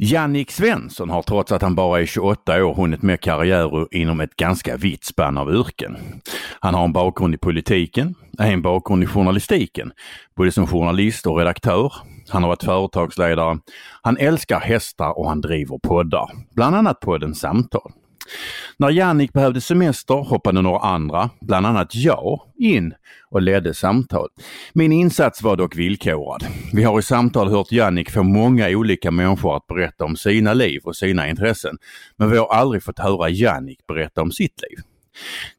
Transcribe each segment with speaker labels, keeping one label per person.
Speaker 1: Jannik Svensson har trots att han bara är 28 år hunnit med karriär inom ett ganska vitt spann av yrken. Han har en bakgrund i politiken, en bakgrund i journalistiken, både som journalist och redaktör. Han har varit företagsledare. Han älskar hästar och han driver poddar, bland annat podden Samtal. När Jannik behövde semester hoppade några andra, bland annat jag, in och ledde samtal. Min insats var dock villkorad. Vi har i samtal hört Jannik få många olika människor att berätta om sina liv och sina intressen, men vi har aldrig fått höra Jannik berätta om sitt liv.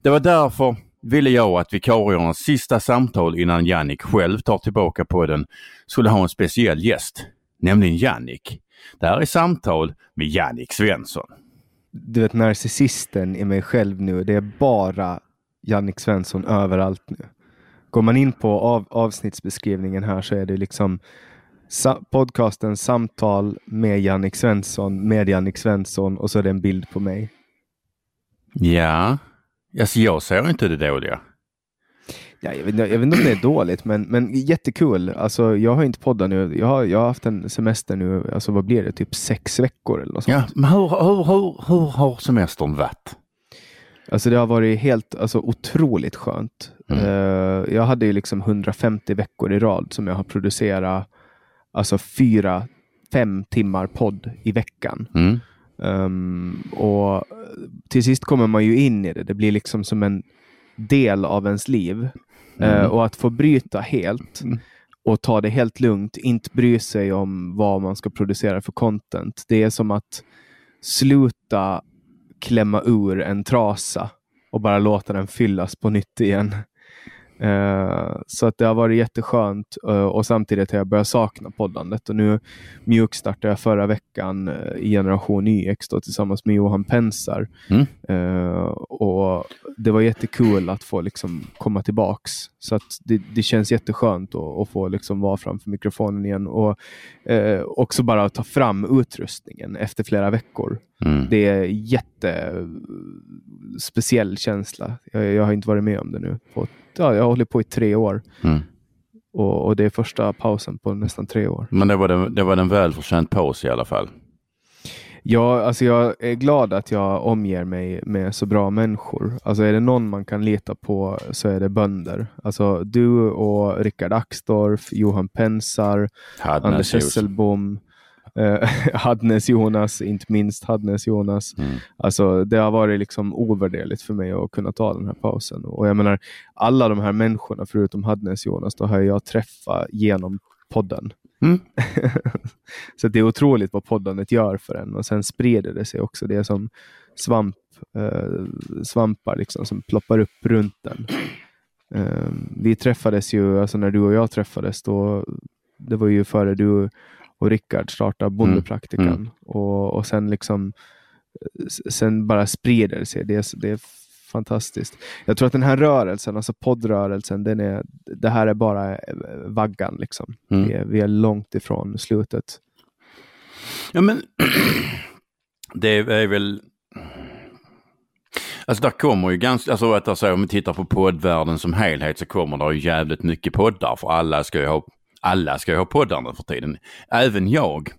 Speaker 1: Det var därför ville jag att vikariernas sista samtal innan Jannik själv tar tillbaka på den skulle ha en speciell gäst, nämligen Jannik. Det här är samtal med Jannik Svensson
Speaker 2: du vet narcissisten i mig själv nu, det är bara Jannik Svensson överallt nu. Går man in på av, avsnittsbeskrivningen här så är det liksom sa, podcasten Samtal med Jannik Svensson, med Jannik Svensson och så är det en bild på mig.
Speaker 1: Ja, alltså jag ser inte det dåliga.
Speaker 2: Ja, jag, vet, jag vet inte om det är dåligt, men, men jättekul. Alltså, jag har inte poddat nu. Jag har, jag har haft en semester nu, alltså vad blir det, typ sex veckor eller något sånt.
Speaker 1: Ja, men hur, hur, hur, hur har semestern varit?
Speaker 2: Alltså det har varit helt alltså, otroligt skönt. Mm. Uh, jag hade ju liksom 150 veckor i rad som jag har producerat alltså fyra, fem timmar podd i veckan. Mm. Um, och till sist kommer man ju in i det. Det blir liksom som en del av ens liv. Mm. Uh, och att få bryta helt mm. och ta det helt lugnt, inte bry sig om vad man ska producera för content. Det är som att sluta klämma ur en trasa och bara låta den fyllas på nytt igen. Uh, så att det har varit jätteskönt uh, och samtidigt har jag börjat sakna poddandet. Och nu mjukstartade jag förra veckan uh, i Generation YX då, tillsammans med Johan Pensar. Mm. och Det var jättekul att få liksom, komma tillbaks. Så att det, det känns jätteskönt att, att få liksom, vara framför mikrofonen igen och också bara ta fram utrustningen efter flera veckor. Mm. Det är jättespeciell känsla. Jag, jag har inte varit med om det nu på ja, jag hållit på i tre år. Mm. Och, och, det är första pausen på nästan tre år.
Speaker 1: Men det var, det, det var en välförtjänt paus i alla fall.
Speaker 2: Ja, alltså jag är glad att jag omger mig med så bra människor. Alltså är det någon man kan lita på så är det bönder. Alltså du och Rickard Axdorff, Johan Pensar, Anders Hesselbom, Eh, Hadnes Jonas, inte minst Hadnes Jonas. Mm. Alltså, det har varit liksom ovärderligt för mig att kunna ta den här pausen. Och jag menar, alla de här människorna förutom Hadnes Jonas, då har jag träffat genom podden. Mm. så det är otroligt vad poddandet gör för en och sen sprider det sig också. Det är som svamp, eh, svampar liksom, som ploppar upp runt den. Eh, vi träffades ju, alltså när du och jag träffades, då, det var ju före du och Rickard startar Bondepraktikan. Mm. Mm. Och, och sen liksom sen bara sprider det sig. Det är, det är fantastiskt. Jag tror att den här rörelsen, alltså poddrörelsen, den är, det här är bara eh, vaggan. Liksom. Mm. Vi, är, vi är långt ifrån slutet.
Speaker 1: Ja, men det är väl Alltså där kommer ju ganska, alltså att alltså, om vi tittar på poddvärlden som helhet så kommer det ju jävligt mycket poddar för alla ska ju ha alla ska ju ha poddar nu för tiden. Även jag.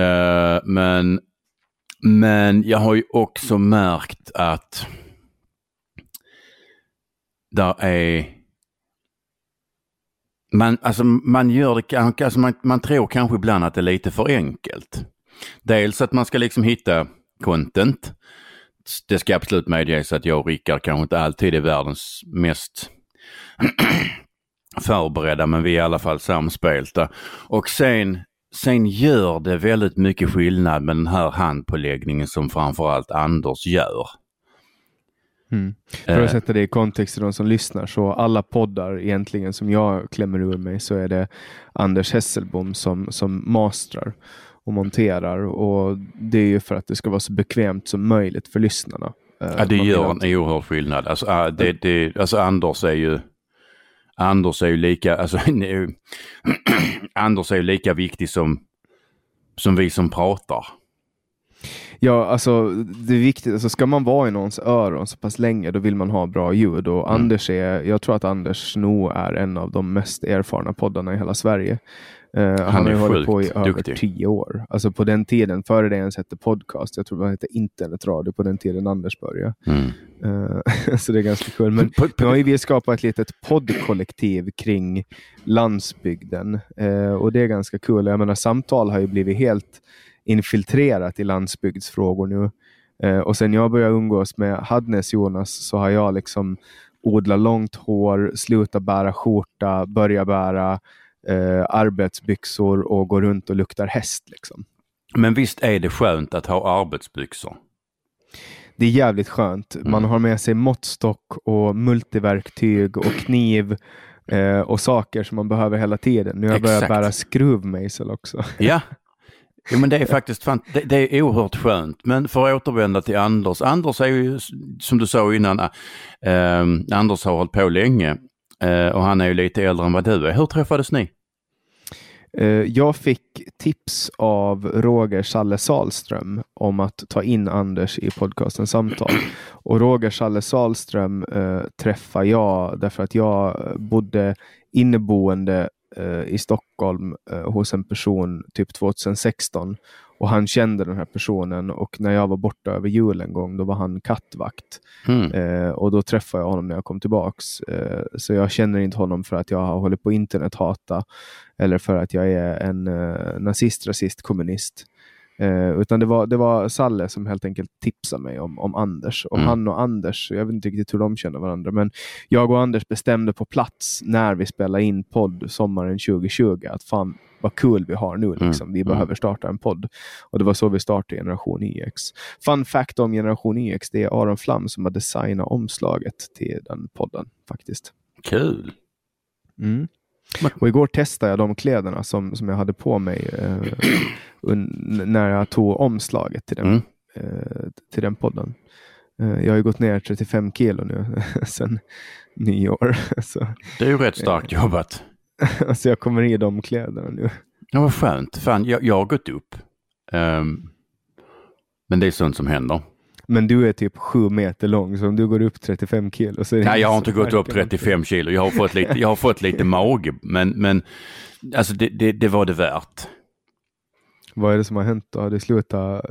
Speaker 1: Uh, men, men jag har ju också märkt att där är man, alltså man gör det, alltså man, man tror kanske ibland att det är lite för enkelt. Dels att man ska liksom hitta content. Det ska absolut medges att jag och Rickard kanske inte alltid är världens mest förberedda men vi är i alla fall samspelta. Och sen, sen gör det väldigt mycket skillnad med den här handpåläggningen som framförallt Anders gör.
Speaker 2: Mm. För att sätta det i kontext till de som lyssnar, så alla poddar egentligen som jag klämmer ur mig så är det Anders Hesselbom som, som mastrar och monterar och det är ju för att det ska vara så bekvämt som möjligt för lyssnarna.
Speaker 1: Ja, det gör en oerhörd skillnad. Alltså, det, det, alltså Anders är ju Anders är ju lika, alltså, Anders är ju lika viktig som, som vi som pratar.
Speaker 2: Ja, alltså det är viktigt. Alltså, ska man vara i någons öron så pass länge, då vill man ha bra ljud. Och mm. Anders är, jag tror att Anders Sno är en av de mest erfarna poddarna i hela Sverige. Uh, han, han har hållit på i över duktig. tio år. Alltså på den tiden, före det ens hette podcast, jag tror det hette internetradio på den tiden Anders började. Mm. Uh, så det är ganska kul. Men nu har vi skapat ett litet poddkollektiv kring landsbygden uh, och det är ganska kul. Jag menar, samtal har ju blivit helt infiltrerat i landsbygdsfrågor nu. Och sen jag började umgås med Hadnes Jonas så har jag liksom odlat långt hår, slutat bära skjorta, börjat bära eh, arbetsbyxor och gå runt och luktar häst. Liksom.
Speaker 1: Men visst är det skönt att ha arbetsbyxor?
Speaker 2: Det är jävligt skönt. Mm. Man har med sig måttstock och multiverktyg och kniv eh, och saker som man behöver hela tiden. Nu har jag börjat bära skruvmejsel också.
Speaker 1: Ja, Jo men det är faktiskt fan, det, det, är oerhört skönt. Men för att återvända till Anders. Anders är ju som du sa innan, äh, Anders har hållit på länge Eh, och han är ju lite äldre än vad du är. Hur träffades ni?
Speaker 2: Eh, jag fick tips av Roger Salle Salström om att ta in Anders i podcasten Samtal. Och Roger Salle Salström eh, träffade jag därför att jag bodde inneboende eh, i Stockholm eh, hos en person typ 2016 och han kände den här personen och när jag var borta över jul en gång då var han kattvakt. Mm. Eh, och då träffade jag honom när jag kom tillbaks. Eh, så jag känner inte honom för att jag har hållit på internet hata eller för att jag är en eh, nazist, rasist, kommunist. Eh, utan det var, det var Salle som helt enkelt tipsade mig om, om Anders. Och mm. han och Anders, jag vet inte riktigt hur de känner varandra, men jag och Anders bestämde på plats när vi spelade in podd sommaren 2020 att fan vad kul vi har nu. Mm. Liksom. Mm. Vi behöver starta en podd. Och det var så vi startade Generation YX. Fun fact om Generation YX, det är Aron Flam som har designat omslaget till den podden faktiskt.
Speaker 1: Kul!
Speaker 2: Mm. Och igår testade jag de kläderna som, som jag hade på mig eh, när jag tog omslaget till den, mm. eh, till den podden. Eh, jag har gått ner 35 kilo nu sedan nyår. Så,
Speaker 1: det är ju rätt starkt eh, jobbat.
Speaker 2: alltså jag kommer i de kläderna nu.
Speaker 1: Ja, vad skönt. Fan, jag, jag har gått upp. Um, men det är sånt som händer.
Speaker 2: Men du är typ sju meter lång, så om du går upp 35 kilo så är det
Speaker 1: Nej, jag har inte gått upp 35 kilo. Jag har fått lite, jag har fått lite mage, men, men alltså det, det, det var det värt.
Speaker 2: Vad är det som har hänt då? Har du slutat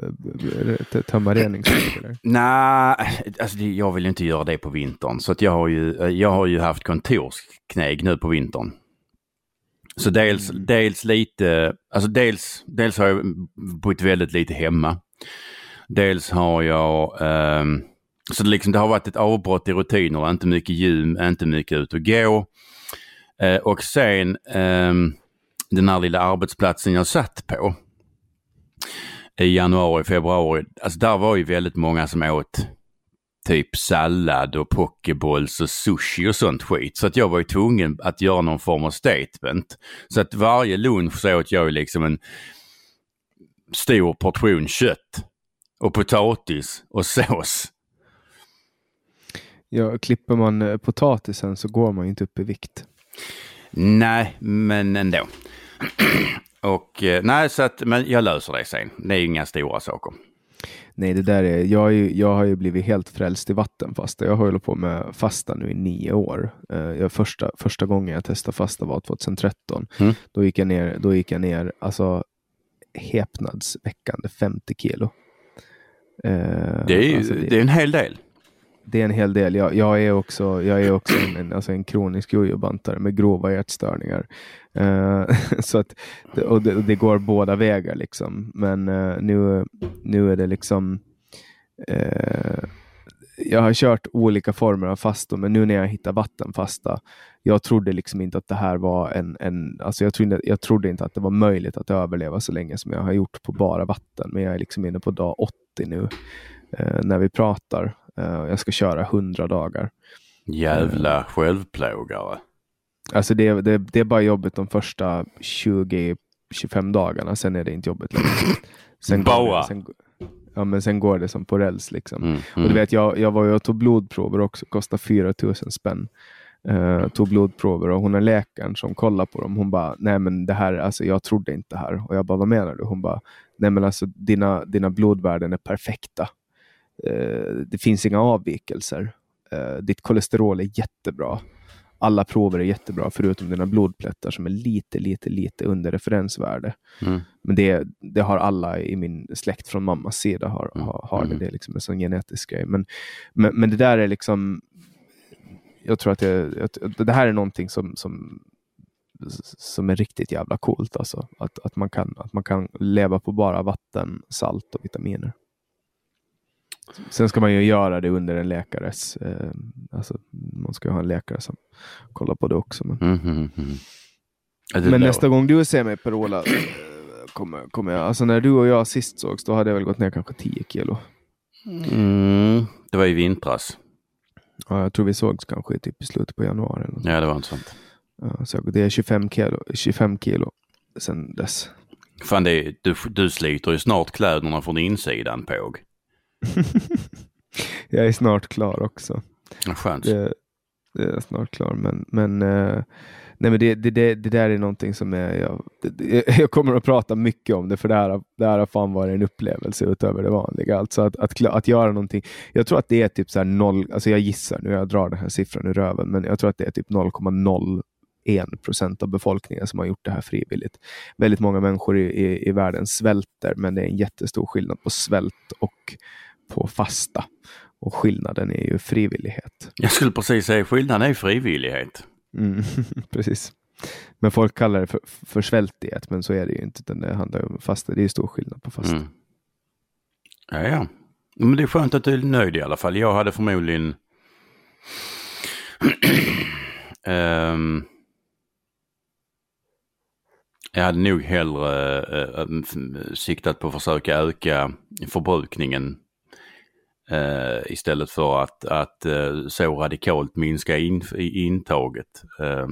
Speaker 2: eh, tömma reningsverk?
Speaker 1: Nej, alltså jag vill inte göra det på vintern. Så att jag, har ju, jag har ju haft kontorsknägg nu på vintern. Så dels, mm. dels lite, alltså dels, dels har jag bott väldigt lite hemma. Dels har jag, um, så det, liksom, det har varit ett avbrott i rutinerna, inte mycket gym, inte mycket ut och gå. Eh, och sen eh, den här lilla arbetsplatsen jag satt på i januari, februari, alltså där var ju väldigt många som åt typ sallad och pokeballs och sushi och sånt skit. Så att jag var ju tvungen att göra någon form av statement. Så att varje lunch så åt jag ju liksom en stor portion kött och potatis och sås.
Speaker 2: Ja, klipper man eh, potatisen så går man ju inte upp i vikt.
Speaker 1: Nej, men ändå. och eh, nej, så att, men jag löser det sen. Det är inga stora saker.
Speaker 2: Nej, det där är, jag, är, jag har ju blivit helt frälst i vattenfasta. Jag har hållit på med fasta nu i nio år. Uh, jag, första, första gången jag testade fasta var 2013. Mm. Då gick jag ner, då gick jag ner alltså, häpnadsväckande 50 kilo.
Speaker 1: Uh, det, är ju, alltså det, det, är en hel del.
Speaker 2: Det är en hel del. Jag, jag är också, jag är också en, en, alltså en kronisk jojobantare med grova hjärtstörningar. Uh, så att, och det, det, går båda vägar. Liksom. Men uh, nu, nu är det liksom uh, jag har kört olika former av fastor, men nu när jag hittar vattenfasta, jag trodde liksom inte att det här var en, en alltså jag, trodde, jag trodde inte att det var möjligt att överleva så länge som jag har gjort på bara vatten, men jag är liksom inne på dag 80 nu eh, när vi pratar. Uh, jag ska köra 100 dagar.
Speaker 1: Jävla uh, självplågare.
Speaker 2: Alltså det, det, det är bara jobbigt de första 20-25 dagarna, sen är det inte jobbigt längre.
Speaker 1: Sen bara?
Speaker 2: Sen, ja, men sen går det som på räls. Liksom. Mm, mm. Och du vet, jag, jag var och tog blodprover också, kostade 4 000 spänn. Uh, tog blodprover och hon är läkaren som kollar på dem. Hon bara, nej men det här, alltså jag trodde inte här. Och jag bara, vad menar du? Hon bara, nej men alltså dina, dina blodvärden är perfekta. Uh, det finns inga avvikelser. Uh, ditt kolesterol är jättebra. Alla prover är jättebra förutom dina blodplättar som är lite, lite, lite under referensvärde. Mm. Men det, det har alla i min släkt från mammas sida har, mm. har, har det. Mm. Det är liksom en sån genetisk grej. Men, men, men det där är liksom jag tror att det, det här är någonting som, som, som är riktigt jävla coolt. Alltså. Att, att, man kan, att man kan leva på bara vatten, salt och vitaminer. Sen ska man ju göra det under en läkares... Eh, alltså, man ska ju ha en läkare som kollar på det också. Men, mm, mm, mm. men nästa gång du ser mig Per-Ola, eh, kommer, kommer jag... Alltså när du och jag sist sågs, då hade jag väl gått ner kanske 10 kilo.
Speaker 1: Mm, det var i vintras.
Speaker 2: Ja, jag tror vi sågs kanske typ i slutet på januari. Eller
Speaker 1: ja, det var inte sånt.
Speaker 2: Ja, så det är 25 kilo, 25 kilo sedan dess.
Speaker 1: Fan, det är, du, du sliter ju snart kläderna från insidan på.
Speaker 2: jag är snart klar också.
Speaker 1: Ja, skönt.
Speaker 2: Det, det är snart klar, men, men uh, Nej, men det, det, det, det, där är någonting som är, jag, det, jag kommer att prata mycket om det, för det här, det här har fan varit en upplevelse utöver det vanliga. Alltså att, att, att göra någonting. Jag tror att det är typ så här noll, alltså jag gissar nu, jag drar den här siffran ur röven, men jag tror att det är typ 0,01 procent av befolkningen som har gjort det här frivilligt. Väldigt många människor i, i, i världen svälter, men det är en jättestor skillnad på svält och på fasta. Och skillnaden är ju frivillighet.
Speaker 1: Jag skulle precis säga skillnaden är frivillighet.
Speaker 2: Mm, precis. Men folk kallar det för, för svältdiet, men så är det ju inte. Utan det handlar om fasta. Det är stor skillnad på fasta. Mm.
Speaker 1: Ja, ja. Men det är skönt att du är nöjd i alla fall. Jag hade förmodligen um, jag hade nog hellre uh, siktat på att försöka öka förbrukningen Uh, istället för att, att uh, så radikalt minska in, intaget. Uh.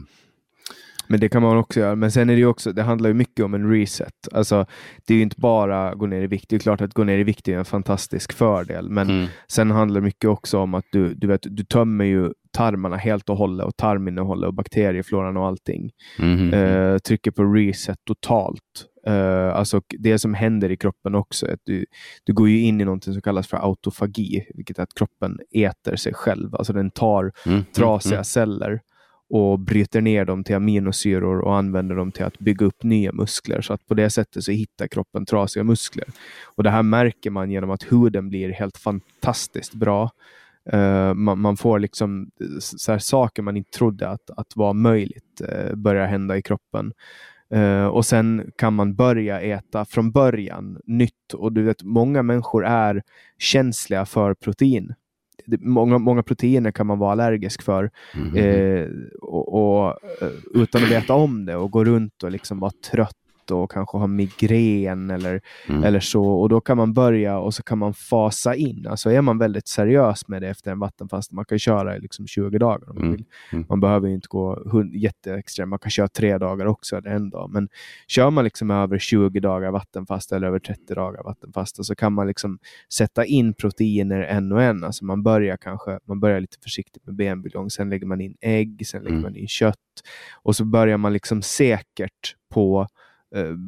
Speaker 2: Men det kan man också göra. Men sen är det också, det handlar ju mycket om en reset. Alltså, det är ju inte bara gå ner i vikt. Det är klart att gå ner i vikt är en fantastisk fördel. Men mm. sen handlar det mycket också om att du, du, vet, du tömmer ju tarmarna helt och hållet och tarminnehållet och bakteriefloran och allting. Mm. Trycker på reset totalt. Uh, alltså det som händer i kroppen också, att du, du går ju in i något som kallas för autofagi, vilket är att kroppen äter sig själv. Alltså den tar mm, mm trasiga mm, celler och bryter ner dem till aminosyror och använder dem till att bygga upp nya muskler. Så att på det sättet så hittar kroppen trasiga muskler. Och Det här märker man genom att huden blir helt fantastiskt bra. Uh, man, man, får liksom så saker man inte trodde att, att var möjligt uh, börjar hända i kroppen. Uh, och sen kan man börja äta från början nytt. Och du vet, många människor är känsliga för protein. Många, många proteiner kan man vara allergisk för mm. uh, och, och, uh, utan att veta om det och gå runt och liksom vara trött och kanske ha migrän eller, mm. eller så. Och då kan man börja och så kan man fasa in. Alltså är man väldigt seriös med det efter en vattenfast, man kan köra i liksom 20 dagar om man mm. vill. Mm. Man behöver inte gå jätteextremt, man kan köra tre dagar också eller en dag. Men kör man liksom över 20 dagar vattenfasta eller över 30 dagar vattenfasta så kan man liksom sätta in proteiner en och en. Alltså man börjar kanske man börjar lite försiktigt med benbuljong, sen lägger man in ägg, sen lägger mm. man in kött och så börjar man liksom säkert på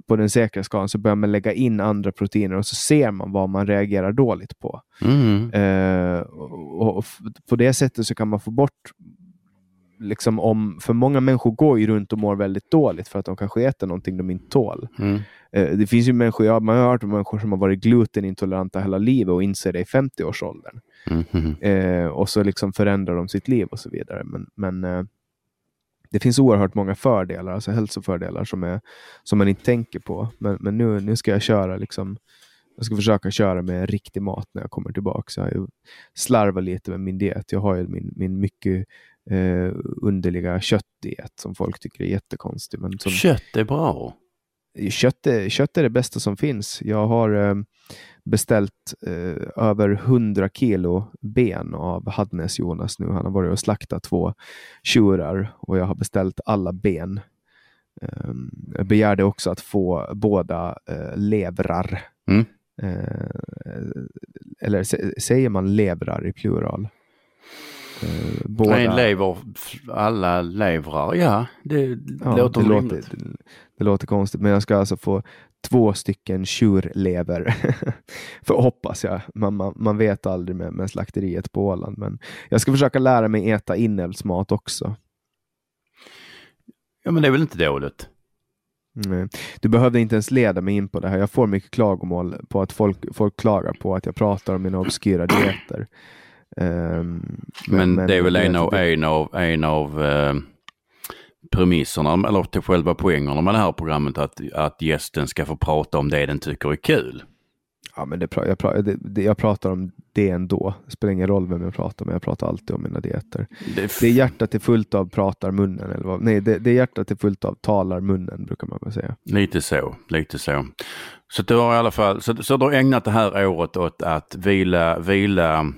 Speaker 2: på den säkra skalan så börjar man lägga in andra proteiner och så ser man vad man reagerar dåligt på. Mm. Uh, och, och, På det sättet så kan man få bort Liksom om, för många människor går ju runt och mår väldigt dåligt för att de kanske äter någonting de inte tål. Mm. Uh, det finns ju människor, ja, man har hört om människor som har varit glutenintoleranta hela livet och inser det i 50-årsåldern. Mm. Uh, och så liksom förändrar de sitt liv och så vidare. Men, men det finns oerhört många fördelar, alltså hälsofördelar som, är, som man inte tänker på. Men, men nu, nu ska jag köra liksom, jag ska försöka köra med riktig mat när jag kommer tillbaka. jag slarvar lite med min diet. Jag har ju min, min mycket eh, underliga köttdiet som folk tycker är jättekonstig. Men som...
Speaker 1: Kött är bra
Speaker 2: kött, är, kött är det bästa som finns. Jag har eh, beställt eh, över 100 kilo ben av Hadnes Jonas nu. Han har varit och slaktat två tjurar och jag har beställt alla ben. Um, jag begärde också att få båda uh, levrar.
Speaker 1: Mm.
Speaker 2: Uh, eller säger man levrar i plural?
Speaker 1: Uh, båda... Nej, lever, alla levrar, ja. Det, ja, låter
Speaker 2: det, låter, det, låter konstigt, men jag ska alltså få två stycken tjurlever. För hoppas jag. Man, man, man, vet aldrig med, med slakteriet på Åland. Men jag ska försöka lära mig äta inälvsmat också.
Speaker 1: Ja, men det är väl inte dåligt?
Speaker 2: Nej. Du behövde inte ens leda mig in på det här. Jag får mycket klagomål på att folk, folk klagar på att jag pratar om mina obskyra dieter.
Speaker 1: Um, men, men, det är väl en av, en av, en av uh, premisserna, eller till själva poängerna med det här programmet, att, att gästen ska få prata om det den tycker är kul.
Speaker 2: Ja, men det, jag, det, det, jag pratar om det ändå. Det spelar ingen roll vem jag pratar med. Jag pratar alltid om mina dieter. Det, det hjärtat är fullt av pratar munnen. Eller vad? Nej, det, det hjärtat är fullt av talar munnen brukar man väl säga.
Speaker 1: Lite så, lite så. Så du har i alla fall, så, så du har ägnat det här året åt att vila, vila,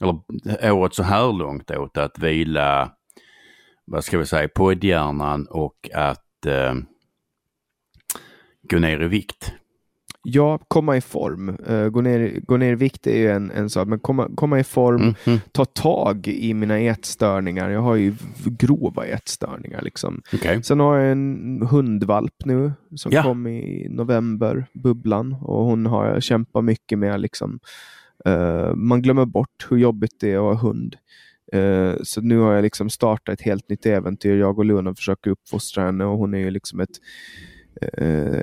Speaker 1: eller året så här långt åt att vila, vad ska vi säga, poddhjärnan och att eh, gå ner i vikt.
Speaker 2: Ja, komma i form. Uh, gå, ner, gå ner i vikt är ju en, en sak, men komma, komma i form, mm -hmm. ta tag i mina ätstörningar. Jag har ju grova ätstörningar. Liksom.
Speaker 1: Okay.
Speaker 2: Sen har jag en hundvalp nu som ja. kom i november, Bubblan, och hon har jag kämpat mycket med. Liksom. Uh, man glömmer bort hur jobbigt det är att ha hund. Uh, så nu har jag liksom startat ett helt nytt äventyr. Jag och Luna försöker uppfostra henne och hon är ju liksom ett,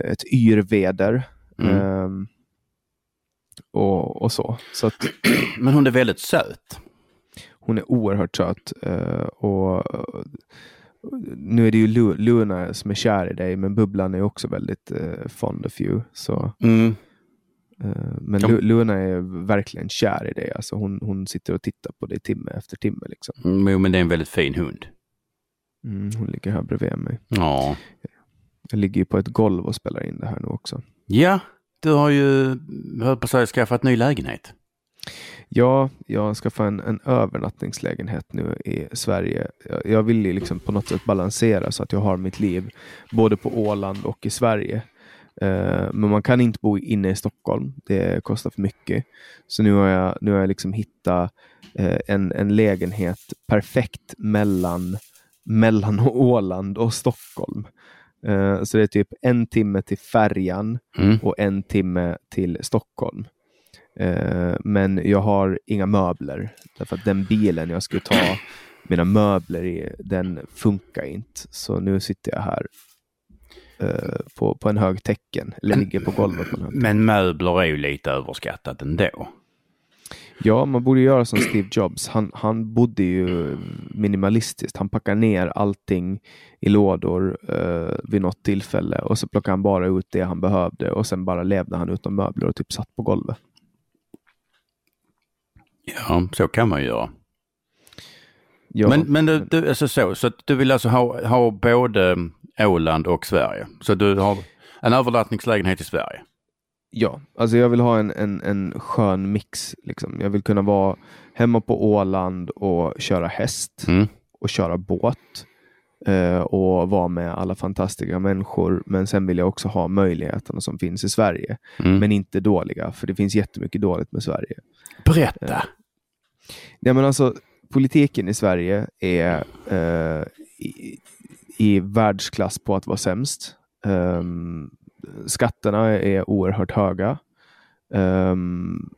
Speaker 2: ett yrveder. Mm. Um, och, och, så. så att,
Speaker 1: Men hon är väldigt söt.
Speaker 2: Hon är oerhört söt. Uh, och nu är det ju Luna som är kär i dig, men Bubblan är också väldigt uh, fond of you. Så.
Speaker 1: Mm.
Speaker 2: Uh, men ja. Luna är verkligen kär i dig. Alltså hon, hon sitter och tittar på dig timme efter timme. Liksom.
Speaker 1: Mm, men det är en väldigt fin hund.
Speaker 2: Mm, hon ligger här bredvid mig.
Speaker 1: Ja.
Speaker 2: Jag ligger ju på ett golv och spelar in det här nu också.
Speaker 1: Ja, du har ju, höll på att säga, skaffat ny lägenhet.
Speaker 2: Ja, jag har skaffat en, en övernattningslägenhet nu i Sverige. Jag, jag vill ju liksom på något sätt balansera så att jag har mitt liv både på Åland och i Sverige. Uh, men man kan inte bo inne i Stockholm. Det kostar för mycket. Så nu har jag, nu har jag liksom hittat uh, en, en lägenhet perfekt mellan, mellan Åland och Stockholm. Uh, så det är typ en timme till färjan mm. och en timme till Stockholm. Men jag har inga möbler. Därför att den bilen jag skulle ta mina möbler i, den funkar inte. Så nu sitter jag här på, på en hög tecken, eller ligger på golvet. På
Speaker 1: men möbler är ju lite överskattat ändå.
Speaker 2: Ja, man borde göra som Steve Jobs. Han, han bodde ju minimalistiskt. Han packade ner allting i lådor eh, vid något tillfälle och så plockade han bara ut det han behövde och sen bara levde han utan möbler och typ satt på golvet.
Speaker 1: Ja, så kan man göra. Ja, men men du, du, alltså så, så du vill alltså ha, ha både Åland och Sverige? Så du har en övernattningslägenhet i Sverige?
Speaker 2: Ja, alltså jag vill ha en, en, en skön mix. Liksom. Jag vill kunna vara hemma på Åland och köra häst
Speaker 1: mm.
Speaker 2: och köra båt eh, och vara med alla fantastiska människor. Men sen vill jag också ha möjligheterna som finns i Sverige. Mm. Men inte dåliga, för det finns jättemycket dåligt med Sverige.
Speaker 1: Berätta! Eh,
Speaker 2: ja, men alltså, politiken i Sverige är eh, i, världsklass på att vara sämst. Um, skatterna är oerhört höga. Um,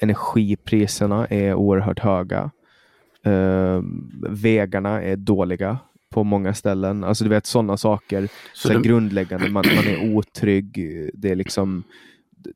Speaker 2: energipriserna är oerhört höga. Um, vägarna är dåliga på många ställen. Alltså du vet sådana saker. Så, så det... grundläggande. Man, man, är otrygg. Det är liksom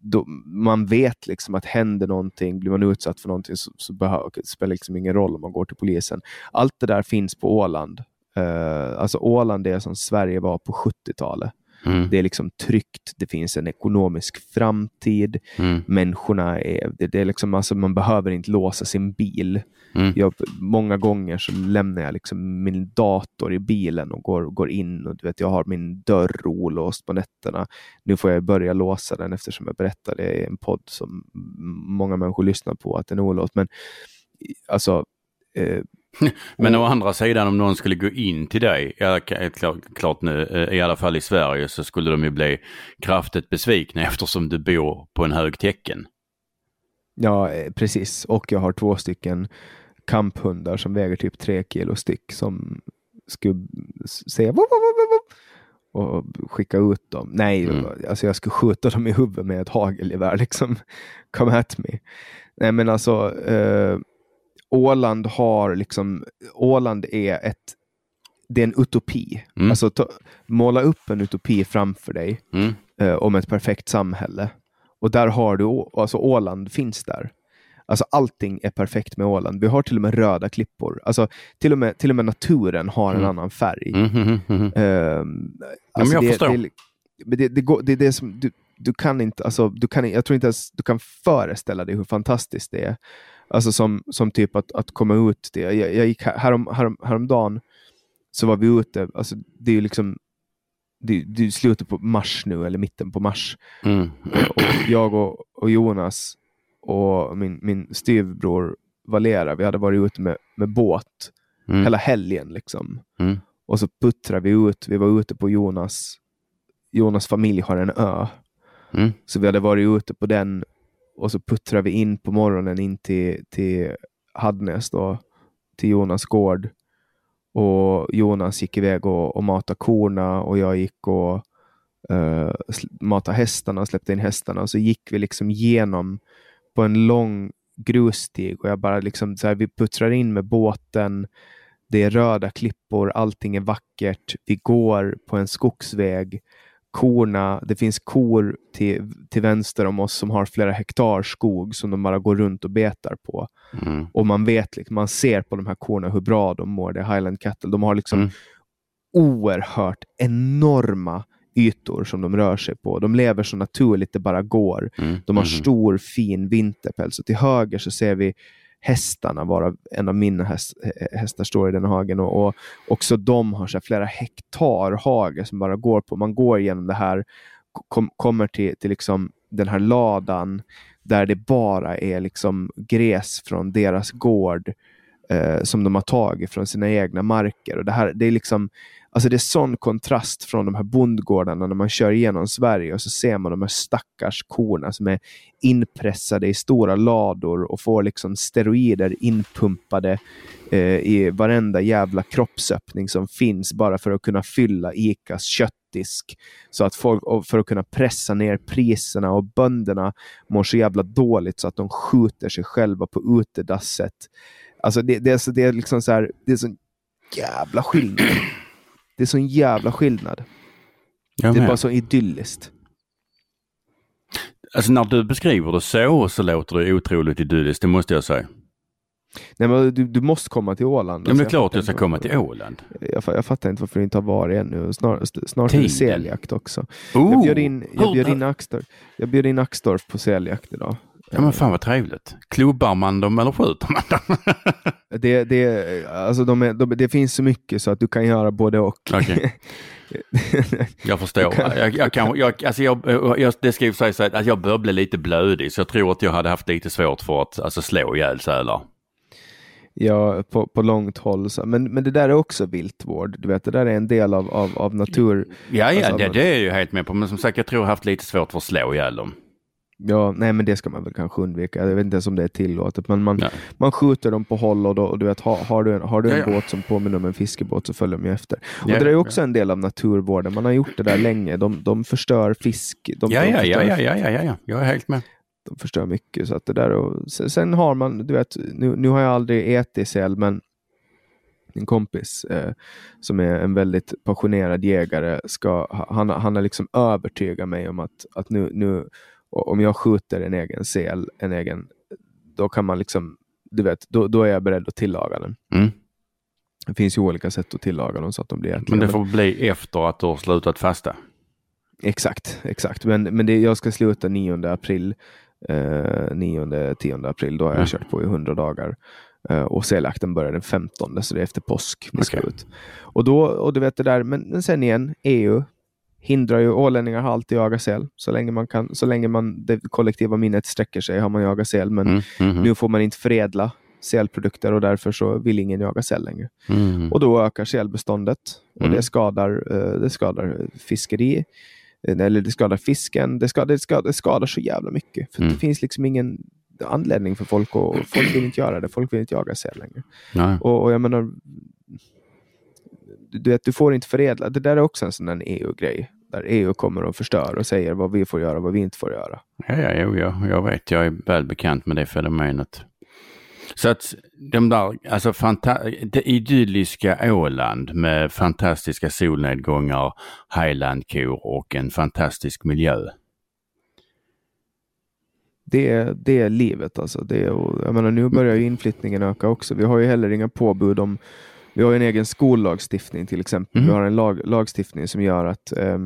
Speaker 2: då, man vet liksom att händer någonting, blir man utsatt för någonting så, så behöver, det spelar liksom ingen roll om man går till polisen. Allt det där finns på Åland. Uh, alltså Åland är som Sverige var på 70-talet.
Speaker 1: Mm.
Speaker 2: Det är liksom tryggt, det finns en ekonomisk framtid.
Speaker 1: Mm.
Speaker 2: Människorna är, det, det är liksom, alltså man behöver inte låsa sin bil.
Speaker 1: Mm.
Speaker 2: Jag, många gånger så lämnar jag liksom min dator i bilen och går, går in och du vet, jag har min dörr olåst på nätterna. Nu får jag börja låsa den eftersom jag berättade i en podd som många människor lyssnar på att den är olåst. Men alltså, eh,
Speaker 1: Men å andra sidan om någon skulle gå in till dig, ja, k- klart, klart nu, eh, i alla fall i Sverige så skulle de ju bli kraftigt besvikna eftersom du bor på en hög tecken.
Speaker 2: ja, eh, precis. Och jag har två stycken kamphundar som väger typ tre kilo styck som skulle säga "Wop, wop, wop, wop", och skicka ut dem. Nej,
Speaker 1: Mm.
Speaker 2: alltså jag skulle skjuta dem i huvudet med ett hagelgevär. Liksom. Come at me. Nej, men alltså eh, Åland har liksom, Åland är ett det är en utopi.
Speaker 1: Mm.
Speaker 2: Alltså ta, måla upp en utopi framför dig
Speaker 1: Mm.
Speaker 2: eh, om ett perfekt samhälle. Och där har du, alltså Åland finns där. Alltså allting är perfekt med Åland. Vi har till och med röda klippor. Alltså till och med, till och med naturen har en
Speaker 1: Mm.
Speaker 2: annan färg.
Speaker 1: Mm, mm, mm.
Speaker 2: Ehm, alltså
Speaker 1: jag förstår.
Speaker 2: Det är det som du, du kan inte, alltså, du kan, jag tror inte ens du kan föreställa dig hur fantastiskt det är. Alltså som, som typ att, att komma ut. Det. Jag, jag gick här- härom, härom, häromdagen så var vi ute, alltså det är ju liksom det, det är slutet på mars nu, eller mitten på mars.
Speaker 1: Mm.
Speaker 2: Och jag och, och Jonas och min, min styvbror Valera, vi hade varit ute med, med båt
Speaker 1: Mm.
Speaker 2: hela helgen. Liksom.
Speaker 1: Mm.
Speaker 2: Och så puttrade vi ut, vi var ute på Jonas, Jonas familj har en ö.
Speaker 1: Mm.
Speaker 2: Så vi hade varit ute på den och så puttrar vi in på morgonen in till, till Hadnäs, då, till Jonas gård. Och Jonas gick iväg och, och matade korna och jag gick och uh, matade hästarna, och släppte in hästarna. Och så gick vi liksom genom på en lång grusstig och jag bara liksom så här, vi puttrar in med båten. Det är röda klippor, allting är vackert. Vi går på en skogsväg. Korna, det finns kor till, till vänster om oss som har flera hektar skog som de bara går runt och betar på.
Speaker 1: Mm.
Speaker 2: Och man vet, liksom, man ser på de här korna hur bra de mår. Det är Highland Cattle. De har liksom
Speaker 1: Mm.
Speaker 2: oerhört enorma ytor som de rör sig på. De lever så naturligt det bara går.
Speaker 1: Mm.
Speaker 2: De har
Speaker 1: Mhm.
Speaker 2: stor fin vinterpäls. Och till höger så ser vi hästarna, varav en av mina häst, hästar står i den hagen. Och, och också de har så här flera hektar hage som bara går på. Man går igenom det här, kom, kommer till, till liksom den här ladan där det bara är liksom gräs från deras gård eh, som de har tagit från sina egna marker. Och det, här, det är liksom Alltså det är sån kontrast från de här bondgårdarna när man kör igenom Sverige och så ser man de här stackars korna som är inpressade i stora lador och får liksom steroider inpumpade eh, i varenda jävla kroppsöppning som finns bara för att kunna fylla ICAs köttdisk. Så att folk, för att kunna pressa ner priserna och bönderna mår så jävla dåligt så att de skjuter sig själva på utedasset. Alltså det, det, är, så, det är liksom så här, det är sån jävla skillnad. Det är sån jävla skillnad.
Speaker 1: Jag
Speaker 2: Det är
Speaker 1: med.
Speaker 2: bara så idylliskt.
Speaker 1: Alltså när du beskriver det så så låter det otroligt idylliskt, det måste jag säga.
Speaker 2: Nej, men du, du måste komma till Åland.
Speaker 1: Ja, men det är
Speaker 2: Alltså,
Speaker 1: klart
Speaker 2: fattar
Speaker 1: jag ska komma till Åland.
Speaker 2: Jag, jag fattar inte varför du inte har varit ännu. Snart, snart är det säljakt också. Jag
Speaker 1: Oh,
Speaker 2: bjöd in, jag bjöd in, jag bjöd in Axtorp på säljakt idag.
Speaker 1: Ja men fan vad trevligt. Klubbar man dem eller skjuter man dem?
Speaker 2: Det, det, alltså de är, de, det finns så mycket så att du kan göra både och.
Speaker 1: Okej. Jag förstår. Jag, jag kan, jag, alltså jag, jag, det ska ju säga så att jag börjar bli lite blödig så jag tror att jag hade haft lite svårt för att alltså, slå ihjäl sälar.
Speaker 2: ja, på, på långt håll. Så. Men, men det där är också viltvård. Du vet, det där är en del av, av, av natur.
Speaker 1: Ja, ja
Speaker 2: Alltså,
Speaker 1: det, det är jag ju helt med på. Men som sagt, jag tror jag haft lite svårt för att slå ihjäl dem.
Speaker 2: Ja, nej men det ska man väl kanske undvika. Jag vet inte ens om det är tillåtet. Men man,
Speaker 1: Ja.
Speaker 2: man skjuter dem på håll och, då, och du vet, har, har du en, har du en
Speaker 1: Ja, ja.
Speaker 2: båt som påminner om en fiskebåt så följer de efter. Och
Speaker 1: Ja,
Speaker 2: det är
Speaker 1: ja.
Speaker 2: också en del av naturvården. Man har gjort det där länge. De, de förstör fisk. De,
Speaker 1: Ja,
Speaker 2: de
Speaker 1: ja,
Speaker 2: förstör,
Speaker 1: ja, ja, ja, ja, ja, jag är helt med.
Speaker 2: De förstör mycket. Så att det där och, sen, sen har man, du vet, nu, nu har jag aldrig ätit säl, men en kompis eh, som är en väldigt passionerad jägare, ska, han, han har liksom övertygat mig om att, att nu, nu och om jag skjuter en egen sel, en egen, då kan man liksom, du vet, då, då är jag beredd att tillaga den.
Speaker 1: Mm.
Speaker 2: Det finns ju olika sätt att tillaga dem så att de blir ätliga.
Speaker 1: Men det får bli efter att du har slutat fasta.
Speaker 2: Exakt, exakt. Men, men det, jag ska sluta 9 april. Eh, 9-10 april. Då har jag
Speaker 1: Mm.
Speaker 2: kört på i 100 dagar. Eh, och seljakten börjar den 15, så det är efter påsk
Speaker 1: Okej.
Speaker 2: ut. Och då, och du vet det där, men, men sen igen, EU hindrar ju, ålänningar har alltid jagat säl. Så länge man kan, så länge man, det kollektiva minnet sträcker sig har man jagat säl. Men
Speaker 1: Mm, mhm,
Speaker 2: nu får man inte förädla sälprodukter och därför så vill ingen jaga säl längre.
Speaker 1: mm.
Speaker 2: Och då ökar sälbeståndet och
Speaker 1: Mm.
Speaker 2: det, skadar, eh, det skadar fiskeri, eh, eller det skadar fisken, det skadar, det skadar, det skadar så jävla mycket. För
Speaker 1: Mm.
Speaker 2: Det finns liksom ingen anledning för folk att, folk vill inte göra det, folk vill inte jaga säl längre. Och, och jag menar, du, vet, du får inte förädla, det där är också en sån EU-grej. Där EU kommer och förstör och säger vad vi får göra och vad vi inte får göra.
Speaker 1: Ja, ja, jo, ja, jag vet, jag är väl bekant med det fenomenet. Så att de där, alltså det idylliska Åland med fantastiska solnedgångar, highlandkor och en fantastisk miljö.
Speaker 2: Det är, det är livet alltså. Det är, jag menar, nu börjar ju inflyttningen öka också. Vi har ju heller inga påbud om... Vi har en egen skollagstiftning till exempel.
Speaker 1: Mhm.
Speaker 2: Vi har en lag, lagstiftning som gör att eh,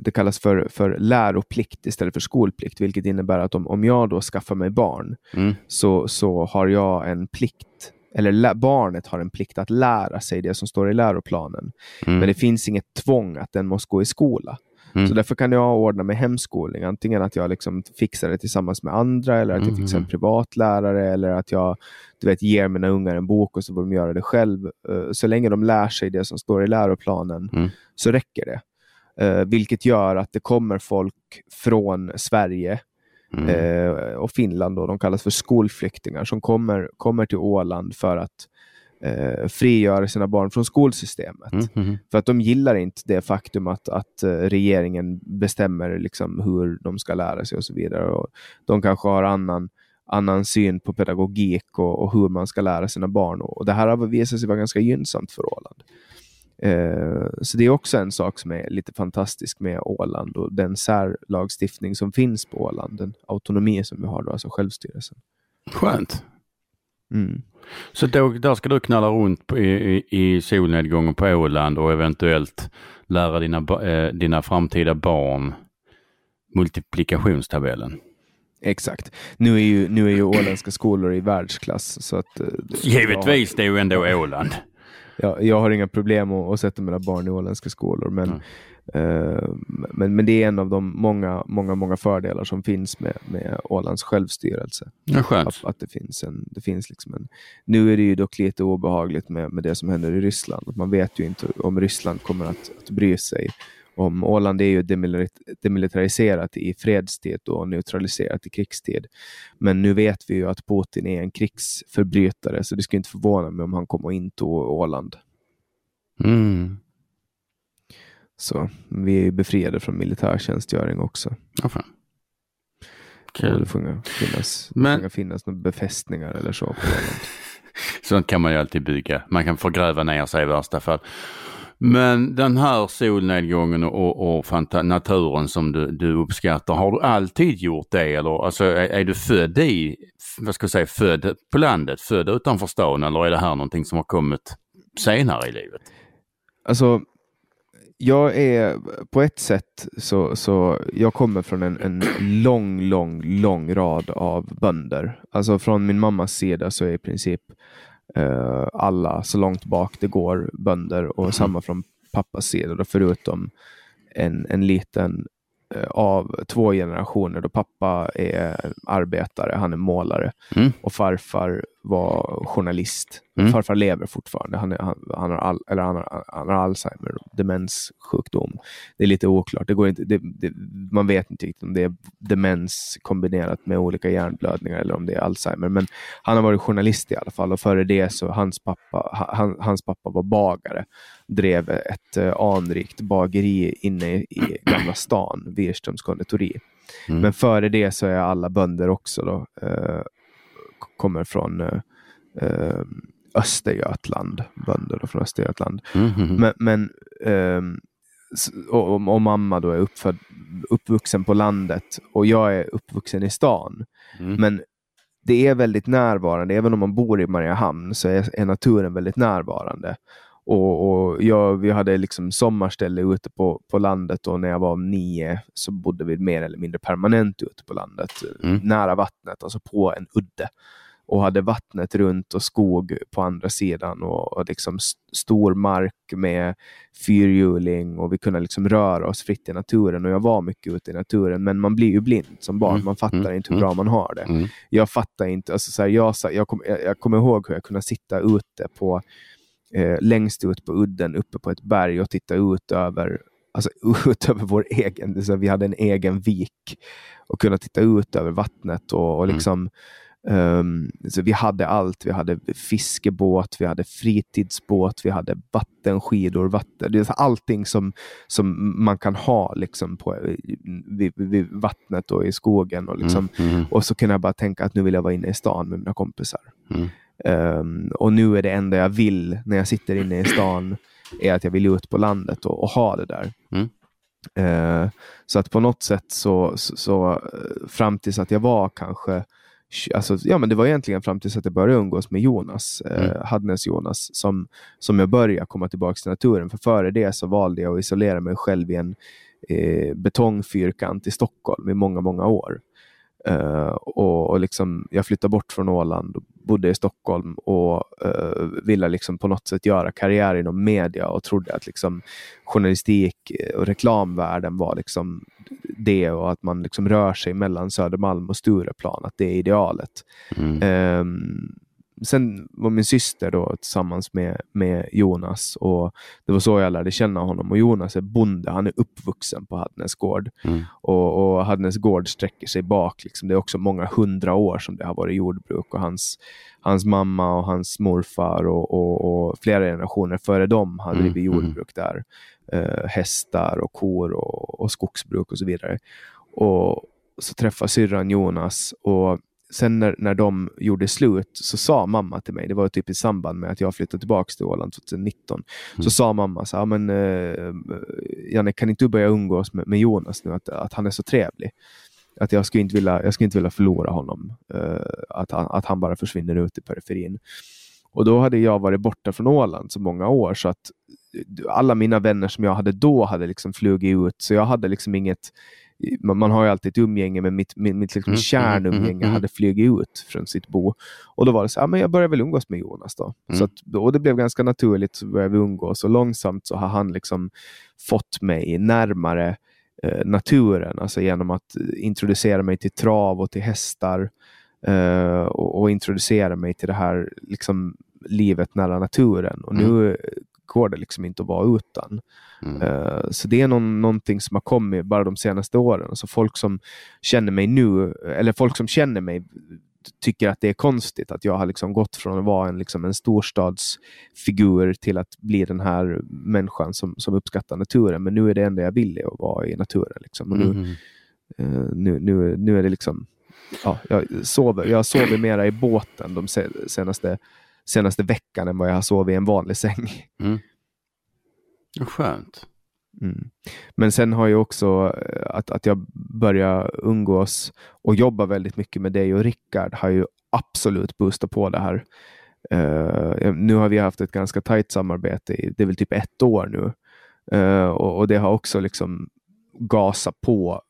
Speaker 2: det kallas för, för läroplikt istället för skolplikt, vilket innebär att om, om jag då skaffar mig barn
Speaker 1: Mm.
Speaker 2: så, så har jag en plikt, eller barnet har en plikt att lära sig det som står i läroplanen.
Speaker 1: Mm.
Speaker 2: Men det finns inget tvång att den måste gå i skola.
Speaker 1: Mm.
Speaker 2: Så därför kan jag ordna med hemskolning. Antingen att jag liksom fixar det tillsammans med andra, eller att jag fixar en
Speaker 1: Mhm.
Speaker 2: privat lärare, eller att jag du vet, ger mina ungar en bok och så får de göra det själv. Eh, Så länge de lär sig det som står i läroplanen
Speaker 1: Mm.
Speaker 2: så räcker det. Eh, vilket gör att det kommer folk från Sverige
Speaker 1: Mm.
Speaker 2: eh, och Finland, då, de kallas för skolflyktingar, som kommer, kommer till Åland för att eh, frigöra sina barn från skolsystemet.
Speaker 1: Mm. Mhm.
Speaker 2: För att de gillar inte det faktum att, att eh, regeringen bestämmer liksom hur de ska lära sig och så vidare. Och de kanske har annan, annan syn på pedagogik och, och hur man ska lära sina barn. Och, och det här har visat sig vara ganska gynnsamt för Åland. Eh, så det är också en sak som är lite fantastisk med Åland och den särlagstiftning som finns på Åland, den autonomi som vi har då, alltså självstyrelsen.
Speaker 1: Skönt.
Speaker 2: Mm.
Speaker 1: Så då, där ska du knalla runt på, i, i, solnedgången på Åland och eventuellt lära dina, eh, dina framtida barn multiplikationstabellen.
Speaker 2: Exakt. Nu är, ju, nu är ju åländska skolor i världsklass. Så att, eh,
Speaker 1: Givetvis, det är ju ändå Åland.
Speaker 2: Jag, jag har inga problem att, att sätta mina barn i åländska skolor, men,
Speaker 1: Mm.
Speaker 2: eh, men, men det är en av de många, många, många fördelar som finns med, med Ålands självstyrelse.
Speaker 1: Ja, skönt.
Speaker 2: Att, att det finns en, det finns liksom en, nu är det ju dock lite obehagligt med, med det som händer i Ryssland. Man vet ju inte om Ryssland kommer att, att bry sig. Om Åland är ju demilitariserat i fredstid och neutraliserat i krigstid. Men nu vet vi ju att Putin är en krigsförbrytare, så det skulle inte förvåna mig om han kommer in till Åland.
Speaker 1: Mm.
Speaker 2: Så vi är ju befriade från militärtjänstgöring också.
Speaker 1: Ja, fan.
Speaker 2: Och det får finnas,
Speaker 1: Men-
Speaker 2: finnas några befästningar eller så på Åland.
Speaker 1: Sånt kan man ju alltid bygga. Man kan förgräva ner sig i värsta fall. Men den här solnedgången och, och naturen som du, du uppskattar, har du alltid gjort det eller alltså, är, är du född i, vad ska jag säga, född på landet, född utanför stan eller är det här någonting som har kommit senare i livet?
Speaker 2: Alltså, jag är på ett sätt så, så jag kommer från en, en lång, lång, lång rad av bönder. Alltså från min mammas sida så är i princip eh, alla så långt bak det går bönder och samma från pappas sida då, förutom en, en liten eh, av två generationer då pappa är arbetare, han är målare
Speaker 1: Mm.
Speaker 2: och farfar var journalist.
Speaker 1: Mm.
Speaker 2: Farfar lever fortfarande. Han, är, han, han, har, all, eller han, har, han har Alzheimer, demenssjukdom. Det är lite oklart. Det går inte, det, det, man vet inte riktigt om det är demens kombinerat med olika hjärnblödningar eller om det är Alzheimer. Men han har varit journalist i alla fall och före det så hans pappa, han, hans pappa var bagare. Drev ett eh, anrikt bageri inne i, i Gamla stan, Wirströms konditori.
Speaker 1: Mm.
Speaker 2: Men före det så är alla bönder också då, eh, kommer från eh, eh, Östergötland, bönder från Östergötland.
Speaker 1: Mm, mm, mm.
Speaker 2: Men, men ehm, och, och mamma då är uppfödd, uppvuxen på landet och jag är uppvuxen i stan.
Speaker 1: Mm.
Speaker 2: Men det är väldigt närvarande, även om man bor i Mariehamn så är, är naturen väldigt närvarande. Och, och jag, vi hade liksom sommarställe ute på, på landet och när jag var nio så bodde vi mer eller mindre permanent ute på landet,
Speaker 1: Mm.
Speaker 2: nära vattnet, alltså på en udde. Och hade vattnet runt och skog på andra sidan och, och liksom st- stor mark med fyrhjuling och vi kunde liksom röra oss fritt i naturen. Och jag var mycket ute i naturen, men man blir ju blind som barn.
Speaker 1: Mm,
Speaker 2: Man fattar
Speaker 1: mm,
Speaker 2: inte hur
Speaker 1: mm.
Speaker 2: bra man har det
Speaker 1: Mm.
Speaker 2: jag fattar inte. Alltså så här, jag, jag, kom, jag, kommer ihåg hur jag kunde sitta ute på eh, längst ut på udden uppe på ett berg och titta ut över, alltså, ut över vår egen, det så vi hade en egen vik och kunna titta ut över vattnet och, och
Speaker 1: Mm.
Speaker 2: liksom ehm, så vi hade allt. Vi hade fiskebåt, vi hade fritidsbåt, vi hade vattenskidor, vatten, det är allting som, som man kan ha liksom på, vid, vid vattnet och i skogen. Och liksom,
Speaker 1: Mm. Mm.
Speaker 2: och så kunde jag bara tänka att nu vill jag vara inne i stan med mina kompisar. Ehm, och nu är det enda jag vill när jag sitter inne i stan är att jag vill ut på landet och, och ha det där.
Speaker 1: Mm.
Speaker 2: Eh, så att på något sätt så, så, så eh, fram tills att jag var kanske Alltså, ja, men det var egentligen fram tills att jag började umgås med Jonas, eh,
Speaker 1: Mm.
Speaker 2: Hadnes Jonas, som, som jag började komma tillbaka till naturen. För före det så valde jag att isolera mig själv i en eh, betongfyrkant i Stockholm i många, många år. Eh, och, och liksom, jag flyttade bort från Åland och bodde i Stockholm och eh, ville liksom på något sätt göra karriär inom media och trodde att liksom journalistik och reklamvärlden var liksom det och att man liksom rör sig mellan Södermalm och Stureplan, att det är idealet.
Speaker 1: Mm.
Speaker 2: Ehm, sen var min syster då tillsammans med, med Jonas och det var så jag lärde känna honom. Och Jonas är bonde, han är uppvuxen på Hadnes gård.
Speaker 1: Mm.
Speaker 2: Och, och Hadnes gård sträcker sig bak. Liksom. Det är också många hundra år som det har varit jordbruk. Och hans, hans mamma och hans morfar och, och, och flera generationer före dem har
Speaker 1: Mm,
Speaker 2: drivit
Speaker 1: mm.
Speaker 2: jordbruk där. Eh, hästar och kor och, och skogsbruk och så vidare. Och så träffade syrran Jonas och sen när, när de gjorde slut så sa mamma till mig, det var typ i samband med att jag flyttade tillbaka till Åland 2019,
Speaker 1: Mm.
Speaker 2: så sa mamma så här, "Ja, men eh, Janne kan inte du börja umgås med, med Jonas nu, att, att han är så trevlig. Att jag skulle inte vilja, jag skulle inte vilja förlora honom, eh, att, han, att han bara försvinner ut i periferin. Och då hade jag varit borta från Åland så många år så att alla mina vänner som jag hade då hade liksom flugit ut, så jag hade liksom inget man, man har ju alltid ett umgänge, men mitt, mitt, mitt liksom
Speaker 1: Mm,
Speaker 2: kärnumgänge
Speaker 1: mm, mm,
Speaker 2: hade flugit ut från sitt bo. Och då var det så här, men jag började väl umgås med Jonas då.
Speaker 1: Mm.
Speaker 2: Så att, och det blev ganska naturligt, så började vi umgås och långsamt så har han liksom fått mig närmare eh, naturen, alltså genom att introducera mig till trav och till hästar eh, och, och introducera mig till det här liksom, livet nära naturen. Och nu går det liksom inte att vara utan.
Speaker 1: Mm.
Speaker 2: Eh, Så det är någon, någonting som har kommit bara de senaste åren. Alltså folk som känner mig nu, eller folk som känner mig tycker att det är konstigt att jag har liksom gått från att vara en, liksom en storstadsfigur till att bli den här människan som, som uppskattar naturen. Men nu är det enda jag vill att vara i naturen. Liksom. Och nu,
Speaker 1: Mm.
Speaker 2: nu, nu, nu är det liksom, ja, jag sover, jag sover mera i båten de se- senaste, senaste veckan än vad jag har sovit i en vanlig säng.
Speaker 1: Mm. Skönt.
Speaker 2: Mm. Men sen har jag också eh, att, att jag börjar umgås och jobba väldigt mycket med dig och Rickard har ju absolut boostat på det här. Eh, nu har vi haft ett ganska tajt samarbete i, det är väl typ ett år nu. Eh, och, och det har också liksom gasat på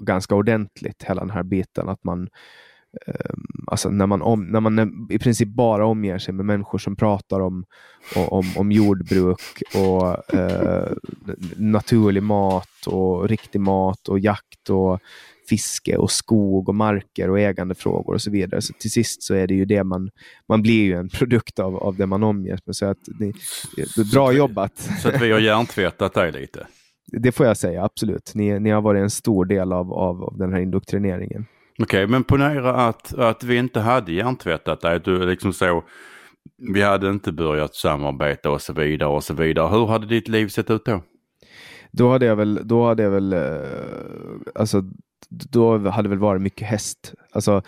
Speaker 2: ganska ordentligt hela den här biten att man Alltså när man, om, när man i princip bara omger sig med människor som pratar om, om, om jordbruk och eh, naturlig mat och riktig mat och jakt och fiske och skog och marker och ägandefrågor och så vidare. Så till sist så är det ju det man, man blir ju en produkt av, av det man omger sig med. Så att det, det bra jobbat.
Speaker 1: Så att vi har hjärntvättat dig lite.
Speaker 2: Det får jag säga, absolut. Ni, ni har varit en stor del av, av, av den här indoktrineringen.
Speaker 1: Okej, men ponera att, att vi inte hade hjärntvättat dig. Du liksom så, vi hade inte börjat samarbeta och så vidare och så vidare. Hur hade ditt liv sett ut då?
Speaker 2: Då hade jag väl, då hade jag väl, eh, alltså då hade det väl varit mycket häst. Alltså,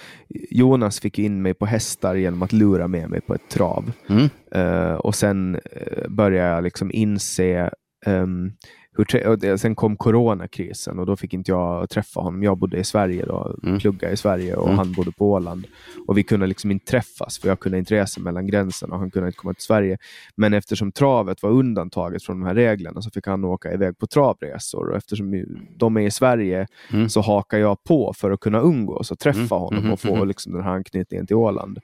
Speaker 2: Jonas fick in mig på hästar genom att lura med mig på ett trav.
Speaker 1: Mm.
Speaker 2: Eh, och sen uh, började jag liksom inse um, hur, sen kom coronakrisen och då fick inte jag träffa honom. Jag bodde i Sverige då, mm. pluggade i Sverige och mm. han bodde på Åland. Och vi kunde liksom inte träffas för jag kunde inte resa mellan gränserna och han kunde inte komma till Sverige. Men eftersom travet var undantaget från de här reglerna så fick han åka iväg på travresor och eftersom de är i Sverige mm. så hakar jag på för att kunna umgås och träffa mm. honom mm-hmm, och få mm-hmm. liksom den här anknytningen till Åland.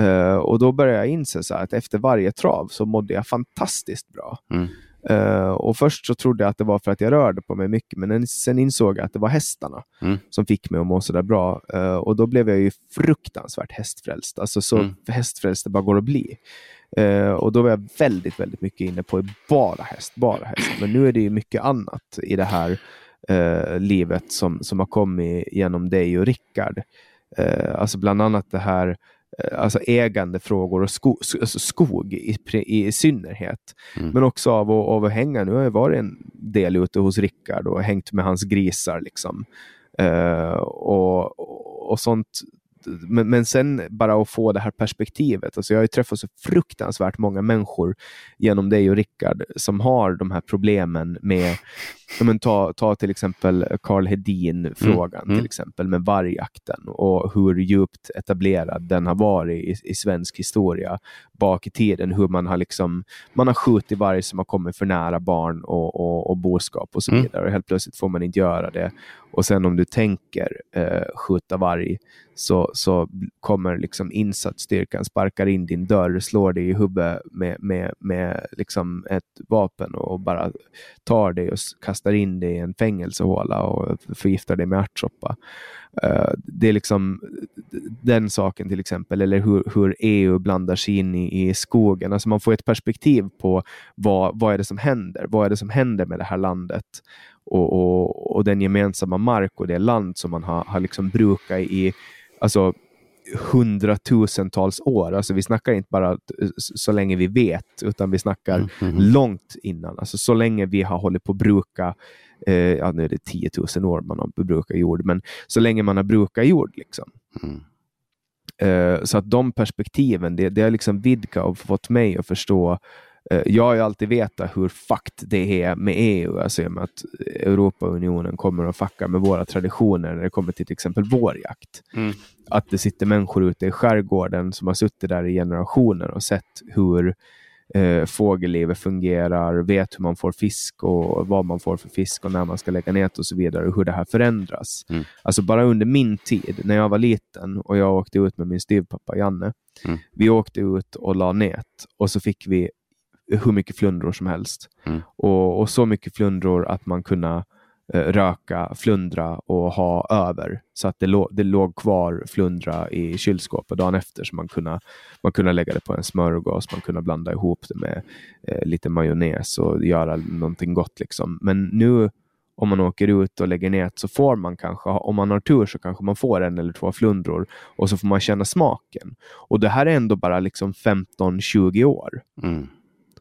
Speaker 2: Uh, och då började jag inse att efter varje trav så mådde jag fantastiskt bra. Uh, och Först så trodde jag att det var för att jag rörde på mig mycket, men sen insåg jag att det var hästarna mm. som fick mig att må sådär bra. Uh, och Då blev jag ju fruktansvärt hästfrälst, alltså så mm. hästfrälst det bara går att bli. Uh, och Då var jag väldigt, väldigt mycket inne på bara häst, bara häst. Men nu är det ju mycket annat i det här livet som, som har kommit genom dig och Rickard. alltså bland annat det här alltså ägandefrågor och sko, alltså skog i, i synnerhet. Mm. Men också av, av att hänga. Nu har jag varit en del ute hos Rickard och hängt med hans grisar. Liksom. Uh, och, och sånt men, men sen bara att få det här perspektivet. Alltså jag har träffat så fruktansvärt många människor genom dig och Rickard som har de här problemen med men ta, ta till exempel Karl Hedin-frågan mm. mm. till exempel med vargjakten och hur djupt etablerad den har varit i, i svensk historia bak i tiden. Hur man har, liksom, man har skjutit varg som har kommit för nära barn och, och, och boskap och så mm. vidare. Och helt plötsligt får man inte göra det. Och sen om du tänker eh, skjuta varg så, så kommer liksom insatsstyrkan, sparkar in din dörr, slår dig i huvudet med, med, med liksom ett vapen och bara tar dig och kastar in dig i en fängelsehåla och förgiftar dig med ärtsoppa. Uh, det är liksom den saken till exempel, eller hur, hur EU blandar sig in i, i skogen. Alltså man får ett perspektiv på vad, vad är det som händer? Vad är det som händer med det här landet? Och, och, och den gemensamma mark och det land som man har, har liksom brukat i alltså, hundratusentals år. Alltså vi snackar inte bara så länge vi vet, utan vi snackar mm, mm, långt innan. Alltså så länge vi har hållit på att bruka, eh, ja nu är det 10 000 år man har brukat jord, men så länge man har brukat jord. Liksom. Mm. Eh, så att de perspektiven, det, det har liksom vidgat och fått mig att förstå Eh, jag har ju alltid vetat hur fucked det är med EU, alltså med att Europaunionen kommer att fucka med våra traditioner när det kommer till till exempel vårjakt. Mm. Att det sitter människor ute i skärgården som har suttit där i generationer och sett hur eh, fågellivet fungerar, vet hur man får fisk och vad man får för fisk och när man ska lägga nät och så vidare och hur det här förändras. Mm. Alltså bara under min tid, när jag var liten och jag åkte ut med min styvpappa Janne. Mm. Vi åkte ut och la nät och så fick vi hur mycket flundror som helst. Mm. Och, och, så mycket flundror att man kunde Eh, röka flundra och ha över. Så att det, låg, det låg kvar flundra i kylskåpet dagen efter. Så man kunde, man kunde lägga det på en smörgås, man kunde blanda ihop det med eh, lite majonnäs och göra någonting gott. Liksom. Men nu om man åker ut och lägger nät så får man kanske, om man har tur så kanske man får en eller två flundror och så får man känna smaken. Och det här är ändå bara liksom 15-20 år. Mm.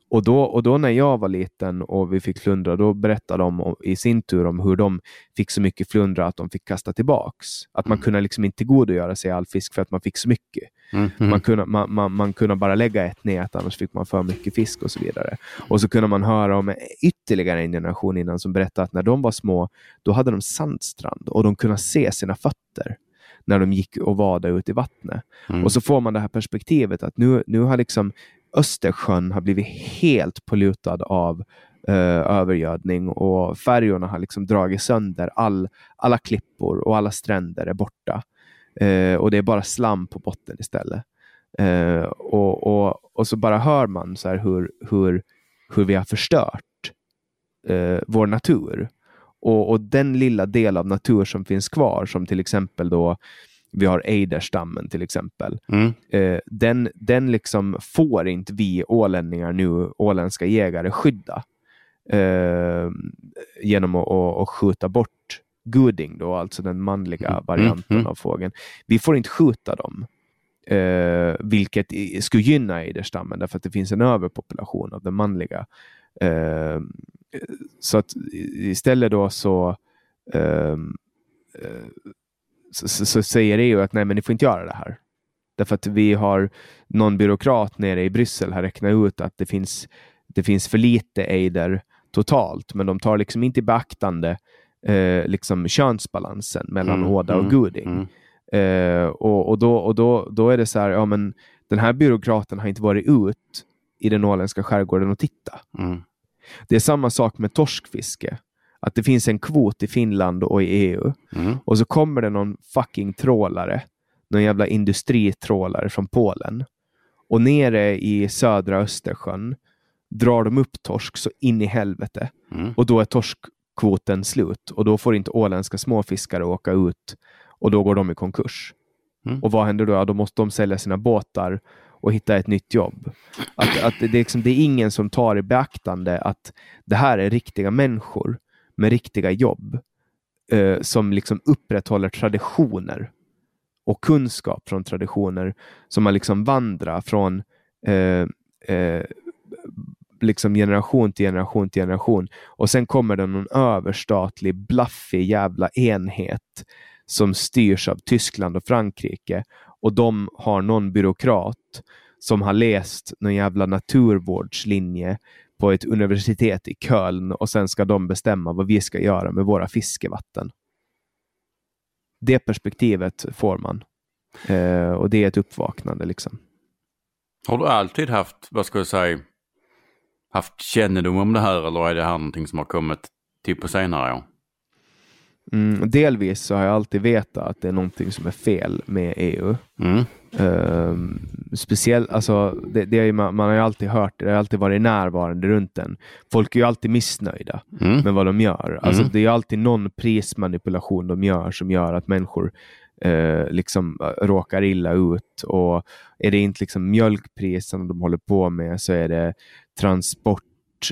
Speaker 2: Och då, och då när jag var liten och vi fick flundra, då berättade de om, i sin tur om hur de fick så mycket flundra att de fick kasta tillbaks. Att man mm. kunde liksom inte tillgodogöra sig all fisk för att man fick så mycket. Mm. Man, kunde, man, man, man kunde bara lägga ett nät, annars fick man för mycket fisk och så vidare. Och så kunde man höra om ytterligare en generation innan som berättade att när de var små, då hade de sandstrand och de kunde se sina fötter när de gick och vadade ut i vattnet. Mm. Och så får man det här perspektivet att nu, nu har liksom Östersjön har blivit helt pollutad av eh, övergödning och färjorna har liksom dragit sönder all, alla klippor och alla stränder är borta. Eh, och det är bara slam på botten istället. Eh, och, och, och så bara hör man så här hur, hur, hur vi har förstört eh, vår natur. Och, och den lilla del av natur som finns kvar, som till exempel då vi har ejderstammen till exempel. Mm. Eh, den, den liksom får inte vi ålänningar nu, åländska jägare, skydda eh, genom att, att, att, skjuta bort guding, då, alltså den manliga mm. varianten mm. av fågeln. Vi får inte skjuta dem. Eh, vilket skulle gynna ejderstammen därför att det finns en överpopulation av den manliga. Eh, så att istället då så eh, eh, så, så, så säger EU att nej, men ni får inte göra det här. Därför att vi har någon byråkrat nere i Bryssel har räknat ut att det finns, det finns för lite ejder totalt, men de tar liksom inte i beaktande eh, liksom könsbalansen mellan
Speaker 1: Mm,
Speaker 2: Åda och
Speaker 1: mm,
Speaker 2: Guding.
Speaker 1: Mm.
Speaker 2: Eh, och och, då, och då, då är det så här, ja men den här byråkraten har inte varit ut i den åländska skärgården och titta.
Speaker 1: Mm.
Speaker 2: Det är samma sak med torskfiske. Att det finns en kvot i Finland och i EU
Speaker 1: Mm.
Speaker 2: och så kommer det någon fucking trålare, någon jävla industritrålare från Polen och nere i södra Östersjön drar de upp torsk så in i helvete
Speaker 1: Mm.
Speaker 2: och då är torskkvoten slut och då får inte åländska småfiskare åka ut och då går de i konkurs.
Speaker 1: Mm.
Speaker 2: Och vad händer då? Ja, då måste de sälja sina båtar och hitta ett nytt jobb. Att, att det, är liksom, det är ingen som tar i beaktande att det här är riktiga människor med riktiga jobb eh, som liksom upprätthåller traditioner och kunskap från traditioner som har liksom vandrat från eh, eh, liksom generation till generation till generation. Och sen kommer det någon överstatlig, blaffig jävla enhet som styrs av Tyskland och Frankrike. Och de har någon byråkrat som har läst någon jävla naturvårdslinje på ett universitet i Köln och sen ska de bestämma vad vi ska göra med våra fiskevatten. Det perspektivet får man. Eh, och det är ett uppvaknande. liksom.
Speaker 1: Har du alltid haft, vad ska jag säga, haft kännedom om det här eller är det här någonting som har kommit till på senare år?
Speaker 2: Mm, delvis så har jag alltid vetat att det är någonting som är fel med EU.
Speaker 1: Mm.
Speaker 2: Um, speciellt, alltså, det, det är man, man har ju alltid hört det, det har alltid varit närvarande runt den. Folk är ju alltid missnöjda
Speaker 1: Mm.
Speaker 2: med vad de gör. Alltså,
Speaker 1: Mm.
Speaker 2: Det är alltid någon prismanipulation de gör som gör att människor eh, liksom eh, råkar illa ut. Och är det inte liksom mjölkpriserna de håller på med så är det transport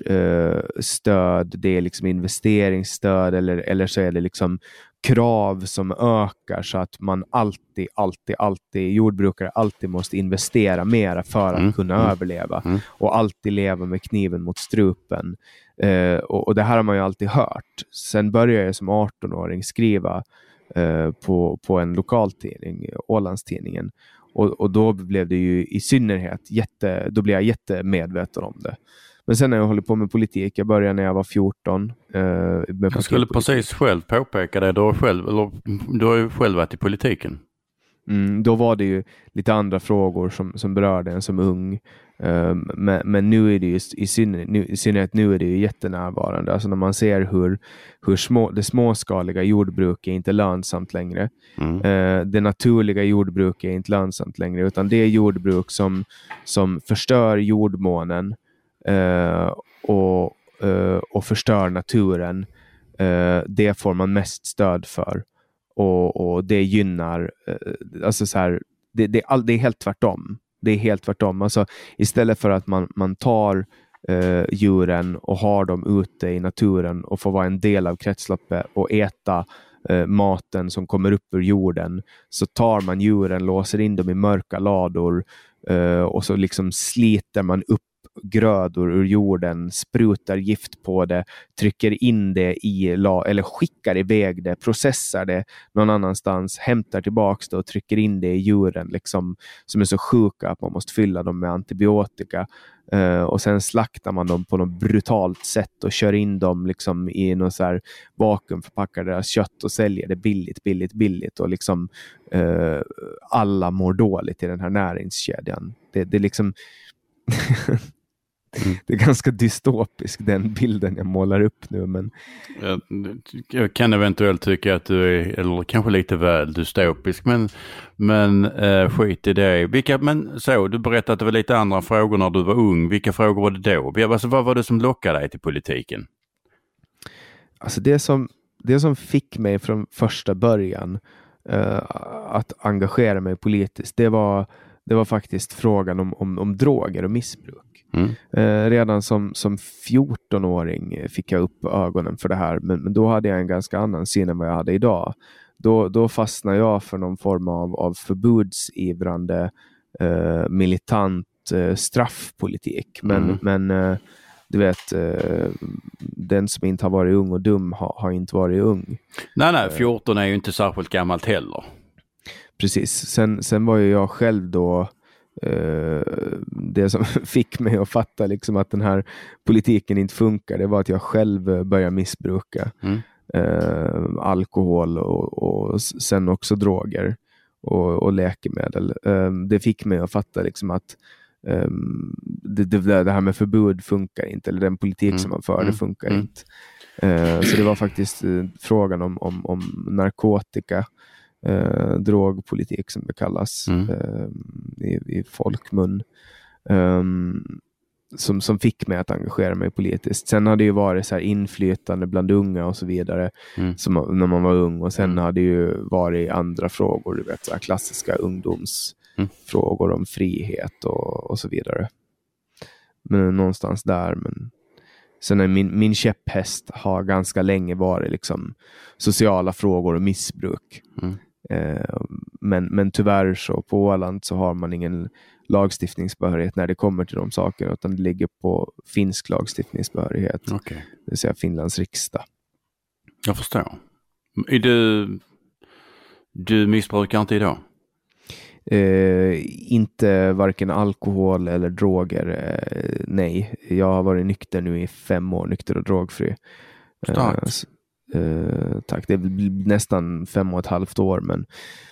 Speaker 2: eh, stöd, det är liksom investeringsstöd eller, eller så är det liksom krav som ökar så att man alltid, alltid, alltid, jordbrukare alltid måste investera mera för att
Speaker 1: Mm,
Speaker 2: kunna
Speaker 1: mm,
Speaker 2: överleva
Speaker 1: mm.
Speaker 2: och alltid leva med kniven mot strupen. Eh, och, och det här har man ju alltid hört. Sen började jag som 18-åring skriva eh, på, på en lokaltidning, Ålandstidningen. Och, och då blev det ju i synnerhet jätte, då blev jag jättemedveten om det. Men sen har jag hållit på med politik. Jag började när jag var 14. Eh,
Speaker 1: Jag skulle precis själv påpeka det. Du har, själv, eller, du har ju själv varit i politiken.
Speaker 2: Mm, då var det ju lite andra frågor som, som berörde en som ung. Um, men, men nu är det ju i synnerhet, nu, i synnerhet nu är det ju jättenärvarande. Alltså när man ser hur, hur små, det småskaliga jordbruket är inte lönsamt längre.
Speaker 1: Mm.
Speaker 2: Eh, det naturliga jordbruket är inte lönsamt längre, utan det är jordbruk som, som förstör jordmånen Eh, och, eh, och förstör naturen. Eh, det får man mest stöd för. Och, och det gynnar, eh, alltså så här, det, det, är all, det är helt tvärtom. Det är helt tvärtom. Alltså, istället för att man, man tar eh, djuren och har dem ute i naturen och får vara en del av kretsloppet och äta eh, maten som kommer upp ur jorden, så tar man djuren, låser in dem i mörka lador eh, och så liksom sliter man upp grödor ur jorden, sprutar gift på det, trycker in det i, eller skickar iväg det, processar det någon annanstans, hämtar tillbaks det och trycker in det i djuren liksom, som är så sjuka att man måste fylla dem med antibiotika. Uh, och sen slaktar man dem på något brutalt sätt och kör in dem liksom i någon så här vakuumförpackar deras kött och säljer det billigt, billigt, billigt. Och liksom uh, alla mår dåligt i den här näringskedjan. Det, det liksom liksom Det är ganska dystopisk den bilden jag målar upp nu. Men
Speaker 1: Jag, jag kan eventuellt tycka att du är, eller kanske lite väl dystopisk, men, men eh, skit i det. Vilka, men så, du berättade att det var lite andra frågor när du var ung. Vilka frågor var det då? Alltså, vad var det som lockade dig till politiken?
Speaker 2: alltså det, som, det som fick mig från första början eh, att engagera mig politiskt, det var, det var faktiskt frågan om, om, om droger och missbruk.
Speaker 1: Mm.
Speaker 2: Eh, redan som, som 14-åring fick jag upp ögonen för det här, men, men då hade jag en ganska annan syn än vad jag hade idag. Då, då fastnade jag för någon form av, av förbudsivrande eh, militant eh, straffpolitik. Men,
Speaker 1: Mm.
Speaker 2: men eh, du vet, eh, den som inte har varit ung och dum har, har inte varit ung.
Speaker 1: Nej, nej, 14 är ju inte särskilt gammalt heller.
Speaker 2: Precis. Sen, sen var ju jag själv då eh, det som fick mig att fatta liksom att den här politiken inte funkar, det var att jag själv började missbruka
Speaker 1: Mm.
Speaker 2: eh, alkohol och, och sen också droger och, och läkemedel. Eh, det fick mig att fatta liksom att um, det, det, det, här med förbud funkar inte, eller den politik
Speaker 1: Mm.
Speaker 2: som man för,
Speaker 1: Mm.
Speaker 2: det funkar
Speaker 1: Mm.
Speaker 2: inte. Eh, så det var faktiskt eh, frågan om, om, om narkotika, eh, drogpolitik som det kallas
Speaker 1: Mm.
Speaker 2: eh, i, i folkmun, ehm, som, som fick mig att engagera mig politiskt. Sen har det ju varit så här inflytande bland unga och så vidare,
Speaker 1: Mm.
Speaker 2: som, när man var ung. Och sen
Speaker 1: Mm.
Speaker 2: har det ju varit andra frågor, du vet, så här klassiska ungdomsfrågor
Speaker 1: Mm.
Speaker 2: om frihet och, och så vidare. Men någonstans där. Men sen är min, min käpphäst har ganska länge varit liksom sociala frågor och missbruk.
Speaker 1: Mm.
Speaker 2: Eh, men, men tyvärr så på Åland så har man ingen lagstiftningsbehörighet när det kommer till de sakerna, utan det ligger på finsk lagstiftningsbehörighet,
Speaker 1: Okej,
Speaker 2: det vill säga Finlands riksdag.
Speaker 1: jag förstår. Är du, du missbrukar inte idag?
Speaker 2: Eh, inte varken alkohol eller droger, eh, nej. Jag har varit nykter nu i fem år, nykter och drogfri.
Speaker 1: Starkt.
Speaker 2: Eh, tack, det är nästan fem och ett halvt år, men,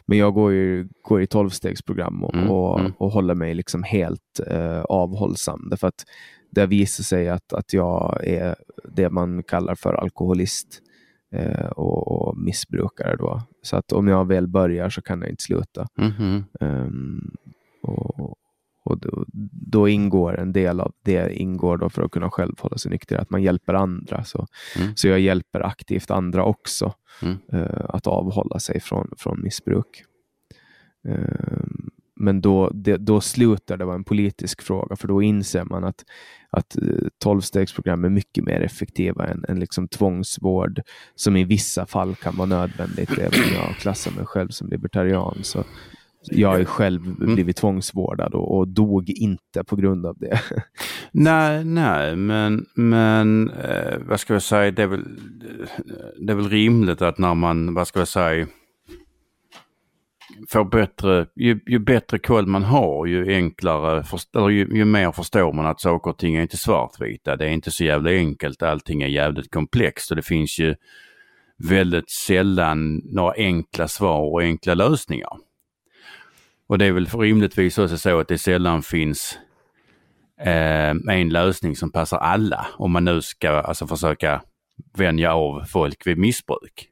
Speaker 2: men jag går, ju, går i tolvstegsprogram och,
Speaker 1: Mm,
Speaker 2: och,
Speaker 1: mm.
Speaker 2: och håller mig liksom helt eh, avhållsam. Därför att det har visat sig att, att jag är det man kallar för alkoholist eh, och, och missbrukare. Då. Så att om jag väl börjar så kan jag inte sluta.
Speaker 1: Mhm.
Speaker 2: Ehm, och och då, då ingår en del av det ingår då för att kunna själv hålla sig nykter, att man hjälper andra. Så,
Speaker 1: Mm.
Speaker 2: så jag hjälper aktivt andra också
Speaker 1: Mm.
Speaker 2: eh, att avhålla sig från, från missbruk. Ehm, men då, det, då slutar det vara en politisk fråga, för då inser man att, att eh, tolvstegsprogram är mycket mer effektiva än, än liksom tvångsvård, som i vissa fall kan vara nödvändigt, även om jag klassar mig själv som libertarian. Så jag har ju själv
Speaker 1: Mm.
Speaker 2: blivit tvångsvårdad och, och dog inte på grund av det.
Speaker 1: Nej, nej, men, men eh, vad ska jag säga, det är, väl, det är väl rimligt att när man, vad ska jag säga, får bättre, ju, ju bättre koll man har, ju enklare, först, eller ju, ju mer förstår man att saker och ting är inte svartvita. Det är inte så jävla enkelt, allting är jävligt komplext och det finns ju väldigt sällan några enkla svar och enkla lösningar. Och det är väl rimligtvis också så att det sällan finns eh, en lösning som passar alla om man nu ska alltså försöka vänja av folk vid missbruk.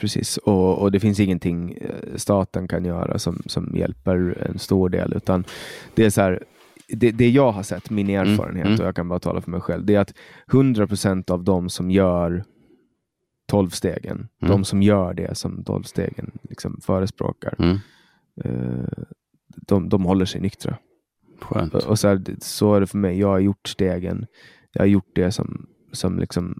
Speaker 2: Precis, och, och det finns ingenting eh, staten kan göra som, som hjälper en stor del, utan det är så här, det, det jag har sett, min erfarenhet,
Speaker 1: mm.
Speaker 2: och jag kan bara tala för mig själv, det är att 100% av de som gör tolvstegen,
Speaker 1: Mm.
Speaker 2: de som gör det som tolvstegen liksom förespråkar,
Speaker 1: Mm.
Speaker 2: Eh, de, de håller sig nyktra.
Speaker 1: Skönt.
Speaker 2: Och så, här, så är det för mig. Jag har gjort stegen. Jag har gjort det som, som liksom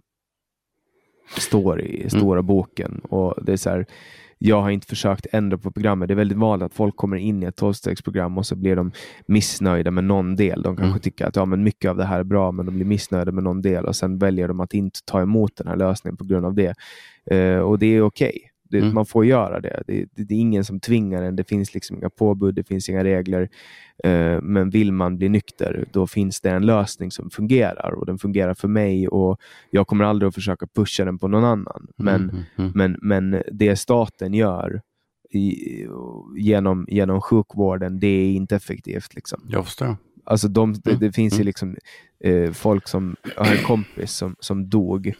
Speaker 2: står i stora boken. Och det är så här, jag har inte försökt ändra på programmet. Det är väldigt vanligt att folk kommer in i ett tolvstegsprogram och så blir de missnöjda med någon del. De kanske
Speaker 1: Mm.
Speaker 2: tycker att ja, men mycket av det här är bra, men de blir missnöjda med någon del och sen väljer de att inte ta emot den här lösningen på grund av det. Eh, och det är okej. Det,
Speaker 1: Mm.
Speaker 2: Man får göra det. Det, det. det är ingen som tvingar en. Det finns liksom inga påbud, det finns inga regler. Eh, men vill man bli nykter, då finns det en lösning som fungerar och den fungerar för mig och jag kommer aldrig att försöka pusha den på någon annan. Men,
Speaker 1: Mm, mm,
Speaker 2: men, men det staten gör i, genom, genom sjukvården, det är inte effektivt. Liksom.
Speaker 1: Jag förstår.
Speaker 2: Alltså de, det,
Speaker 1: Mm,
Speaker 2: det finns ju
Speaker 1: mm.
Speaker 2: liksom eh, folk som, jag har en kompis som, som dog,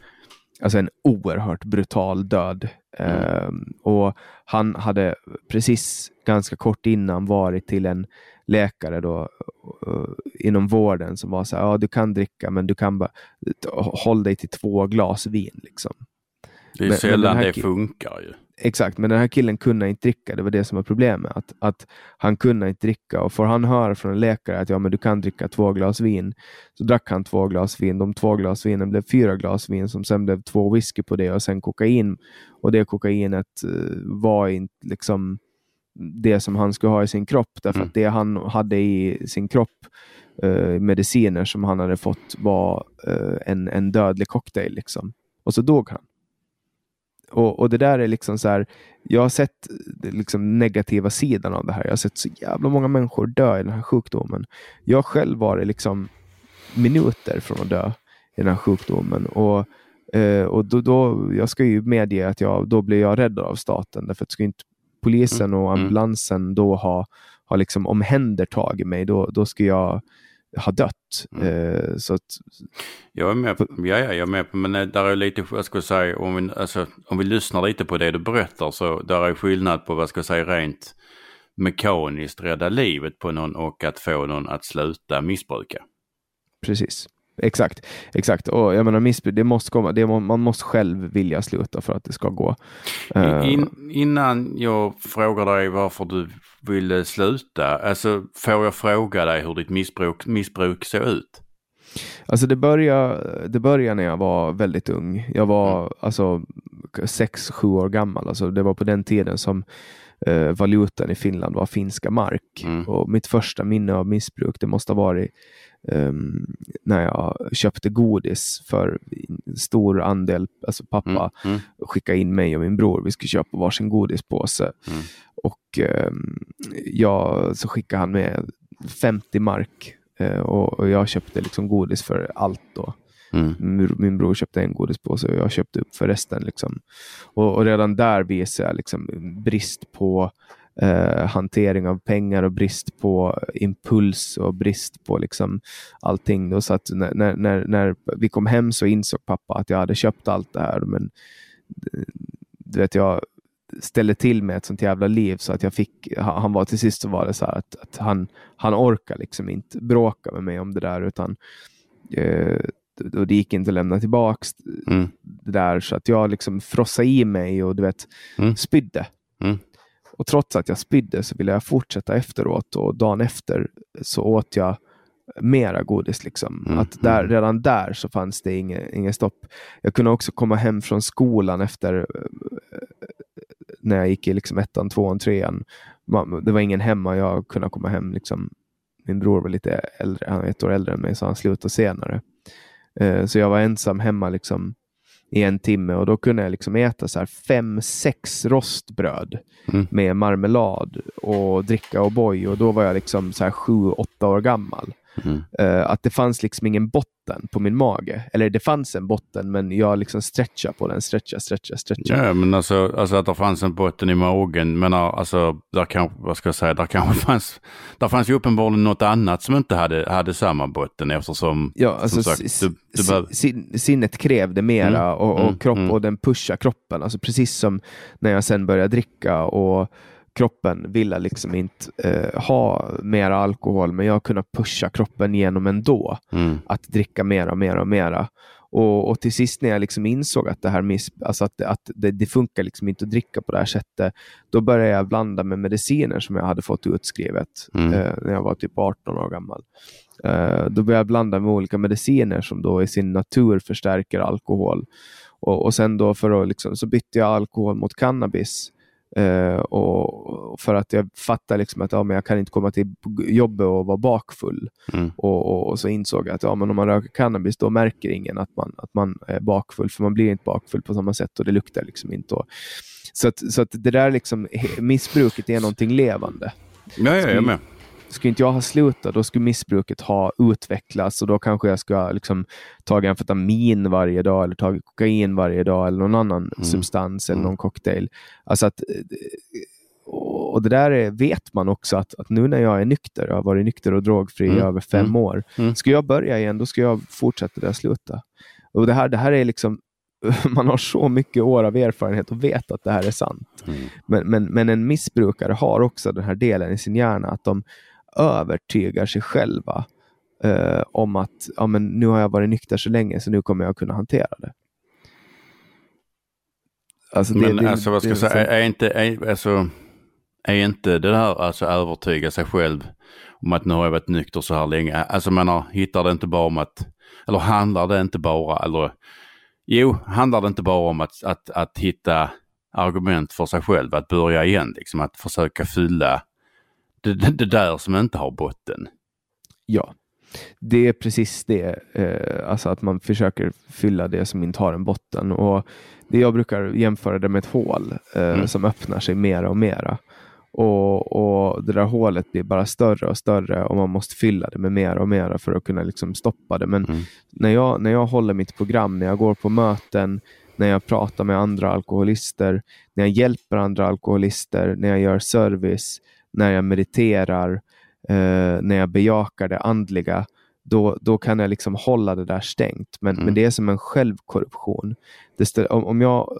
Speaker 2: alltså en oerhört brutal död.
Speaker 1: Mm.
Speaker 2: Ehm, och han hade precis ganska kort innan varit till en läkare då, eh, inom vården som var så här, ja du kan dricka men du kan bara, håll dig till två glas vin. Liksom.
Speaker 1: Det är
Speaker 2: Men- men
Speaker 1: sällan
Speaker 2: här
Speaker 1: det funkar ju.
Speaker 2: Exakt, men den här killen kunde inte dricka. Det var det som var problemet. Att, att han kunde inte dricka och får han höra från en läkare att ja, men du kan dricka två glas vin, så drack han två glas vin. De två glas vinen blev fyra glas vin som sen blev två whisky på det och sen kokain. Och det kokainet eh, var inte liksom det som han skulle ha i sin kropp, därför
Speaker 1: Mm.
Speaker 2: att det han hade i sin kropp, eh, mediciner som han hade fått, var eh, en, en dödlig cocktail. Liksom. Och så dog han. Och, och det där är liksom så här, jag har sett liksom negativa sidan av det här. Jag har sett så jävla många människor dö i den här sjukdomen. Jag själv var det liksom minuter från att dö i den här sjukdomen. Och, eh, och då, då, jag ska ju medge att jag, då blir jag rädd av staten. Därför att ska inte polisen och
Speaker 1: Mm.
Speaker 2: ambulansen då ha, ha liksom omhändertagit mig, då, då ska jag ha dött.
Speaker 1: Mm.
Speaker 2: Eh, så att,
Speaker 1: Jag är med på, ja, ja, jag är med på, men eh, där är lite, jag ska säga, om vi, alltså, om vi lyssnar lite på det du berättar så där är skillnad på, vad ska jag säga, rent mekaniskt rädda livet på någon och att få någon att sluta missbruka.
Speaker 2: precis. Exakt, exakt. Och jag menar missbruk, det måste komma, det, man måste själv vilja sluta för att det ska gå. Eh,
Speaker 1: In, innan jag frågar dig varför du ville sluta, alltså får jag fråga dig hur ditt missbruk, missbruk såg ut?
Speaker 2: Alltså det började, det började när jag var väldigt ung. Jag var
Speaker 1: Mm.
Speaker 2: alltså sex, sju år gammal. Alltså det var på den tiden som eh, valutan i Finland var finska mark.
Speaker 1: Mm.
Speaker 2: Och mitt första minne av missbruk det måste ha varit ehm, när jag köpte godis för stor andel. Alltså pappa
Speaker 1: Mm, mm,
Speaker 2: skickade in mig och min bror. Vi skulle köpa varsin godispåse.
Speaker 1: Mm.
Speaker 2: Och ehm, jag, så skickade han med 50 mark. Eh, och, och jag köpte liksom godis för allt då.
Speaker 1: mm,
Speaker 2: Min, min bror köpte en godispåse och jag köpte upp för resten. Liksom. Och, och redan där visade jag liksom brist på eh, hantering av pengar och brist på impuls och brist på liksom allting. Då. Så att när, när, när, vi kom hem så insåg pappa att jag hade köpt allt det här. Men eh, du vet, jag ställde till med ett sånt jävla liv så att jag fick, han var till sist så var det så att, att han, han orkar liksom inte bråka med mig om det där utan eh, och det gick inte att lämna tillbaks
Speaker 1: mm,
Speaker 2: det där så att jag liksom frossade i mig och du vet
Speaker 1: Mm.
Speaker 2: spydde.
Speaker 1: Mm.
Speaker 2: Och trots att jag spydde så ville jag fortsätta efteråt och dagen efter så åt jag mera godis. Liksom.
Speaker 1: Mm,
Speaker 2: Att där,
Speaker 1: mm.
Speaker 2: redan där så fanns det inget, inget stopp. Jag kunde också komma hem från skolan efter eh, när jag gick i liksom ettan, tvåan, trean. Det var ingen hemma, jag kunde komma hem. Liksom. Min bror var lite äldre, han är ett år äldre än mig, så han slutade senare. Eh, Så jag var ensam hemma liksom, i en timme och då kunde jag liksom äta så här fem, sex rostbröd
Speaker 1: Mm.
Speaker 2: med marmelad och dricka O'boy och då var jag liksom så här sju, åtta år gammal.
Speaker 1: Mm.
Speaker 2: Att det fanns liksom ingen botten på min mage. Eller det fanns en botten men jag liksom stretchade på den, stretcha, stretcha, stretcha.
Speaker 1: Ja, men alltså, alltså att det fanns en botten i magen, men alltså, där kanske, vad ska jag säga, där kanske fanns, där fanns ju uppenbarligen något annat som inte hade, hade samma botten eftersom,
Speaker 2: Ja, alltså,
Speaker 1: som sagt, du, du
Speaker 2: sin, sinnet krävde mera
Speaker 1: Mm,
Speaker 2: och, och,
Speaker 1: mm,
Speaker 2: kropp,
Speaker 1: mm.
Speaker 2: och den pushar kroppen. Alltså precis som när jag sen började dricka och kroppen ville liksom inte eh, ha mera alkohol, men jag kunde pusha kroppen genom ändå
Speaker 1: mm,
Speaker 2: att dricka mera och mera och mera. Och, och till sist när jag liksom insåg att det här miss, alltså att, att det, det funkar liksom inte att dricka på det här sättet, då började jag blanda med mediciner som jag hade fått utskrivet
Speaker 1: Mm.
Speaker 2: eh, när jag var typ 18 år gammal. Eh, då började jag blanda med olika mediciner som då i sin natur förstärker alkohol. Och, och sen då för att liksom, så bytte jag alkohol mot cannabis. Eh, och för att jag fattade liksom att ja, men jag kan inte komma till jobbet och vara bakfull.
Speaker 1: mm,
Speaker 2: Och, och, och så insåg jag att ja, men om man röker cannabis då märker ingen att man, att man är bakfull, för man blir inte bakfull på samma sätt och det luktar liksom inte. Och, så att, så att det där liksom, missbruket är någonting levande.
Speaker 1: ja, ja, jag är med.
Speaker 2: Skulle inte jag ha slutat, då skulle missbruket ha utvecklats och då kanske jag ska liksom tagit amfetamin varje dag eller tagit kokain varje dag eller någon annan
Speaker 1: Mm.
Speaker 2: substans eller
Speaker 1: Mm.
Speaker 2: någon cocktail. Alltså att, eh, och det där är, vet man också att, att nu när jag är nykter, jag har varit nykter och drogfri i
Speaker 1: Mm.
Speaker 2: över fem
Speaker 1: Mm.
Speaker 2: år,
Speaker 1: Mm.
Speaker 2: ska jag börja igen, då ska jag fortsätta där jag slutade. Och det här, det här är liksom, man har så mycket år av erfarenhet och vet att det här är sant.
Speaker 1: Mm.
Speaker 2: Men, men, men en missbrukare har också den här delen i sin hjärna att de övertygar sig själva eh, om att ja, men nu har jag varit nykter så länge så nu kommer jag kunna hantera det. Alltså, det-
Speaker 1: Men
Speaker 2: det-
Speaker 1: alltså vad ska jag säga,
Speaker 2: liksom-
Speaker 1: är, inte, är, alltså, är inte det där alltså övertyga sig själv om att nu har jag varit nykter så här länge. Alltså man hittar det inte bara om att, eller handlar det inte bara, eller jo, handlar det inte bara om att, att, att hitta argument för sig själv, att börja igen, liksom att försöka fylla det, det, där som inte har botten.
Speaker 2: Ja, det är precis det. Eh, alltså att man försöker fylla det som inte har en botten. Och det jag brukar jämföra det med ett hål eh,
Speaker 1: Mm.
Speaker 2: som öppnar sig mera och mera. Och, och det där hålet blir bara större och större och man måste fylla det med mera och mera för att kunna liksom stoppa det. Men
Speaker 1: Mm.
Speaker 2: när, jag, när jag håller mitt program, när jag går på möten, när jag pratar med andra alkoholister, när jag hjälper andra alkoholister, när jag gör service, när jag mediterar, eh, när jag bejakar det andliga, då, då kan jag liksom hålla det där stängt. Men,
Speaker 1: Mm.
Speaker 2: men det är som en självkorruption. Det stä- om, om jag,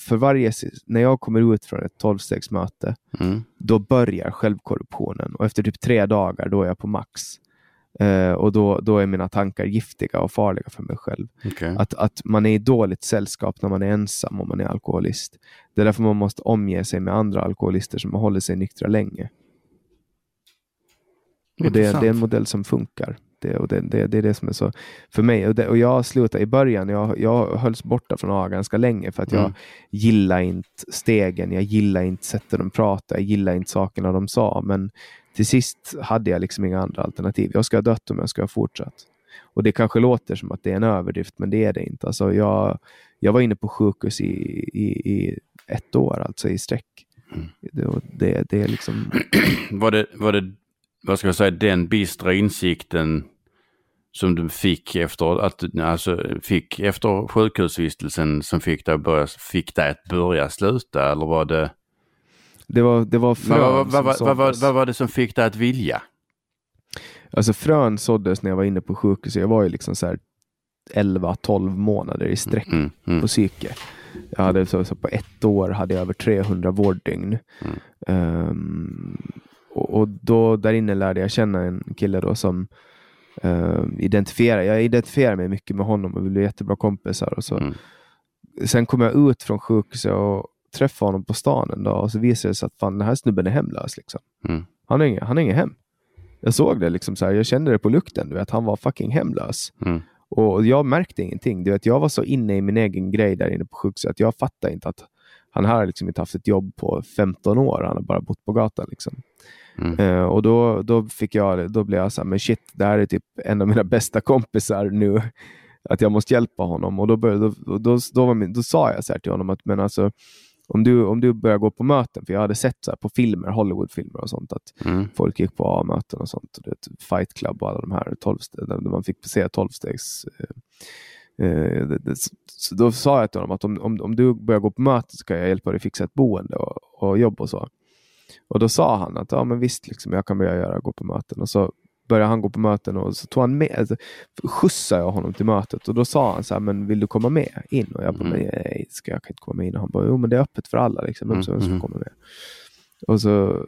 Speaker 2: för varje, när jag kommer ut från ett tolvstegsmöte,
Speaker 1: Mm.
Speaker 2: då börjar självkorruptionen och efter typ tre dagar då är jag på max. Eh, och då, då är mina tankar giftiga och farliga för mig själv.
Speaker 1: Okej.
Speaker 2: Att, att man är i dåligt sällskap när man är ensam om man är alkoholist. Det är därför man måste omge sig med andra alkoholister som hållit sig nyktra länge. Och det, det är en modell som funkar. Det, och det, det, det är det som är så för mig. Och, det, och jag slutade i början, jag, jag hölls borta från AA ganska länge för att jag
Speaker 1: Mm.
Speaker 2: gillar inte stegen, jag gillar inte sättet de pratade, jag gillar inte sakerna de sa. Men till sist hade jag liksom inga andra alternativ. Jag ska ha dött om jag ska ha fortsatt. Och det kanske låter som att det är en överdrift, men det är det inte. Alltså jag, jag var inne på sjukhus i, i, i ett år, alltså i sträck.
Speaker 1: Mm.
Speaker 2: Det, det är liksom...
Speaker 1: Var det, var det, vad ska jag säga, den bistra insikten som du fick efter att, alltså fick efter sjukhusvistelsen som fick dig att börja, fick dig att börja sluta eller var det?
Speaker 2: Det var, det var frön
Speaker 1: Vad, vad,
Speaker 2: som
Speaker 1: vad, vad, vad, vad var det som fick dig att vilja?
Speaker 2: Alltså frön såddes när jag var inne på sjukhus. Jag var ju liksom så här 11-12 månader i sträck
Speaker 1: Mm, mm,
Speaker 2: på psyke. Jag hade så, så på ett år hade jag över 300 vårddygn.
Speaker 1: Mm.
Speaker 2: Ehm, och, och då där inne lärde jag känna en kille då som um, identifierar, jag identifierar mig mycket med honom och vi blev jättebra kompisar. Och så.
Speaker 1: Mm.
Speaker 2: Sen kom jag ut från sjukhuset och träffade honom på stan en dag och så visade det sig att fan, den här snubben är hemlös. Liksom.
Speaker 1: Mm.
Speaker 2: Han har inget, han har inget hem. Jag såg det, liksom så här, jag kände det på lukten, du vet, han var fucking hemlös.
Speaker 1: Mm.
Speaker 2: Och jag märkte ingenting. Du vet, jag var så inne i min egen grej där inne på sjukhuset att jag fattade inte att han här har liksom inte haft ett jobb på 15 år. Han har bara bott på gatan. Liksom.
Speaker 1: Mm.
Speaker 2: Eh, och då, då, fick jag, då blev jag så här, men shit, det här är typ en av mina bästa kompisar nu. Att jag måste hjälpa honom. Och då, började, då, då, då, min, då sa jag så här till honom att men alltså, om, du, om du börjar gå på möten, för jag hade sett så på filmer, Hollywoodfilmer och sånt, att
Speaker 1: Mm.
Speaker 2: folk gick på A-möten och sånt. Du vet, Fight Club och alla de här 12 där man fick se tolvstegs... Eh, eh, det- det- så då sa jag till honom att om, om, om du börjar gå på möten så kan jag hjälpa dig fixa ett boende och, och jobb och så. Och då sa han att ja, men visst, liksom, jag kan börja göra, gå på möten. Och så började han gå på möten och så tog han med, alltså, skjutsade jag honom till mötet och då sa han så här, men vill du komma med in? Och jag bara,
Speaker 1: Mm.
Speaker 2: nej, ska jag kan inte komma med in. Och han bara, jo men det är öppet för alla, liksom, vem som helst
Speaker 1: Mm, mhm.
Speaker 2: komma med. Och så,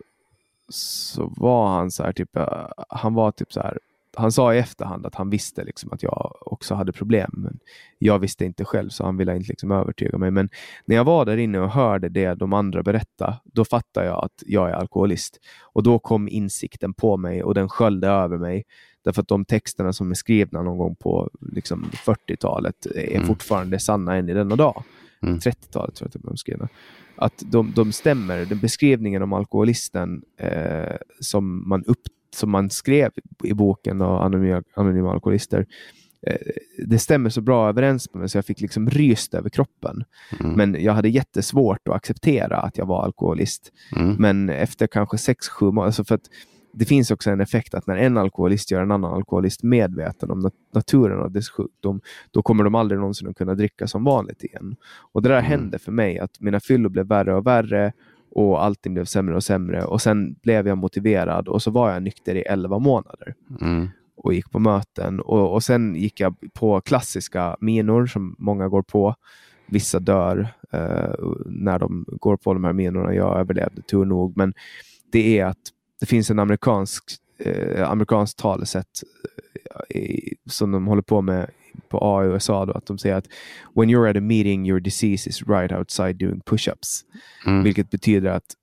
Speaker 2: så var han så här, typ, eh, han var typ så här, han sa i efterhand att han visste liksom att jag också hade problem. Men jag visste inte själv, så han ville inte liksom övertyga mig. Men när jag var där inne och hörde det de andra berätta, då fattade jag att jag är alkoholist. Och då kom insikten på mig och den sköljde över mig. Därför att de texterna som är skrivna någon gång på liksom 40-talet är
Speaker 1: Mm.
Speaker 2: fortfarande sanna än i denna dag.
Speaker 1: Mm.
Speaker 2: 30-talet tror jag att de skrivna. Att de, de stämmer. Den beskrivningen om alkoholisten eh, som, man upp, som man skrev i boken och anonyma, anonyma alkoholister, eh, det stämmer så bra överens med mig så jag fick liksom ryst över kroppen.
Speaker 1: Mm.
Speaker 2: Men jag hade jättesvårt att acceptera att jag var alkoholist.
Speaker 1: Mm.
Speaker 2: Men efter kanske sex sju månader, alltså för att det finns också en effekt att när en alkoholist gör en annan alkoholist medveten om nat- naturen av dess sjukdom, då kommer de aldrig någonsin att kunna dricka som vanligt igen. Och det där
Speaker 1: Mm.
Speaker 2: hände för mig, att mina fyllor blev värre och värre och allting blev sämre och sämre. Och sen blev jag motiverad och så var jag nykter i 11 månader
Speaker 1: Mm.
Speaker 2: och gick på möten. Och, och sen gick jag på klassiska minor som många går på. Vissa dör eh, när de går på de här minorna. Jag överlevde tur nog. Men det är att det finns en amerikansk, eh, amerikanskt talesätt eh, som de håller på med på A i USA. Då, att de säger att when you're at a meeting your disease is right outside doing push-ups.
Speaker 1: Mm.
Speaker 2: Vilket betyder att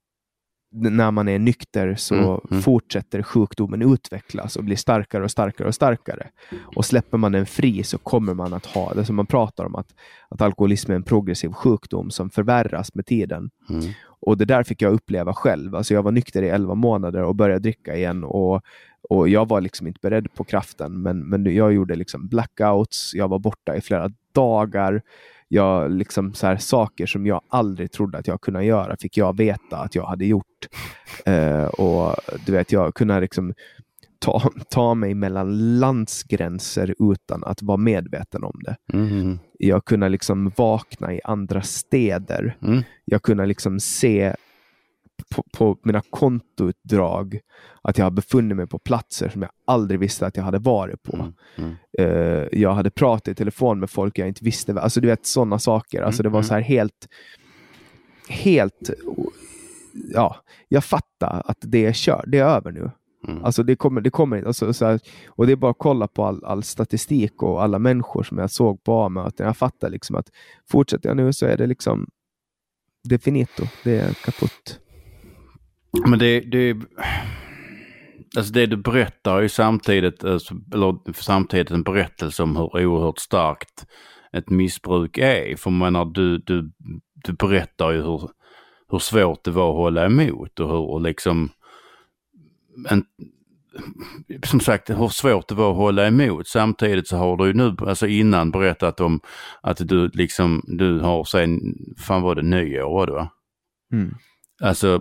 Speaker 2: när man är nykter så
Speaker 1: Mm, mm.
Speaker 2: fortsätter sjukdomen utvecklas och blir starkare och starkare och starkare. Och släpper man den fri så kommer man att ha det som man pratar om, att, att alkoholism är en progressiv sjukdom som förvärras med tiden.
Speaker 1: Mm.
Speaker 2: Och det där fick jag uppleva själv. Alltså jag var nykter i 11 månader och började dricka igen. Och, och Jag var liksom inte beredd på kraften, men, men jag gjorde liksom blackouts. Jag var borta i flera dagar. jag liksom så här, saker som jag aldrig trodde att jag kunde göra fick jag veta att jag hade gjort. Eh, och du vet, jag kunde liksom ta, ta mig mellan landsgränser utan att vara medveten om det.
Speaker 1: Mm.
Speaker 2: Jag kunde liksom vakna i andra städer.
Speaker 1: Mm.
Speaker 2: Jag kunde liksom se på, på mina kontoutdrag att jag har befunnit mig på platser som jag aldrig visste att jag hade varit på.
Speaker 1: Mm. Mm.
Speaker 2: Eh, jag hade pratat i telefon med folk jag inte visste. Alltså du vet sådana saker. Alltså det var
Speaker 1: Mm.
Speaker 2: så här helt, helt, ja, jag fattar att det är kört. Det är över nu.
Speaker 1: Mm.
Speaker 2: Alltså det kommer, det kommer inte. Alltså, så här, och det är bara att kolla på all, all statistik och alla människor som jag såg på A-möten. Jag fattar liksom att fortsätter jag nu så är det liksom det finito. Det är kaputt.
Speaker 1: Men det, det, alltså det du berättar är ju samtidigt, alltså, eller samtidigt en berättelse om hur oerhört starkt ett missbruk är. För jag menar, du, du, du berättar ju hur, hur svårt det var att hålla emot och hur liksom en, som sagt, hur svårt det var att hålla emot. Samtidigt så har du ju nu, alltså innan berättat om att du liksom, du har sen, fan var det nyår var det va?
Speaker 2: Mm.
Speaker 1: Alltså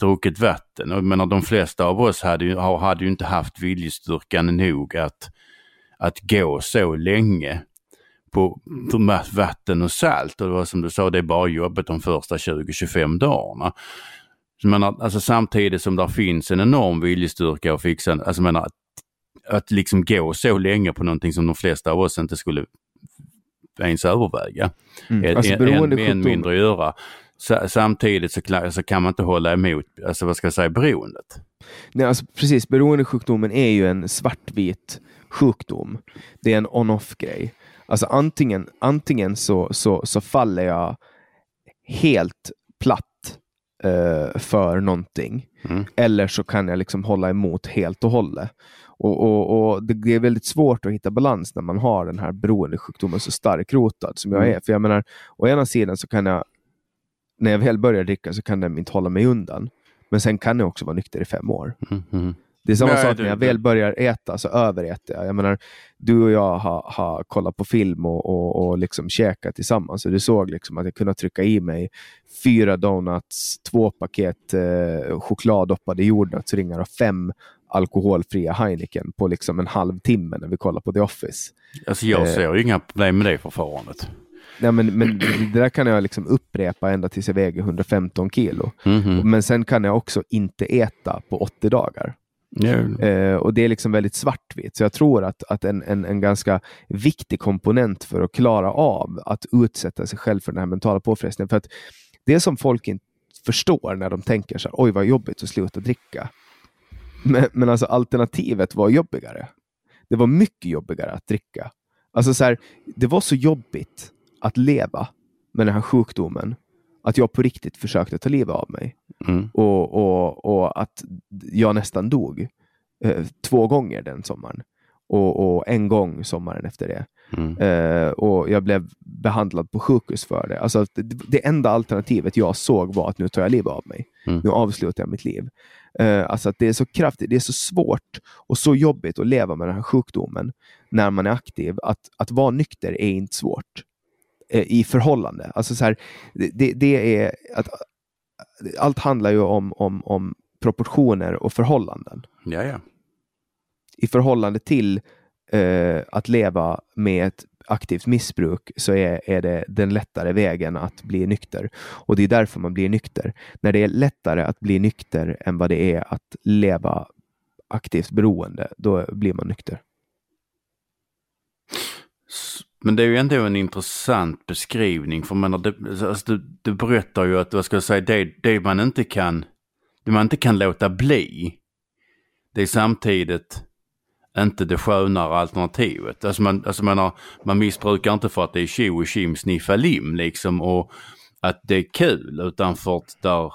Speaker 1: druckit vatten. Och menar de flesta av oss hade ju, hade ju inte haft viljestyrkan nog att, att gå så länge på, vatten och salt. Och det var som du sa, det är bara jobbet de första 20-25 dagarna. Så menar, alltså samtidigt som där finns en enorm viljestyrka och fixa, alltså menar, att, att liksom gå så länge på någonting som de flesta av oss inte skulle ens överväga.
Speaker 2: Mm. Alltså,
Speaker 1: än, än
Speaker 2: beroendesjukdom-
Speaker 1: mindre göra. Sa- Samtidigt så, så kan man inte hålla emot, alltså vad ska jag säga, beroendet.
Speaker 2: Nej, alltså, precis, beroendesjukdomen är ju en svartvit sjukdom. Det är en on-off grej. Alltså antingen, antingen så, så, så faller jag helt platt eh, för någonting.
Speaker 1: Mm.
Speaker 2: Eller så kan jag liksom hålla emot helt och hållet. Och, och, och det, är väldigt svårt att hitta balans när man har den här beroendesjukdomen så starkt rotad som jag
Speaker 1: Mm.
Speaker 2: är. För jag menar, å ena sidan så kan jag, när jag väl börjar dricka så kan den inte hålla mig undan. Men sen kan jag också vara nykter i fem år.
Speaker 1: Mm, mm.
Speaker 2: Det är samma
Speaker 1: Nej,
Speaker 2: sak när jag väl börjar äta, så överäter jag. jag menar, du och jag har, har kollat på film och, och, och liksom käkat tillsammans. Och du såg liksom att jag kunde trycka i mig fyra donuts, två paket eh, chokladdoppade jordnötsringar och fem alkoholfria Heineken på liksom en halvtimme när vi kollar på The Office.
Speaker 1: Alltså jag
Speaker 2: Eh.
Speaker 1: ser ju inga problem med det förfarandet.
Speaker 2: Nej, men, men det där kan jag liksom upprepa ända tills jag väger 115 kilo.
Speaker 1: Mhm.
Speaker 2: Men sen kan jag också inte äta på 80 dagar.
Speaker 1: Mm.
Speaker 2: Eh, och det är liksom väldigt svartvitt. Så jag tror att, att en, en, en ganska viktig komponent för att klara av att utsätta sig själv för den här mentala påfrestningen. För att det som folk inte förstår när de tänker så här, oj vad jobbigt att sluta dricka. Men, men alltså alternativet var jobbigare. Det var mycket jobbigare att dricka. Alltså så här, det var så jobbigt att leva med den här sjukdomen att jag på riktigt försökte ta livet av mig
Speaker 1: Mm.
Speaker 2: och, och, och att jag nästan dog eh, två gånger den sommaren. Och, och en gång sommaren efter det.
Speaker 1: Mm.
Speaker 2: Eh, och jag blev behandlad på sjukhus för det. Alltså, det. Det enda alternativet jag såg var att nu tar jag livet av mig.
Speaker 1: Mm.
Speaker 2: Nu avslutar jag mitt liv. Eh, alltså att det är så kraftigt, det är så svårt och så jobbigt att leva med den här sjukdomen när man är aktiv. Att, att vara nykter är inte svårt i förhållande. Alltså så här, det, det, är att, allt handlar ju om, om, om proportioner och förhållanden.
Speaker 1: Ja, ja.
Speaker 2: I förhållande till eh, att leva med ett aktivt missbruk så är, är det den lättare vägen att bli nykter. Och det är därför man blir nykter. När det är lättare att bli nykter än vad det är att leva aktivt beroende, då blir man nykter.
Speaker 1: Men det är ju ändå en intressant beskrivning för man, det, alltså, du, du berättar ju att, vad ska jag säga, det, det man inte kan, det man inte kan låta bli, det är samtidigt inte det skönare alternativet. Alltså man, alltså man, har, man missbrukar inte för att det är tjo och tjim sniffa lim liksom och att det är kul utan för att där,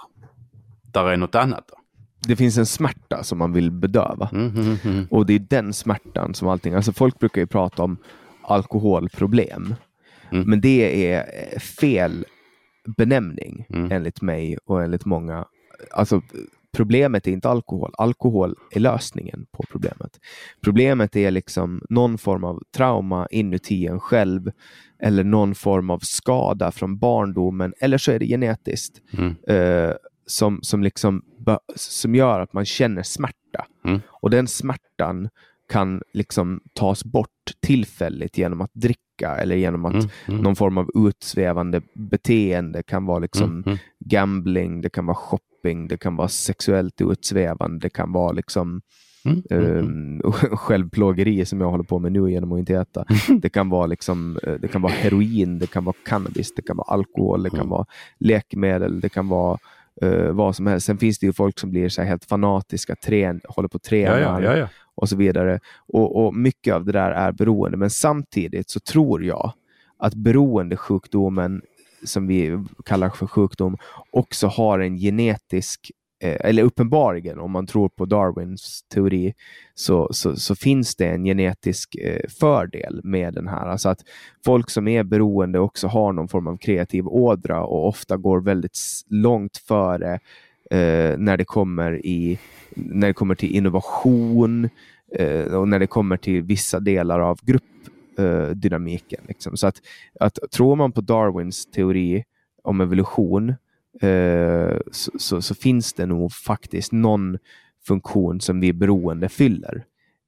Speaker 1: där är något annat. Då.
Speaker 2: Det finns en smärta som man vill bedöva.
Speaker 1: Mm, mm, mm.
Speaker 2: Och det är den smärtan som allting... Alltså folk brukar ju prata om alkoholproblem.
Speaker 1: Mm.
Speaker 2: Men det är eh, fel benämning
Speaker 1: Mm.
Speaker 2: enligt mig och enligt många. Alltså problemet är inte alkohol. Alkohol är lösningen på problemet. Problemet är liksom någon form av trauma inuti en själv eller någon form av skada från barndomen eller så är det genetiskt
Speaker 1: Mm.
Speaker 2: eh, som, som, liksom, som gör att man känner smärta.
Speaker 1: Mm.
Speaker 2: Och den smärtan kan liksom tas bort tillfälligt genom att dricka eller genom att
Speaker 1: Mm. Mm.
Speaker 2: någon form av utsvävande beteende kan vara liksom
Speaker 1: Mm. Mm.
Speaker 2: gambling, det kan vara shopping, det kan vara sexuellt utsvävande, det kan vara liksom
Speaker 1: Mm.
Speaker 2: Eh, självplågeri som jag håller på med nu genom att inte äta. Det kan vara liksom, eh, det kan vara heroin, det kan vara cannabis, det kan vara alkohol, det kan vara läkemedel, det kan vara eh, vad som helst. Sen finns det ju folk som blir så helt fanatiska, trän, håller på tränar
Speaker 1: Ja, ja, ja, ja
Speaker 2: och så vidare. Och, och mycket av det där är beroende. Men samtidigt så tror jag att beroendesjukdomen, som vi kallar för sjukdom, också har en genetisk eh, eller uppenbarligen, om man tror på Darwins teori, så, så, så finns det en genetisk eh, fördel med den här. Alltså att folk som är beroende också har någon form av kreativ ådra och ofta går väldigt långt före eh, när, det kommer i, när det kommer till innovation eh, och när det kommer till vissa delar av gruppdynamiken. Liksom. Så att, att tror man på Darwins teori om evolution eh, så, så, så finns det nog faktiskt någon funktion som vi beroende fyller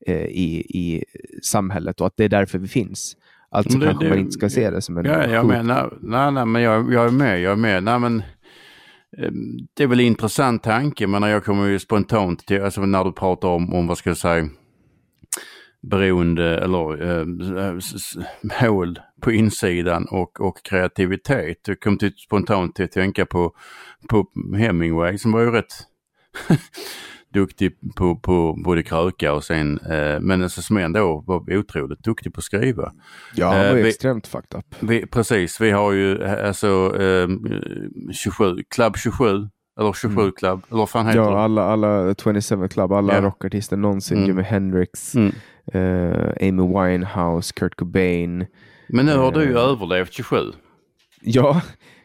Speaker 2: eh, i, i samhället och att det är därför vi finns. Alltså
Speaker 1: det-
Speaker 2: kanske
Speaker 1: det-
Speaker 2: man inte ska se det som en
Speaker 1: Ja, jag menar, nej, nej, men jag, jag är med, jag är med. Nej, men, Ehm, det är väl en intressant tanke, men jag kommer ju spontant till, alltså när du pratar om, om vad ska jag säga, beroende eller eh, hål på insidan och, och kreativitet. Jag kom till, spontant till att tänka på, på Hemingway som var ju rätt duktig på, på både kröka och sen, eh, men alltså, som ändå var otroligt duktig på att skriva.
Speaker 2: Ja, han
Speaker 1: Eh,
Speaker 2: var ju
Speaker 1: vi-
Speaker 2: extremt fucked up.
Speaker 1: Vi, precis, vi har ju eh, alltså eh, 27, Club 27, eller 27 Club, eller vad fan heter
Speaker 2: Ja,
Speaker 1: det?
Speaker 2: alla, alla 27 Club, alla
Speaker 1: Ja.
Speaker 2: rockartister någonsin.
Speaker 1: Mm.
Speaker 2: Jimi Hendrix,
Speaker 1: Mm.
Speaker 2: eh, Amy Winehouse, Kurt Cobain.
Speaker 1: Men nu har du ju
Speaker 2: Eh.
Speaker 1: överlevt 27.
Speaker 2: Ja,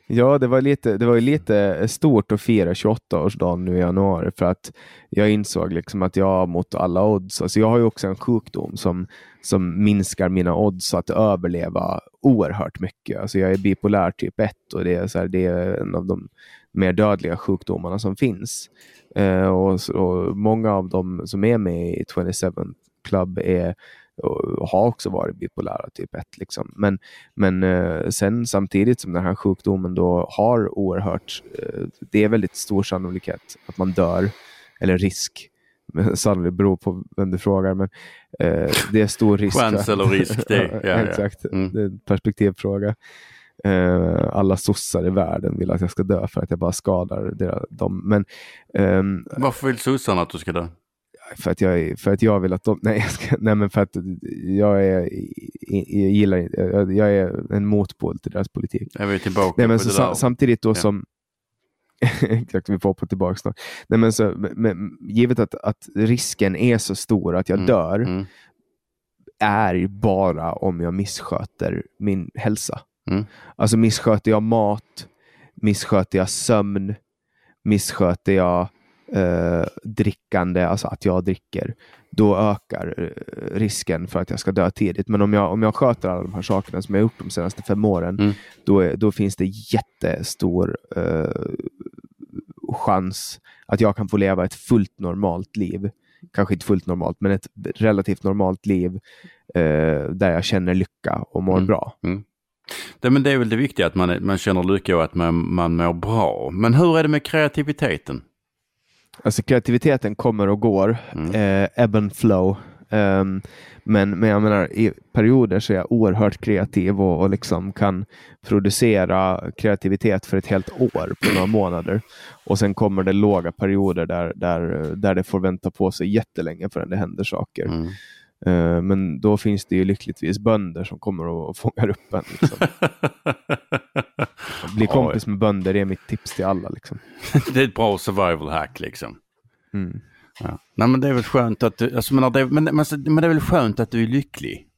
Speaker 2: ja det, var lite, det var ju lite eh, stort att fira 28-årsdagen nu i januari för att jag insåg liksom att jag mot alla odds, alltså jag har ju också en sjukdom som, som minskar mina odds att överleva oerhört mycket. Alltså jag är bipolär typ 1 och det är, så här, det är en av de mer dödliga sjukdomarna som finns. Eh, och, och Många av dem som är med i 27 Club är, och har också varit bipolära typ 1. Liksom. Men, men eh, sen samtidigt som den här sjukdomen då har oerhört, eh, det är väldigt stor sannolikhet att man dör, eller risk. Sannolikt beror på vem du frågar, men eh, det är stor risk.
Speaker 1: Chans eller risk, det- ja, ja.
Speaker 2: Exakt,
Speaker 1: Mm.
Speaker 2: det är en perspektivfråga. Eh, alla sossar i världen vill att jag ska dö för att jag bara skadar deras, dem. Men ehm,
Speaker 1: Varför vill sossarna att du ska dö?
Speaker 2: För att jag, för att jag vill att de... Nej, jag ska, nej men för att jag, är, jag gillar. Jag, jag är en motpol till deras politik.
Speaker 1: Är vi tillbaka
Speaker 2: Nej, men så, samtidigt då
Speaker 1: Ja.
Speaker 2: som... Exakt, vi får på tillbaka snart. Nej, men så, men, givet att, att risken är så stor att jag
Speaker 1: Mm,
Speaker 2: dör,
Speaker 1: Mm.
Speaker 2: är bara om jag missköter min hälsa.
Speaker 1: Mm.
Speaker 2: Alltså missköter jag mat, missköter jag sömn, missköter jag eh, drickande, alltså att jag dricker, då ökar eh, risken för att jag ska dö tidigt. Men om jag, om jag sköter alla de här sakerna som jag gjort de senaste fem åren,
Speaker 1: Mm.
Speaker 2: då, är, då finns det jättestor eh, chans att jag kan få leva ett fullt normalt liv. Kanske inte fullt normalt, men ett relativt normalt liv eh, där jag känner lycka och mår
Speaker 1: Mm.
Speaker 2: bra.
Speaker 1: Det, men det är väl det viktiga att man, man känner lycka och att man, man mår bra. Men hur är det med kreativiteten?
Speaker 2: Alltså kreativiteten kommer och går,
Speaker 1: Mm.
Speaker 2: eh, ebb and flow. Ehm, men, men jag menar, i perioder så är jag oerhört kreativ och, och liksom kan producera kreativitet för ett helt år på några månader. Och sen kommer det låga perioder där, där, där det får vänta på sig jättelänge förrän det händer saker.
Speaker 1: Mm.
Speaker 2: Eh, men då finns det ju lyckligtvis bönder som kommer och fångar upp en. Liksom. Bli kompis med bönder är mitt tips till alla. Liksom.
Speaker 1: det är ett bra survival hack liksom.
Speaker 2: Mm.
Speaker 1: Ja. Nej men det är väl skönt att du, alltså, men, det, men, men, men det är väl skönt att du är lycklig?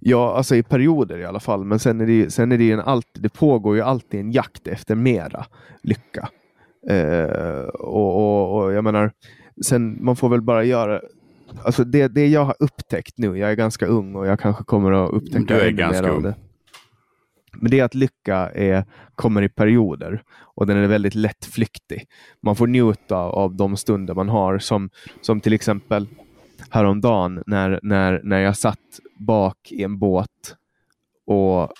Speaker 2: Ja, alltså i perioder i alla fall. Men sen är det sen är det en alltid, det pågår ju alltid en jakt efter mera lycka. Eh, och, och, menar, sen man får väl bara göra Alltså det, det jag har upptäckt nu, jag är ganska ung och jag kanske kommer att upptäcka
Speaker 1: Du är ganska ung.
Speaker 2: Men det är att lycka är, kommer i perioder och den är väldigt lättflyktig. Man får njuta av de stunder man har som, som till exempel häromdagen när, när, när jag satt bak i en båt och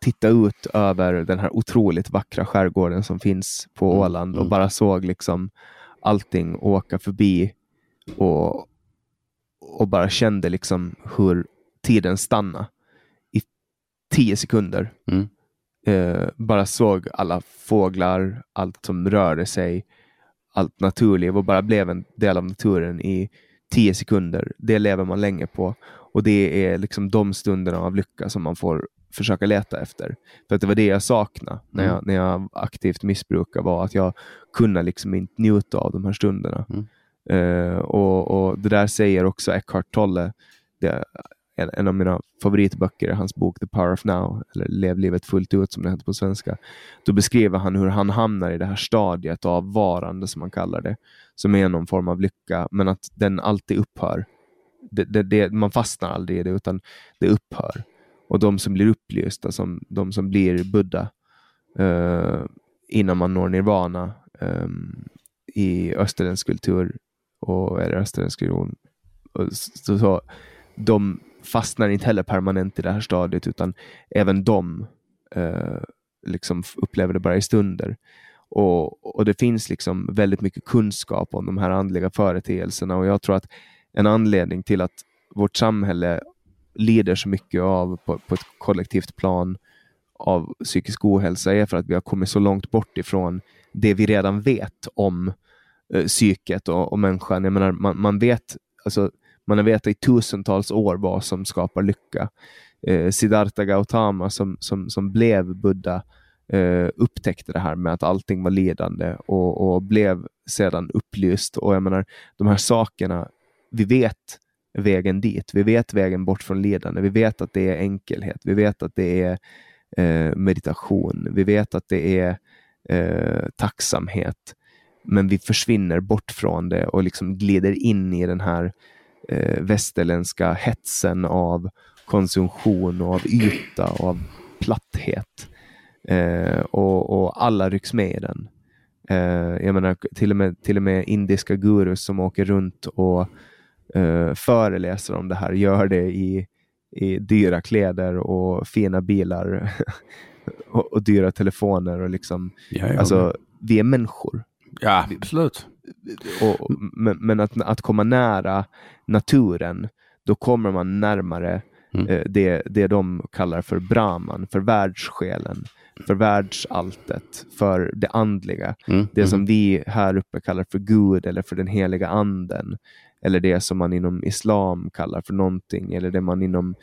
Speaker 2: tittade ut över den här otroligt vackra skärgården som finns på
Speaker 1: Mm,
Speaker 2: Åland och
Speaker 1: mm.
Speaker 2: bara såg liksom allting åka förbi och, och bara kände liksom hur tiden stannade i tio sekunder.
Speaker 1: Mm.
Speaker 2: Eh, bara såg alla fåglar, allt som rörde sig, allt naturliv och bara blev en del av naturen i tio sekunder. Det lever man länge på och det är liksom de stunderna av lycka som man får försöka leta efter. För att det var det jag saknade när,
Speaker 1: Mm.
Speaker 2: jag, när jag aktivt missbrukade var att jag kunde liksom inte njuta av de här stunderna.
Speaker 1: Mm.
Speaker 2: Eh, och, och Det där säger också Eckhart Tolle. Det är en, en av mina favoritböcker är hans bok The Power of Now, eller Lev livet fullt ut som det heter på svenska. Då beskriver han hur han hamnar i det här stadiet av varande, som man kallar det, som är någon form av lycka, men att den alltid upphör. Det, det, det, man fastnar aldrig i det, utan det upphör. Och de som blir upplysta, som de som blir Buddha, eh, innan man når nirvana ehm, i österländsk kultur och är österländsk religion, och så, så, de fastnar inte heller permanent i det här stadiet, utan även de eh, liksom upplever det bara i stunder. Och, och det finns liksom väldigt mycket kunskap om de här andliga företeelserna och jag tror att en anledning till att vårt samhälle lider så mycket av på, på ett kollektivt plan av psykisk ohälsa är för att vi har kommit så långt bort ifrån det vi redan vet om eh, psyket och, och människan. Jag menar, man, man vet alltså, man har vetat i tusentals år vad som skapar lycka. Eh, Siddhartha Gautama som, som, som blev Buddha eh, upptäckte det här med att allting var lidande och, och blev sedan upplyst. Och jag menar, de här sakerna, vi vet vägen dit. Vi vet vägen bort från lidande. Vi vet att det är enkelhet. Vi vet att det är eh, meditation. Vi vet att det är eh, tacksamhet. Men vi försvinner bort från det och liksom glider in i den här eh, västerländska hetsen av konsumtion och av yta och av platthet. Eh, och, och alla rycks med i den. Eh, jag menar, till och, med, till och med indiska gurus som åker runt och eh, föreläser om det här gör det i, i dyra kläder och fina bilar och, och dyra telefoner. Och liksom,
Speaker 1: Ja, ja,
Speaker 2: alltså, vi är människor.
Speaker 1: Ja, absolut.
Speaker 2: Och, men men att, att komma nära naturen, då kommer man närmare
Speaker 1: Mm.
Speaker 2: eh, det, det de kallar för Brahman, för världssjälen, för världsalltet, för det andliga.
Speaker 1: Mm.
Speaker 2: Det som vi här uppe kallar för Gud eller för den heliga anden. Eller det som man inom islam kallar för någonting, eller det man inom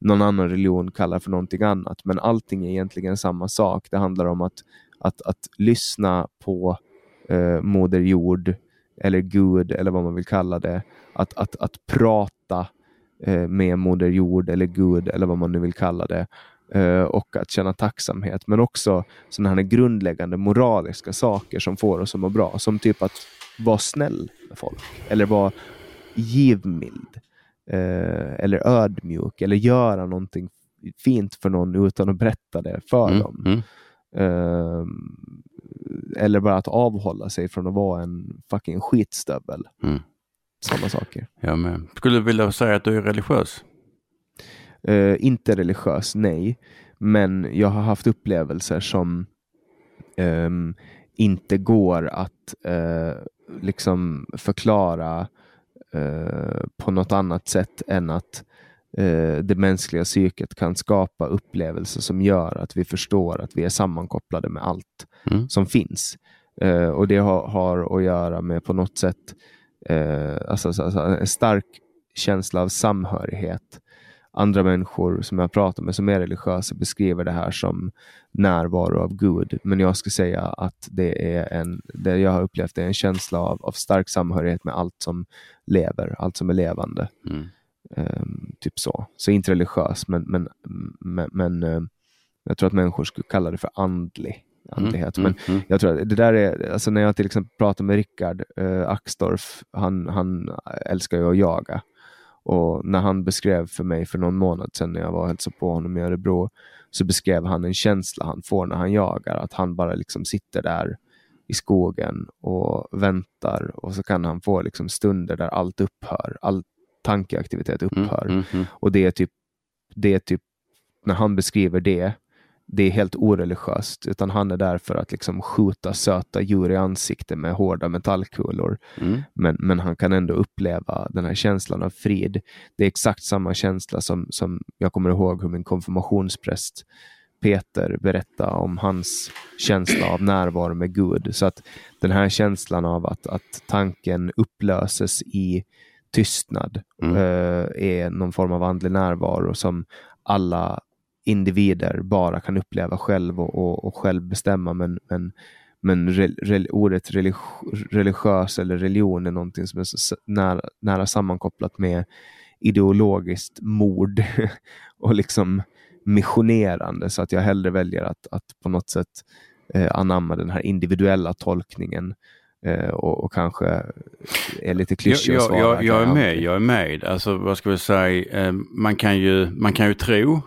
Speaker 2: någon annan religion kallar för någonting annat. Men allting är egentligen samma sak. Det handlar om att, att, att lyssna på eh, Moder Jord, eller Gud, eller vad man vill kalla det. Att, att, att prata eh, med Moder Jord, eller Gud, eller vad man nu vill kalla det. Eh, och att känna tacksamhet, men också sådana här grundläggande moraliska saker som får oss att må bra. Som typ att vara snäll med folk, eller vara givmild, eh, eller ödmjuk, eller göra någonting fint för någon utan att berätta det för
Speaker 1: Mm.
Speaker 2: dem.
Speaker 1: Mm.
Speaker 2: Eh, eller bara att avhålla sig från att vara en fucking skitstövel.
Speaker 1: Mm.
Speaker 2: Sådana saker.
Speaker 1: Jag med. Skulle du vilja säga att du är religiös?
Speaker 2: Eh, inte religiös, nej. Men jag har haft upplevelser som ehm, inte går att eh, liksom förklara eh, på något annat sätt än att eh, det mänskliga psyket kan skapa upplevelser som gör att vi förstår att vi är sammankopplade med allt
Speaker 1: Mm.
Speaker 2: som finns. Eh, och det har, har att göra med på något sätt eh, alltså, alltså, alltså, en stark känsla av samhörighet. Andra människor som jag pratar med som är religiösa beskriver det här som närvaro av Gud. Men jag skulle säga att det är en, det jag har upplevt är en känsla av, av stark samhörighet med allt som lever, allt som är levande.
Speaker 1: Mm.
Speaker 2: Ehm, typ så. Så inte religiös, men, men, men, men eh, jag tror att människor skulle kalla det för andlig. andlighet. Mm, Men mm. jag tror att det där är, alltså när jag till exempel pratar med Rickard eh, Axdorff, han, han älskar ju att jaga. Och när han beskrev för mig för någon månad sedan när jag var och hälsade på honom i Örebro, så beskrev han en känsla han får när han jagar. Att han bara liksom sitter där i skogen och väntar och så kan han få liksom stunder där allt upphör. All tankeaktivitet mm, upphör. Mm, mm, mm. Och det är typ, det är typ, när han beskriver det, det är helt oreligiöst, utan han är där för att liksom skjuta söta djur i ansiktet med hårda metallkulor. Mm. Men, men han kan ändå uppleva den här känslan av frid. Det är exakt samma känsla som, som jag kommer ihåg hur min konfirmationspräst Peter berättade om hans känsla av närvaro med Gud. Så att den här känslan av att, att tanken upplöses i tystnad mm. uh, är någon form av andlig närvaro som alla individer bara kan uppleva själv och, och, och själv bestämma. Men, men, men re, re, ordet religiös eller religion är någonting som är så nära, nära sammankopplat med ideologiskt mord och liksom missionerande så att jag hellre väljer att, att på något sätt eh, anamma den här individuella tolkningen eh, och, och, kanske är lite klyschig
Speaker 1: jag, jag, jag, jag är med, jag är med. Alltså vad ska vi säga, eh, man, kan ju, man kan ju tro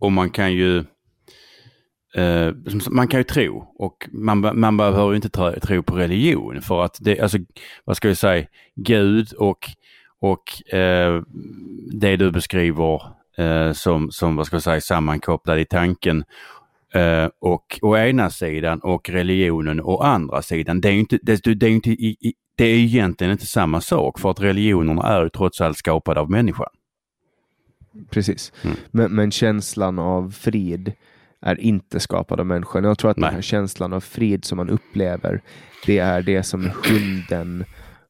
Speaker 1: och man kan ju eh, man kan ju tro och man, man behöver inte tro, tro på religion för att det, alltså vad ska vi säga, Gud och, och eh, det du beskriver eh, som, som vad ska jag säga, sammankopplad i tanken eh, och å ena sidan och religionen å andra sidan. Det är inte, det, det är inte i, i, det är egentligen inte samma sak för att religionerna är ju trots allt skapade av människan.
Speaker 2: Precis, mm. men, men, känslan av frid är inte skapad av människan. Jag tror att Nej. den här känslan av frid som man upplever, det är det som hunden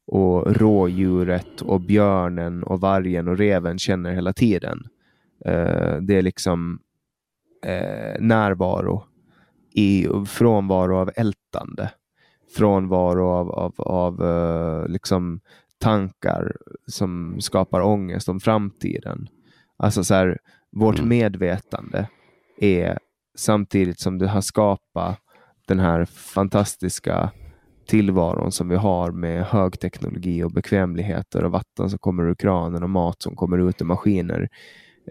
Speaker 2: och rådjuret och björnen och vargen och reven känner hela tiden. Uh, det är liksom uh, närvaro i frånvaro av ältande. Frånvaro av, av, av uh, liksom tankar som skapar ångest om framtiden. Alltså så här, vårt mm. medvetande är samtidigt som det har skapat den här fantastiska tillvaron som vi har med högteknologi och bekvämligheter och vatten som kommer ur kranen och mat som kommer ut ur maskiner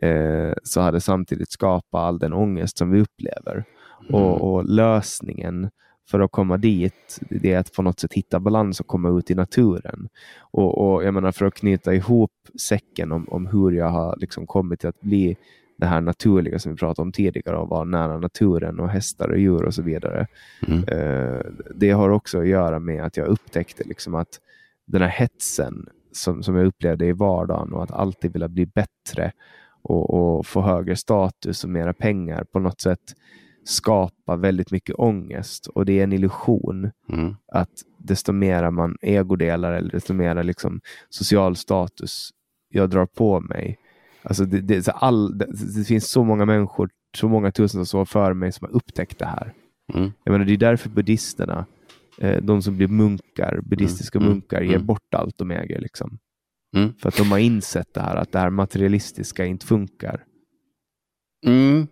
Speaker 2: eh, så har det samtidigt skapat all den ångest som vi upplever. Mm. Och, och, lösningen för att komma dit, det är att på något sätt hitta balans och komma ut i naturen. Och, och jag menar för att knyta ihop säcken om, om hur jag har liksom kommit till att bli det här naturliga som vi pratade om tidigare och vara nära naturen och hästar och djur och så vidare. Mm. Eh, det har också att göra med att jag upptäckte liksom att den här hetsen som, som jag upplevde i vardagen och att alltid vilja bli bättre och, och få högre status och mera pengar på något sätt skapar väldigt mycket ångest och det är en illusion mm. att desto mer man egodelar eller desto mer liksom social status jag drar på mig. Alltså det, det, all, det, det finns så många människor, så många tusentals år före mig som har upptäckt det här. Mm. Jag menar, det är därför buddhisterna, eh, de som blir munkar, buddhistiska mm. munkar, ger mm. bort allt de äger. Liksom. Mm. För att de har insett det här, att det här materialistiska inte funkar.
Speaker 1: Mm.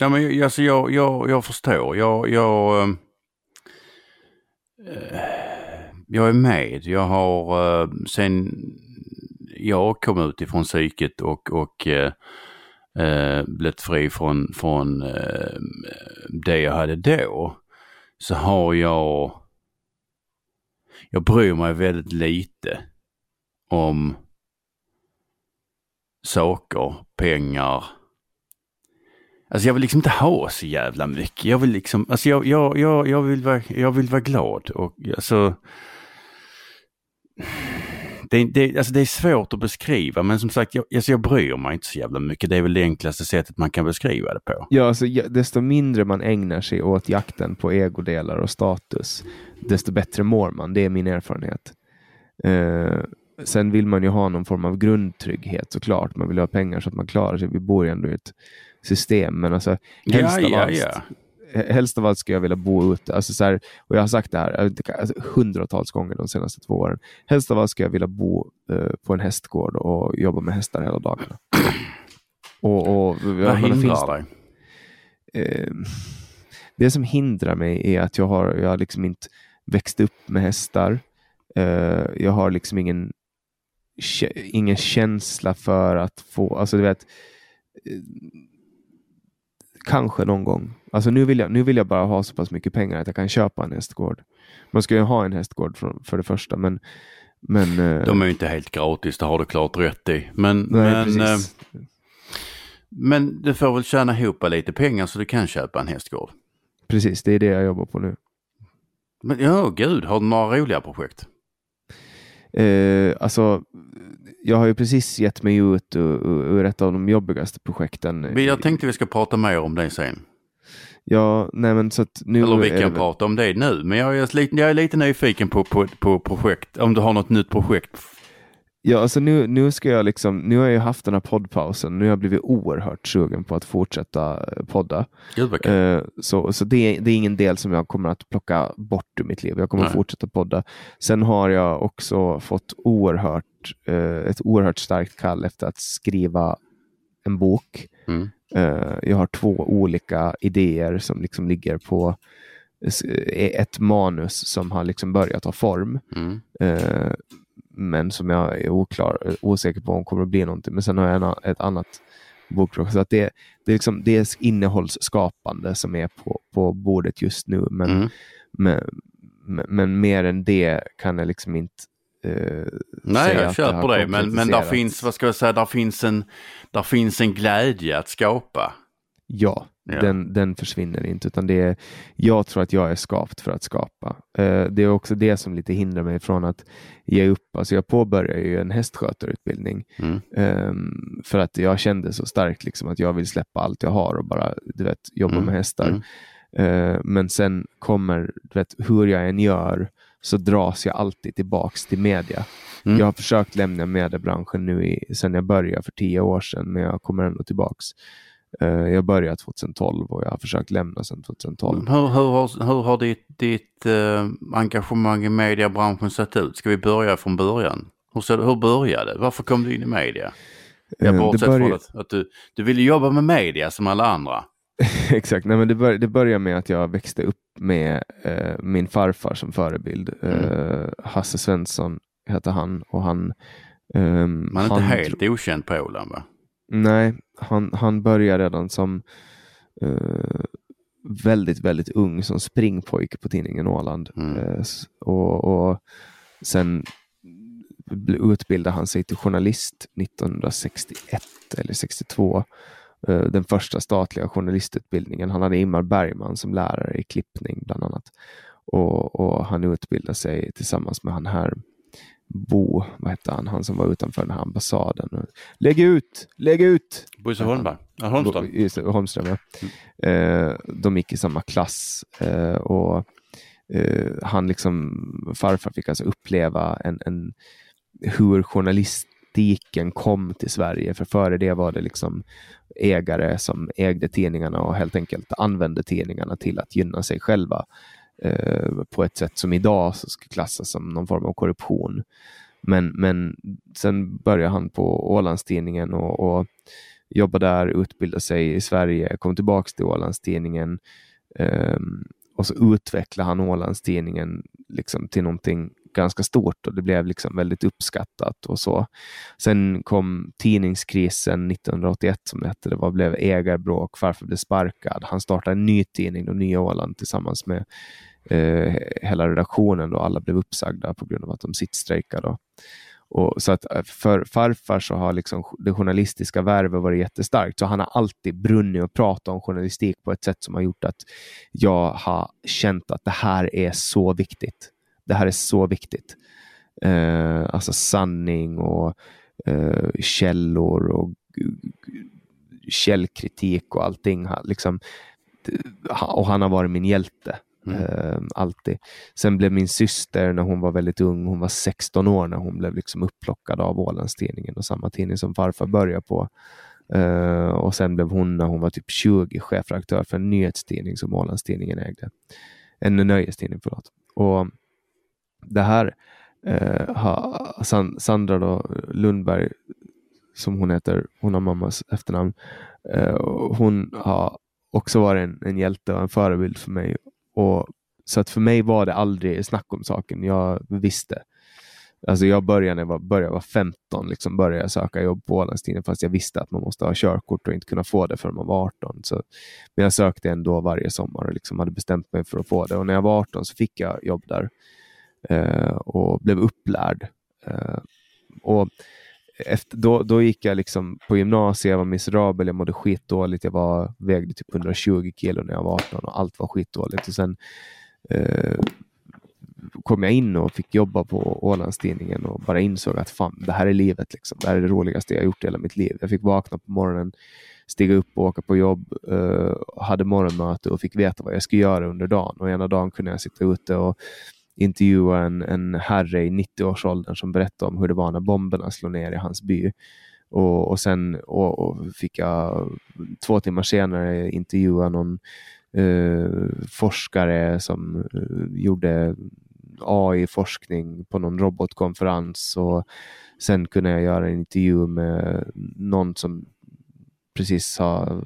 Speaker 1: Ja, men alltså, jag, jag, jag förstår. Jag, jag, äh, jag är med. Jag har äh, sen jag kom ut ifrån psyket och, och äh, blivit fri från, från det jag hade då så har jag jag bryr mig väldigt lite om saker, pengar, Alltså jag vill liksom inte ha så jävla mycket. Jag vill liksom, alltså jag, jag, jag, jag, vill, vara, jag vill vara glad och alltså det, det, alltså det är svårt att beskriva men som sagt jag, alltså jag bryr mig inte så jävla mycket. Det är väl det enklaste sättet man kan beskriva det på.
Speaker 2: Ja, alltså, desto mindre man ägnar sig åt jakten på egodelar och status, desto bättre mår man. Det är min erfarenhet. Uh, sen vill man ju ha någon form av grundtrygghet såklart. Man vill ha pengar så att man klarar sig. Vi bor ju ändå i ett system. Men alltså, helst, ja, av, ja, allt, ja. helst av allt ska jag vilja bo ute. Alltså, så här, och jag har sagt det här alltså, hundratals gånger de senaste två åren. Helst av allt ska jag vilja bo uh, på en hästgård och jobba med hästar hela dagarna. Och, och,
Speaker 1: Vad hindrar dig?
Speaker 2: Uh, det som hindrar mig är att jag har, jag har liksom inte växt upp med hästar. Uh, jag har liksom ingen, ingen känsla för att få, alltså du vet, kanske någon gång. Alltså nu vill, jag, nu vill jag bara ha så pass mycket pengar att jag kan köpa en hästgård. Man ska ju ha en hästgård för, för det första, men, men
Speaker 1: eh, De är ju inte helt gratis, det har du klart rätt i. Men,
Speaker 2: nej,
Speaker 1: men, eh, men du får väl tjäna ihop lite pengar så du kan köpa en hästgård.
Speaker 2: Precis, det är det jag jobbar på nu.
Speaker 1: Men ja, gud, har du några roliga projekt?
Speaker 2: Eh, alltså, jag har ju precis gett mig ut ur, ur ett av de jobbigaste projekten.
Speaker 1: Jag tänkte vi ska prata mer om det sen.
Speaker 2: Ja, nej men så att nu...
Speaker 1: Eller vi kan prata om det nu, men jag är, lite, jag är lite nyfiken på, på, på projekt, om du har något nytt projekt
Speaker 2: Ja, alltså nu, nu ska jag liksom, nu har jag haft den här poddpausen. Nu har jag blivit oerhört sugen på att fortsätta eh, podda.
Speaker 1: Gud,
Speaker 2: uh, så så det, det, är ingen del som jag kommer att plocka bort ur mitt liv. Jag kommer Nej. att fortsätta podda. Sen har jag också fått oerhört, uh, ett oerhört starkt kall efter att skriva en bok. Mm. Uh, jag har två olika idéer som liksom ligger på ett manus som har liksom börjat ta form. Mm men som jag är oklar, osäker på om kommer att bli någonting. Men sen har jag en, ett annat bokprojekt. Så att det, det, är liksom, det är innehållsskapande som är på, på bordet just nu. Men, mm. men, men, men, mer än det kan jag liksom inte
Speaker 1: uh, Nej, jag köper det. Men, men där finns, vad ska jag säga, där finns, en, där finns en glädje att skapa.
Speaker 2: Ja, Ja. Den, den försvinner inte, utan det är, jag tror att jag är skapt för att skapa. Uh, det är också det som lite hindrar mig från att ge upp. Alltså jag påbörjade ju en hästskötarutbildning mm. um, för att jag kände så starkt liksom att jag vill släppa allt jag har och bara du vet, jobba mm. med hästar. Mm. Uh, men sen kommer, du vet, hur jag än gör, så dras jag alltid tillbaks till media. Mm. Jag har försökt lämna mediebranschen nu i, sedan jag började för tio år sedan, men jag kommer ändå tillbaks. Eh, jag började 2012 och jag har försökt lämna sedan 2012.
Speaker 1: Hur, hur, hur har ditt, ditt uh, engagemang i mediebranschen sett ut? Ska vi börja från början? Hur, hur började det? Varför kom du in i media? Jag uh, bortsett började... från att, att du, du ville jobba med media som alla andra.
Speaker 2: Exakt, Nej, men det, bör, det började med att jag växte upp med uh, min farfar som förebild. Mm. Hasse Svensson hette han och han...
Speaker 1: Um, Man är inte helt okänd på Åland va?
Speaker 2: Nej, han, han började redan som uh, väldigt, väldigt ung som springpojke på tidningen Åland. Mm. Uh, och, och sen utbildade han sig till journalist 1961 eller 62. Uh, eh, den första statliga journalistutbildningen. Han hade Ingmar Bergman som lärare i klippning bland annat. Och, och han utbildade sig tillsammans med han här Bo, vad hette han, han som var utanför den här ambassaden. Lägg ut, lägg ut!
Speaker 1: Bosse Holmberg, ja, Holmström.
Speaker 2: Det, Holmström ja. Mm. Eh, de gick i samma klass eh, och eh, han liksom, farfar fick alltså uppleva en, en, hur journalistiken kom till Sverige. För före det var det liksom ägare som ägde tidningarna och helt enkelt använde tidningarna till att gynna sig själva. Eh, på ett sätt som idag ska klassas som någon form av korruption. Men, men sen började han på Ålandstidningen och, och jobbade där, utbildade sig i Sverige, kom tillbaks till Ålandstidningen eh, och så utvecklade han Ålandstidningen liksom till någonting ganska stort och det blev liksom väldigt uppskattat och så. Sen kom tidningskrisen 1981 som det hette. Det var, blev ägarbråk, farfar blev sparkad. Han startade en ny tidning, då Nya Åland, tillsammans med eh, hela redaktionen. Då alla blev uppsagda på grund av att de sittstrejkade. Och så att eh, för farfar så har liksom det journalistiska värvet varit jättestarkt. Så han har alltid brunnit och pratat om journalistik på ett sätt som har gjort att jag har känt att det här är så viktigt. Det här är så viktigt. Eh, alltså sanning och eh, källor och källkritik och allting. Liksom, och han har varit min hjälte. Mm. Eh, alltid. Sen blev min syster, när hon var väldigt ung, hon var 16 år när hon blev liksom upplockad av Ålandstidningen och samma tidning som farfar började på. Eh, och sen blev hon, när hon var typ 20, chefredaktör för en nyhetstidning som Ålandstidningen ägde. En nöjestidning, förlåt. Och det här eh, uh, har Sandra då, Lundberg, som hon heter, hon har mammas efternamn, eh, hon har också varit en, en hjälte och en förebild för mig. Och, så att för mig var det aldrig snack om saken. Jag visste. Alltså jag började när jag var, började vara 15, liksom började jag söka jobb på Ålandstidningen fast jag visste att man måste ha körkort och inte kunna få det förrän man var 18. Så, men jag sökte ändå varje sommar och liksom hade bestämt mig för att få det. Och när jag var 18 så fick jag jobb där eh, och blev upplärd. Eh, och efter, då, då gick jag liksom på gymnasiet, jag var miserabel, jag mådde skitdåligt, jag var, vägde typ 120 kilo när jag var 18 och allt var skitdåligt. Och sen eh, kom jag in och fick jobba på Ålandstidningen och bara insåg att fan, det här är livet. Liksom. Det här är det roligaste jag gjort i hela mitt liv. Jag fick vakna på morgonen, stiga upp och åka på jobb, eh, hade morgonmöte och fick veta vad jag skulle göra under dagen. Och ena dagen kunde jag sitta ute och intervjua en, en herre i 90-årsåldern som berättade om hur det var när bomberna slog ner i hans by. Och, och sen och, och fick jag två timmar senare intervjua någon uh, forskare som uh, gjorde AI-forskning på någon robotkonferens och sen kunde jag göra en intervju med någon som precis har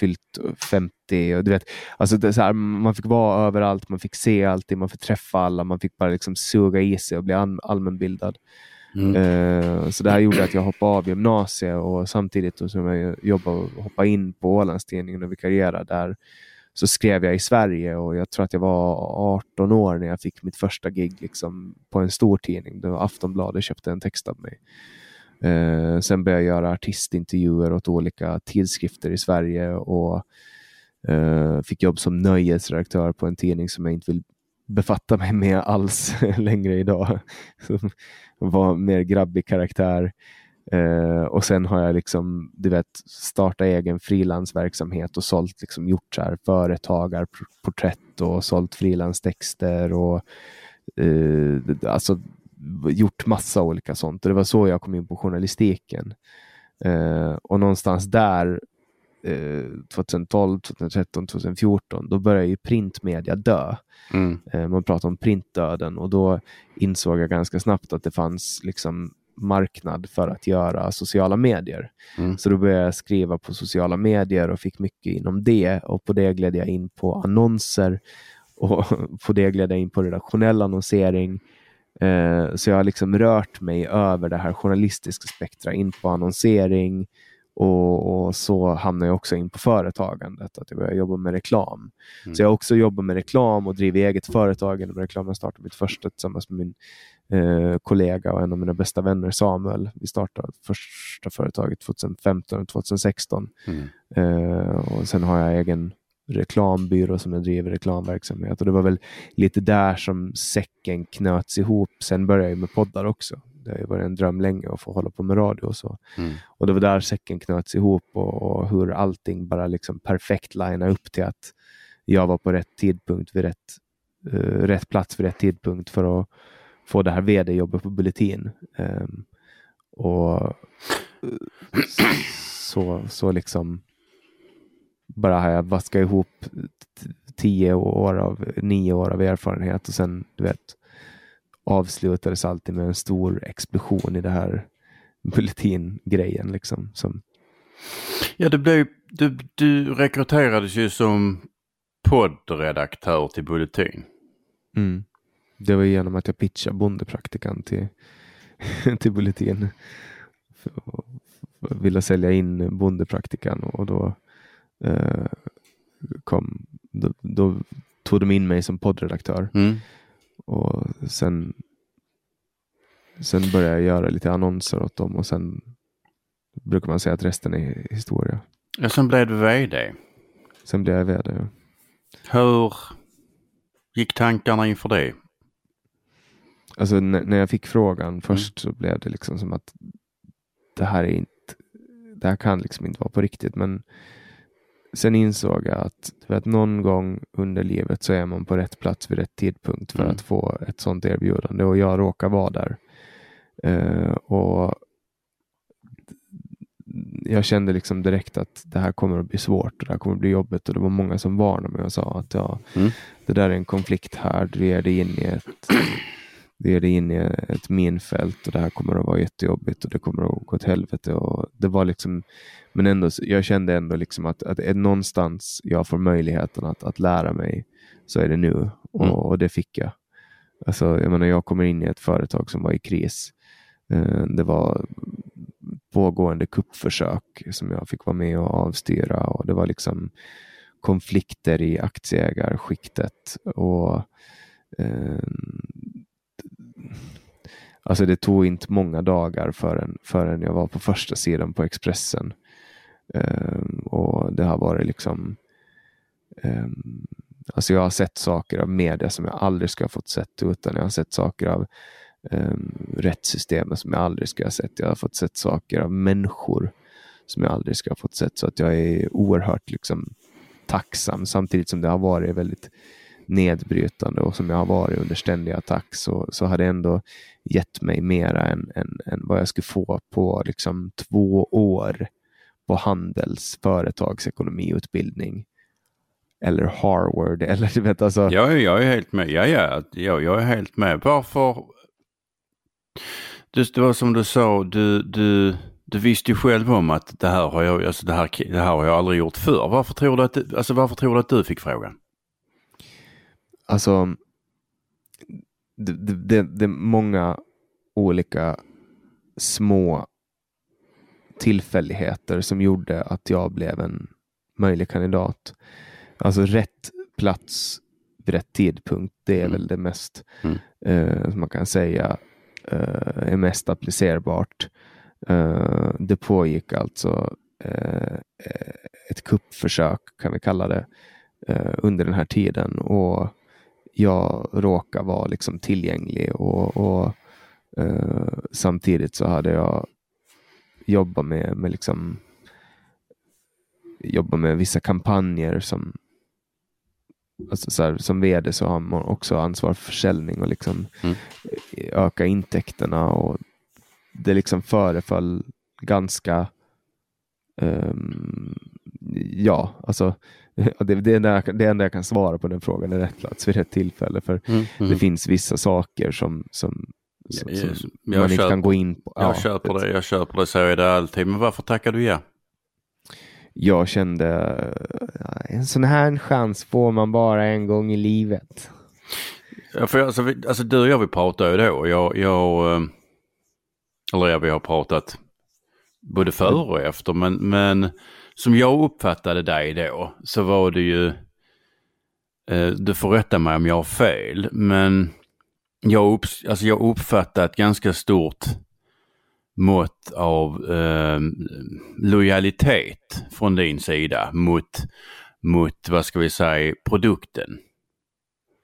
Speaker 2: fyllt 50. Och du vet, alltså det så här, man fick vara överallt, man fick se allting, man fick träffa alla, man fick bara liksom suga i sig och bli allmänbildad. Mm. Uh, så det här gjorde att jag hoppade av gymnasiet och samtidigt som jag jobbade och hoppade in på Ålandstidningen och vikarierade där så skrev jag i Sverige och jag tror att jag var 18 år när jag fick mitt första gig liksom, på en stor tidning. Då Aftonbladet köpte en text av mig. Eh, sen började jag göra artistintervjuer åt olika tidskrifter i Sverige och eh, fick jobb som nöjesredaktör på en tidning som jag inte vill befatta mig med alls längre idag. Som var mer grabbig karaktär. Eh, och sen har jag liksom, du vet, startat egen frilansverksamhet och sålt, liksom, gjort så här företagarporträtt och sålt frilanstexter och eh, alltså gjort massa olika sånt. Och det var så jag kom in på journalistiken. Uh, och någonstans där 2012, 2013, 2014, då började ju printmedia dö. Mm. Man pratar om printdöden och då insåg jag ganska snabbt att det fanns liksom marknad för att göra sociala medier. Mm. Så då började jag skriva på sociala medier och fick mycket inom det och på det gled jag in på annonser och på det gled jag in på redaktionell annonsering. Eh, så jag har liksom rört mig över det här journalistiska spektra in på annonsering och, och, så hamnade jag också in på företagandet, att jag började jobba med reklam. Mm. Så jag har också jobbat med reklam och drivit eget företag inom reklam. Jag startade mitt första tillsammans med min eh, kollega och en av mina bästa vänner Samuel. Vi startade första företaget 2015 och 2016. Mm. Eh, och sen har jag egen reklambyrå som jag driver reklamverksamhet och det var väl lite där som säcken knöts ihop. Sen började jag med poddar också. Det har ju varit en dröm länge att få hålla på med radio och så. Mm. Och det var där säcken knöts ihop och, och hur allting bara liksom perfekt linade upp till att jag var på rätt tidpunkt vid rätt, uh, rätt plats vid rätt tidpunkt för att få det här vd-jobbet på Bulletin. Um, och så, så liksom bara har jag vaskat ihop tio år av, nio år av erfarenhet och sen du vet avslutades alltid med en stor explosion i det här Bulletin-grejen. Liksom, som...
Speaker 1: Ja, det blev, du, du rekryterades ju som poddredaktör till Bulletin.
Speaker 2: Mm. Det var genom att jag pitchade bondepraktikan till, till Bulletin. Ville sälja in bondepraktikan och då, eh, kom, då, då, tog de in mig som poddredaktör. Mm. Och sen, sen började jag göra lite annonser åt dem och sen brukar man säga att resten är historia.
Speaker 1: Ja, sen blev du vd.
Speaker 2: Sen blev jag vd. Ja.
Speaker 1: Hur gick tankarna inför det?
Speaker 2: Alltså när jag fick frågan mm. först så blev det liksom som att det här är inte, det här kan liksom inte vara på riktigt. Men sen insåg jag att vet, någon gång under livet så är man på rätt plats vid rätt tidpunkt för mm. att få ett sånt erbjudande och jag råkar vara där. Uh, och jag kände liksom direkt att det här kommer att bli svårt och det här kommer att bli jobbigt och det var många som varnade mig och sa att ja, mm. det där är en konflikt här, du ger dig in i ett du ger dig in i ett minfält och det här kommer att vara jättejobbigt och det kommer att gå åt helvete. Och det var liksom, men ändå, jag kände ändå liksom att, att är någonstans jag får möjligheten att, att lära mig så är det nu och, mm. och det fick jag. Alltså, jag menar, jag kommer in i ett företag som var i kris. Eh, det var pågående kuppförsök som jag fick vara med och avstyra och det var liksom konflikter i aktieägarskiktet. Och, eh, alltså det tog inte många dagar förrän, förrän jag var på första sidan på Expressen. Ehm, och det har varit liksom eh, Alltså jag har sett saker av media som jag aldrig skulle ha fått sett utan jag har sett saker av um, rättssystemet som jag aldrig skulle ha sett. Jag har fått sett saker av människor som jag aldrig skulle ha fått sett. Så att jag är oerhört liksom, tacksam samtidigt som det har varit väldigt nedbrytande och som jag har varit under ständig attack så, så har det ändå gett mig mera än, än, än vad jag skulle få på liksom två år på handels företagsekonomiutbildning eller Harvard eller du vet alltså.
Speaker 1: Ja, jag är helt med. Ja, ja, ja jag är helt med. Varför? Det var som du sa, du, du, du visste ju själv om att det här har jag, alltså det här, det här har jag aldrig gjort förr. Varför tror du att, alltså varför tror du att du fick frågan?
Speaker 2: Alltså, det, det, det är många olika små tillfälligheter som gjorde att jag blev en möjlig kandidat. Alltså rätt plats vid rätt tidpunkt, det är mm. väl det mest mm. eh, som man kan säga eh, är mest applicerbart. Eh, det pågick alltså eh, ett kuppförsök, kan vi kalla det, eh, under den här tiden och jag råkar vara liksom tillgänglig och, och eh, samtidigt så hade jag jobbat med, med liksom jobba med vissa kampanjer som alltså så här, som vd så har man också ansvar för försäljning och liksom mm. öka intäkterna. Och det liksom föreföll ganska um, ja, alltså det, det, enda, det enda jag kan svara på den frågan är rätt plats vid rätt tillfälle. För mm, mm. det finns vissa saker som, som, som, som man inte köper, kan gå in på.
Speaker 1: Jag ja, köper det, jag köper det, så är det alltid. Men varför tackar du ja?
Speaker 2: jag kände en sån här chans får man bara en gång i livet.
Speaker 1: Ja, för alltså, alltså du och jag vi pratade ju då. Jag, jag, eh, eller ja, vi har pratat både före och efter. Men, men som jag uppfattade dig då så var det ju, eh, du får rätta mig om jag har fel, men jag, upp, alltså jag uppfattar ett ganska stort mått av eh, lojalitet från din sida mot, mot, vad ska vi säga, produkten.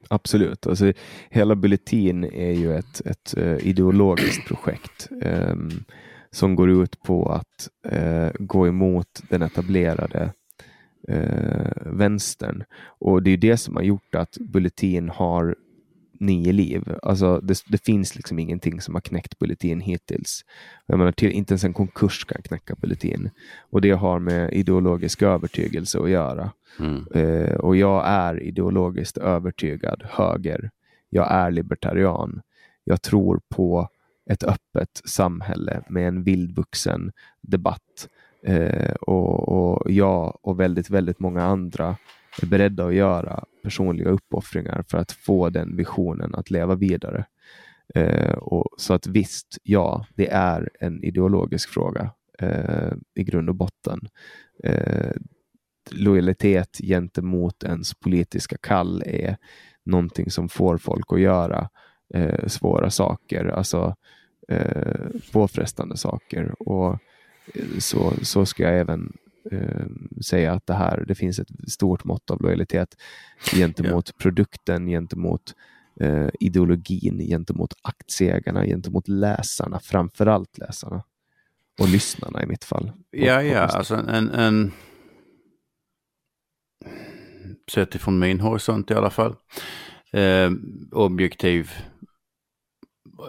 Speaker 2: Absolut. Alltså, hela Bulletin är ju ett, ett uh, ideologiskt projekt um, som går ut på att uh, gå emot den etablerade uh, vänstern. Och det är det som har gjort att Bulletin har nio liv. Alltså, det, det, finns liksom ingenting som har knäckt Bulletin hittills. Jag menar, till, inte ens en konkurs kan knäcka Bulletin. Och det har med ideologisk övertygelse att göra. Mm. Eh, och jag är ideologiskt övertygad höger. Jag är libertarian. Jag tror på ett öppet samhälle med en vildvuxen debatt. Eh, och, och jag och väldigt, väldigt många andra är beredda att göra personliga uppoffringar för att få den visionen att leva vidare. Eh, och, så att visst, ja, det är en ideologisk fråga eh, i grund och botten. Eh, lojalitet gentemot ens politiska kall är någonting som får folk att göra eh, svåra saker, alltså eh, påfrestande saker. Och eh, så, så ska jag även eh, säga att det här, det finns ett stort mått av lojalitet gentemot ja. produkten, gentemot eh, ideologin, gentemot aktieägarna, gentemot läsarna, framförallt läsarna. Och lyssnarna i mitt fall.
Speaker 1: Ja, ja, alltså en, en sett ifrån min horisont i alla fall, eh, objektiv,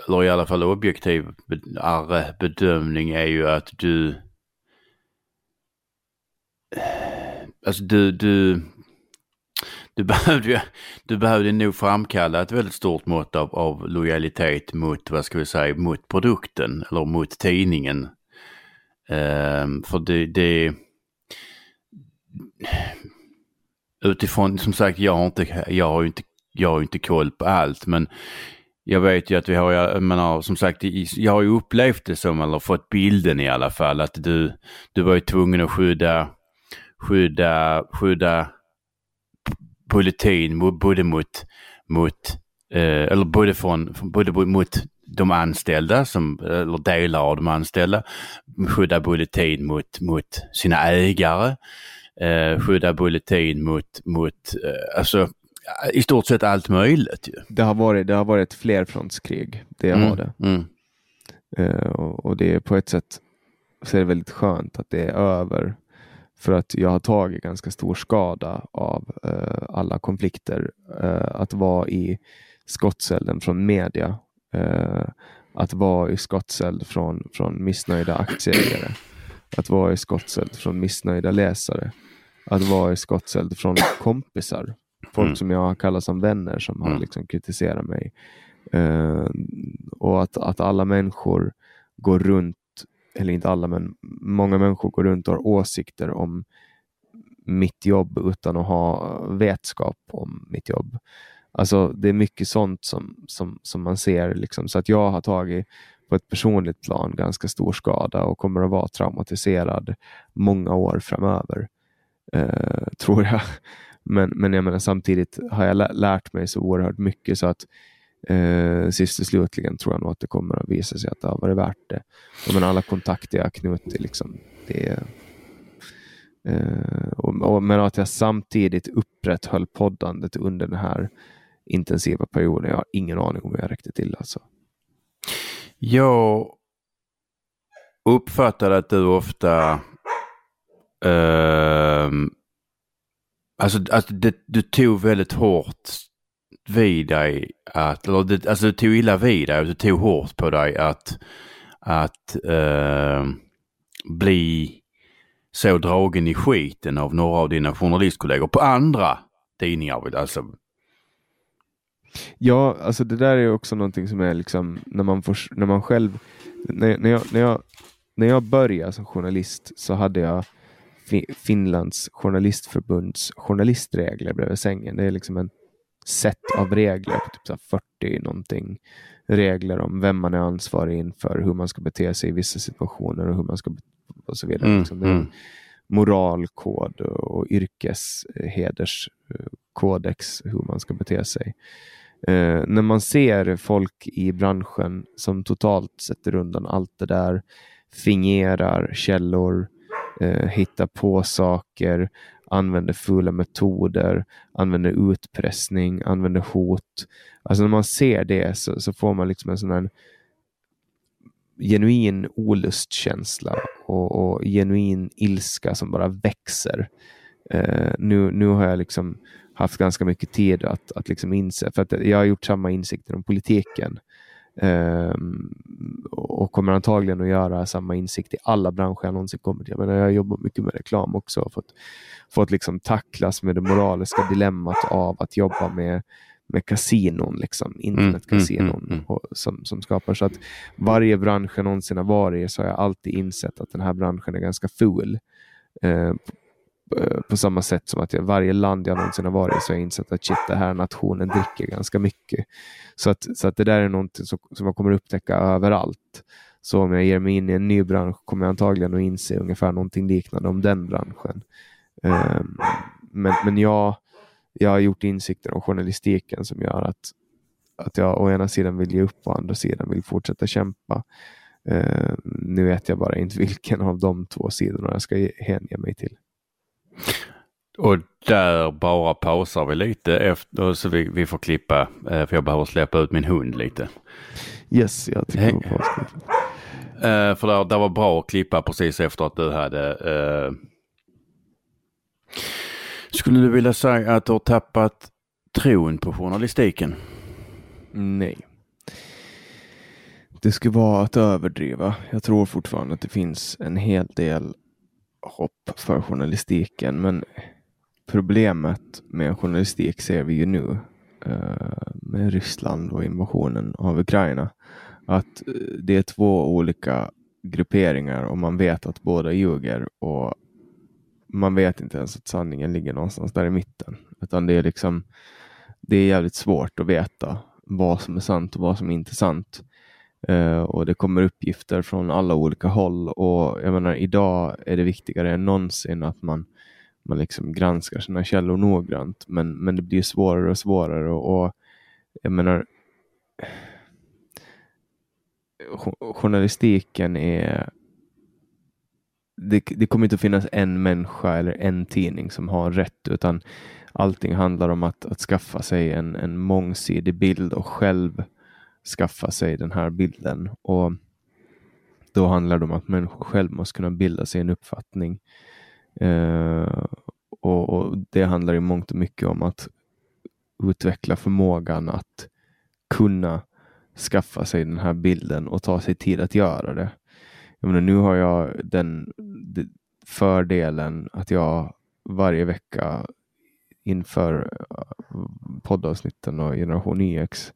Speaker 1: eller i alla fall objektiv bedömning är ju att du Alltså du, du, du, behövde, ju, du behövde nog framkalla ett väldigt stort mått av, av lojalitet mot, vad ska vi säga, mot produkten eller mot tidningen. Um, för det, det utifrån, som sagt, jag har inte, jag har inte, jag har inte koll på allt, men jag vet ju att vi har, jag menar, som sagt, jag har ju upplevt det som, eller fått bilden i alla fall, att du, du var ju tvungen att skydda, skydda, skydda politin både mot, mot eh, eller både från, både mot de anställda, som, eller delar av de anställda, skydda bulletin mot, mot sina ägare, eh, skydda bulletin mot, mot eh, alltså i stort sett allt möjligt. Ju.
Speaker 2: Det, har varit, det har varit ett flerfrontskrig, det mm, har det. Mm. Eh, och, och, det är på ett sätt så är det väldigt skönt att det är över. För att jag har tagit ganska stor skada av eh, alla konflikter. Eh, att vara i skottselden från media. Eh, att vara i skotteld från, från missnöjda aktieägare. Att vara i skotteld från missnöjda läsare. Att vara i skotteld från kompisar. Folk mm. som jag kallar som vänner som har mm. liksom kritiserat mig. Uh, och att, att alla människor går runt, eller inte alla, men många människor går runt och har åsikter om mitt jobb utan att ha vetskap om mitt jobb. Alltså det är mycket sånt som, som, som man ser. Liksom. Så att jag har tagit på ett personligt plan ganska stor skada och kommer att vara traumatiserad många år framöver. Eh, tror jag. Men, men jag menar, samtidigt har jag lärt mig så oerhört mycket så att eh, sist och slutligen tror jag nog att det kommer att visa sig att det har varit värt det. Men alla kontakter jag knutit, liksom, det eh, och, och, men att jag samtidigt upprätthöll poddandet under den här intensiva perioden. Jag har ingen aning om hur jag räckte till. Alltså.
Speaker 1: Jag uppfattar att du ofta eh, Alltså, alltså det, du tog väldigt hårt vid dig att, eller det, alltså du tog illa vid dig och du tog hårt på dig att, att uh, bli så dragen i skiten av några av dina journalistkollegor på andra tidningar. Alltså.
Speaker 2: Ja, alltså det där är också någonting som är liksom när man, får, när man själv, när, när, jag, när, jag, när jag började som journalist så hade jag Finlands journalistförbunds journalistregler bredvid sängen. Det är liksom en set av regler typ så 40 någonting regler om vem man är ansvarig inför, hur man ska bete sig i vissa situationer och hur man ska och så vidare. Mm, liksom det är mm. moralkod och yrkeshederskodex hur man ska bete sig. Eh, när man ser folk i branschen som totalt sätter undan allt det där, fingerar källor, eh, hittar på saker, använder fula metoder, använder utpressning, använder hot. Alltså när man ser det så, så får man liksom en sån här genuin olustkänsla och, och genuin ilska som bara växer. Uh, nu, nu har jag liksom haft ganska mycket tid att, att liksom inse, för att jag har gjort samma insikter om politiken. Um, och kommer antagligen att göra samma insikt i alla branscher jag någonsin kommer till. Jag, menar, jag jobbar mycket med reklam också och fått, fått liksom tacklas med det moraliska dilemmat av att jobba med, med kasinon, liksom, internetkasinon mm, mm, mm, mm. som, som skapar. Så att varje bransch jag någonsin har varit i så har jag alltid insett att den här branschen är ganska ful. Eh, Eh, på samma sätt som att jag, varje land jag någonsin har varit i så har jag insett att shit, den här nationen dricker ganska mycket. Så att, så att det där är någonting som, som jag kommer upptäcka överallt. Så om jag ger mig in i en ny bransch kommer jag antagligen att inse ungefär någonting liknande om den branschen. Um, men men jag, jag har gjort insikter om journalistiken som gör att, att jag å ena sidan vill ge upp och å andra sidan vill fortsätta kämpa. Uh, nu vet jag bara inte vilken av de två sidorna jag ska hänge mig till.
Speaker 1: Och där bara pausar vi lite efter, så vi, vi får klippa, eh, för jag behöver släppa ut min hund lite.
Speaker 2: Yes, jag tycker det var
Speaker 1: uh, För det, det var bra att klippa precis efter att du hade... Uh... Skulle du vilja säga att du har tappat tron på journalistiken?
Speaker 2: Nej. Det skulle vara att överdriva. Jag tror fortfarande att det finns en hel del hopp för journalistiken, men problemet med journalistik ser vi ju nu eh, med Ryssland och invasionen av Ukraina. Att eh, det är två olika grupperingar och man vet att båda ljuger och man vet inte ens att sanningen ligger någonstans där i mitten. Utan det är liksom det är jävligt svårt att veta vad som är sant och vad som inte är sant. Eh, och det kommer uppgifter från alla olika håll och jag menar idag är det viktigare än någonsin att man, man liksom granskar sina källor noggrant. Men, men det blir svårare och svårare och, och jag menar journalistiken är det, det, kommer inte att finnas en människa eller en tidning som har rätt utan allting handlar om att, att skaffa sig en, en mångsidig bild och själv skaffa sig den här bilden. Och Då handlar det om att människor själv måste kunna bilda sig en uppfattning. Eh, och, och, Det handlar i mångt och mycket om att utveckla förmågan att kunna skaffa sig den här bilden och ta sig tid att göra det. Jag menar, nu har jag den fördelen att jag varje vecka inför eh, poddavsnitten och Generation YX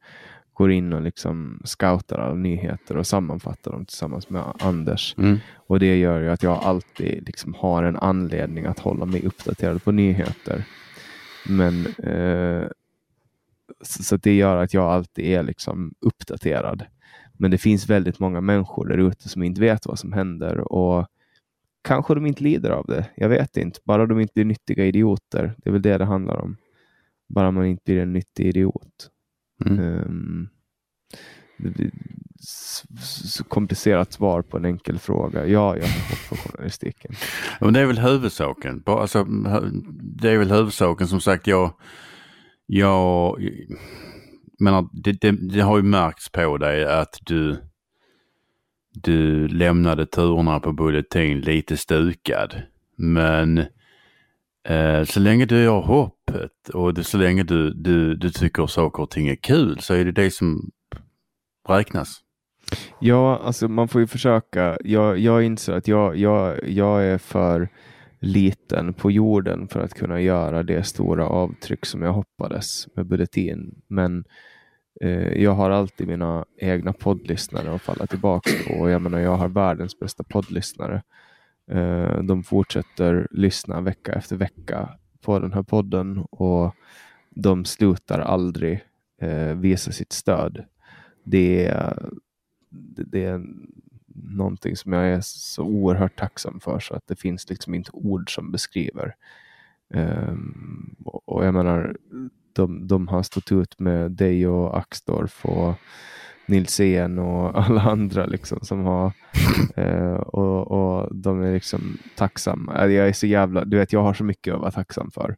Speaker 2: går in och liksom scoutar alla nyheter och sammanfattar dem tillsammans med Anders. Mm. Och det gör ju att jag alltid liksom har en anledning att hålla mig uppdaterad på nyheter. Men eh, så, det gör att jag alltid är liksom uppdaterad. Men det finns väldigt många människor där ute som inte vet vad som händer och kanske de inte lider av det. Jag vet inte. Bara de inte blir nyttiga idioter. Det är väl det det handlar om. Bara man inte blir en nyttig idiot. Mm. Um, det blir så komplicerat svar på en enkel fråga. Ja, jag har hopp på journalistiken.
Speaker 1: Men det är väl huvudsaken. Alltså, det är väl huvudsaken som sagt. Jag, jag menar, det, det, det har ju märkts på dig att du du lämnade turerna på Bulletin lite stukad. Men eh, så länge du har hoppet och det, så länge du, du, du tycker saker och ting är kul så är det det som räknas.
Speaker 2: Ja, alltså man får ju försöka. Jag, jag inser att jag, jag, jag är för liten på jorden för att kunna göra det stora avtryck som jag hoppades med Bulletin. Men Eh, jag har alltid mina egna poddlyssnare att falla tillbaka på. Och jag menar, jag har världens bästa poddlyssnare. Eh, de fortsätter lyssna vecka efter vecka på den här podden och de slutar aldrig eh, visa sitt stöd. Det är, det är någonting som jag är så oerhört tacksam för så att det finns liksom inte ord som beskriver. Ehm, och jag menar, de, de har stått ut med dig och Axdorf och Nilsén och alla andra liksom som har eh, och, och de är liksom tacksamma. Jag är så jävla, du vet jag har så mycket att vara tacksam för.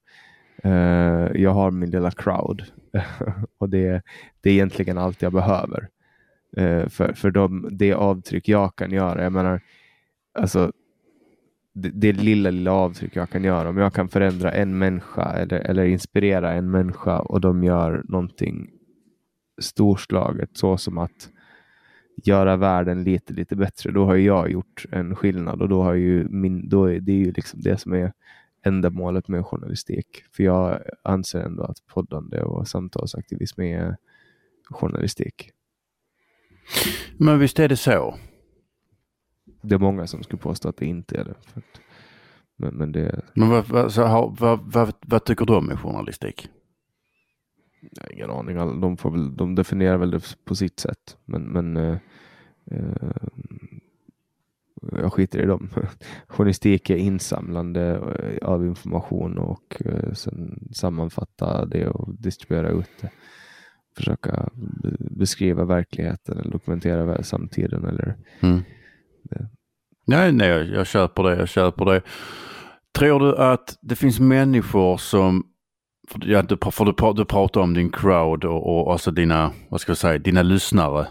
Speaker 2: Eh, jag har min lilla crowd och det, det är egentligen allt jag behöver. Eh, för för de, det avtryck jag kan göra. Jag menar, alltså det, det lilla, lilla avtryck jag kan göra. Om jag kan förändra en människa eller, eller inspirera en människa och de gör någonting storslaget så som att göra världen lite, lite bättre. Då har jag gjort en skillnad och då har ju min, då är det ju liksom det som är ändamålet med journalistik. För jag anser ändå att poddande och samtalsaktivism är journalistik.
Speaker 1: Men visst är det så
Speaker 2: det är många som skulle påstå att det inte är det. Men, men, det...
Speaker 1: men vad, vad, så, vad, vad, vad tycker du om journalistik?
Speaker 2: Jag har ingen aning. De, får väl, de definierar väl det på sitt sätt. Men, men eh, eh, jag skiter i dem. Journalistik är insamlande eh, av information och eh, sen sammanfatta det och distribuera ut det. Försöka beskriva verkligheten eller dokumentera samtiden. Eller, mm.
Speaker 1: Nej, nej, jag, jag köper det, jag köper det. Tror du att det finns människor som, ja, du, för du, du pratar om din crowd och, och alltså dina, vad ska jag säga, dina lyssnare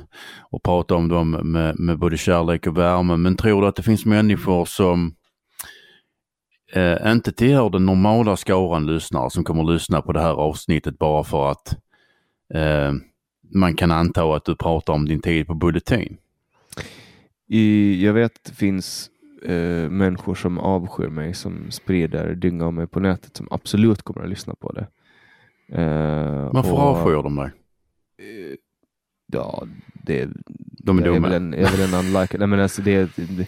Speaker 1: och pratar om dem med, med både kärlek och värme. Men tror du att det finns människor som eh, inte tillhör den normala skaran lyssnare som kommer att lyssna på det här avsnittet bara för att eh, man kan anta att du pratar om din tid på Bulletin?
Speaker 2: I, jag vet att det finns eh, människor som avskyr mig, som sprider dynga om mig på nätet, som absolut kommer att lyssna på det.
Speaker 1: Eh, Varför och, avskyr de dig?
Speaker 2: Eh, ja, det,
Speaker 1: de är dumma.
Speaker 2: En, jag är väl en unlike, nej, men alltså det, det,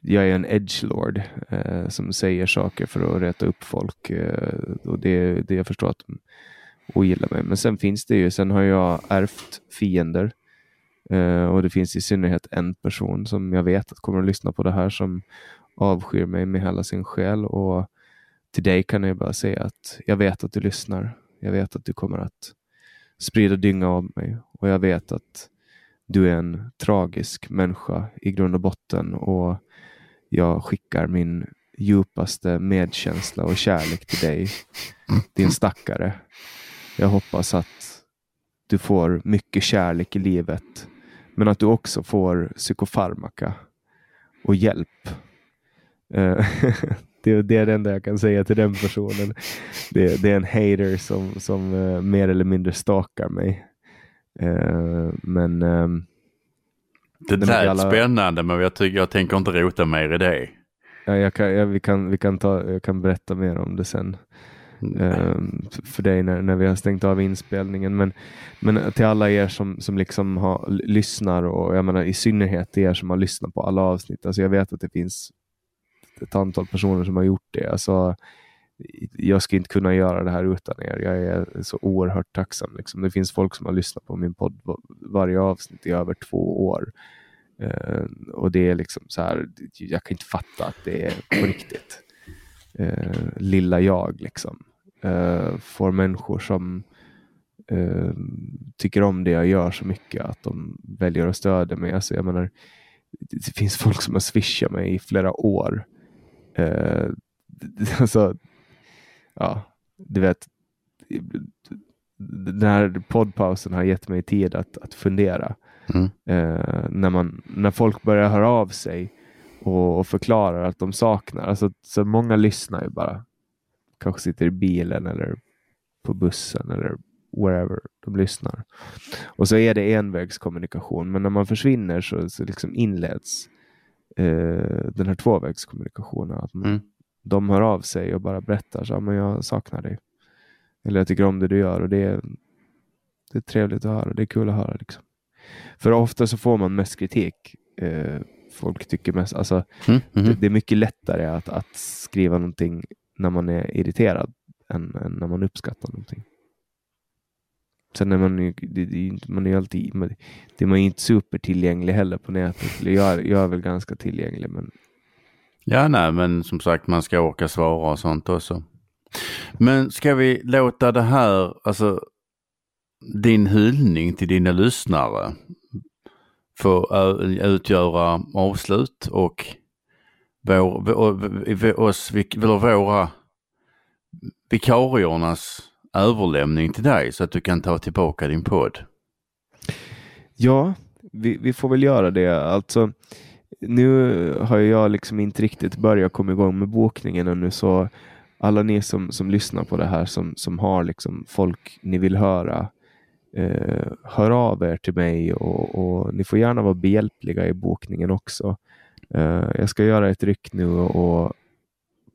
Speaker 2: jag är en edgelord eh, som säger saker för att rätta upp folk eh, och det, det jag förstår att de ogillar mig. Men sen finns det ju, sen har jag ärvt fiender eh, och det finns i synnerhet en person som jag vet att kommer att lyssna på det här som avskyr mig med hela sin själ och till dig kan jag bara säga att jag vet att du lyssnar. Jag vet att du kommer att sprida dynga av mig och jag vet att du är en tragisk människa i grund och botten och jag skickar min djupaste medkänsla och kärlek till dig, din stackare. Jag hoppas att du får mycket kärlek i livet, men att du också får psykofarmaka och hjälp. Eh, det, är det enda jag kan säga till den personen. Det, det är en hater som, som uh, mer eller mindre stakar mig. Uh, men um,
Speaker 1: det lät alla... spännande men jag, tycker, jag tänker inte rota mer i det.
Speaker 2: Ja, jag kan, ja, vi kan, vi kan ta, jag kan berätta mer om det sen eh, för dig när, när vi har stängt av inspelningen. Men, men till alla er som, som liksom har, lyssnar och jag menar i synnerhet er som har lyssnat på alla avsnitt. Alltså jag vet att det finns ett antal personer som har gjort det. Alltså, jag skulle inte kunna göra det här utan er. Jag är så oerhört tacksam. Liksom. Det finns folk som har lyssnat på min podd varje avsnitt i över två år. Uh, och det är liksom så här, jag kan inte fatta att det är på riktigt. Uh, lilla jag liksom. Uh, får människor som tycker om det jag gör så mycket att de väljer att stödja mig. Alltså, jag menar, det finns folk som har swishat mig i flera år. alltså, ja, du vet, den här poddpausen har gett mig tid att, att fundera. Mm. Eh, när, man, när folk börjar höra av sig och, och förklarar att de saknar. Alltså, så många lyssnar ju bara. Kanske sitter i bilen eller på bussen eller wherever de lyssnar. Och så är det envägskommunikation, men när man försvinner så, så liksom inleds eh, den här tvåvägskommunikationen. Att man, mm de hör av sig och bara berättar så men jag saknar dig. Eller jag tycker om det du gör och det är, det är trevligt att höra. Det är kul att höra. Liksom. För ofta så får man mest kritik. Eh, folk tycker mest, alltså, mm, mm. Det, det, är mycket lättare att, att skriva någonting när man är irriterad än, än när man uppskattar någonting. Sen är man ju, det, man är alltid, man, det är man inte supertillgänglig heller på nätet. Jag, jag är väl ganska tillgänglig men
Speaker 1: Ja, nej, men som sagt man ska orka svara och sånt också. Men ska vi låta det här, alltså din hyllning till dina lyssnare få utgöra avslut och vår, vår, oss, eller våra vikariernas överlämning till dig så att du kan ta tillbaka din podd?
Speaker 2: Ja, vi, vi får väl göra det. Alltså, nu har jag liksom inte riktigt börjat komma igång med bokningen ännu så alla ni som, som lyssnar på det här som, som har liksom folk ni vill höra eh, hör av er till mig och, och, ni får gärna vara behjälpliga i bokningen också. Uh, jag ska göra ett ryck nu och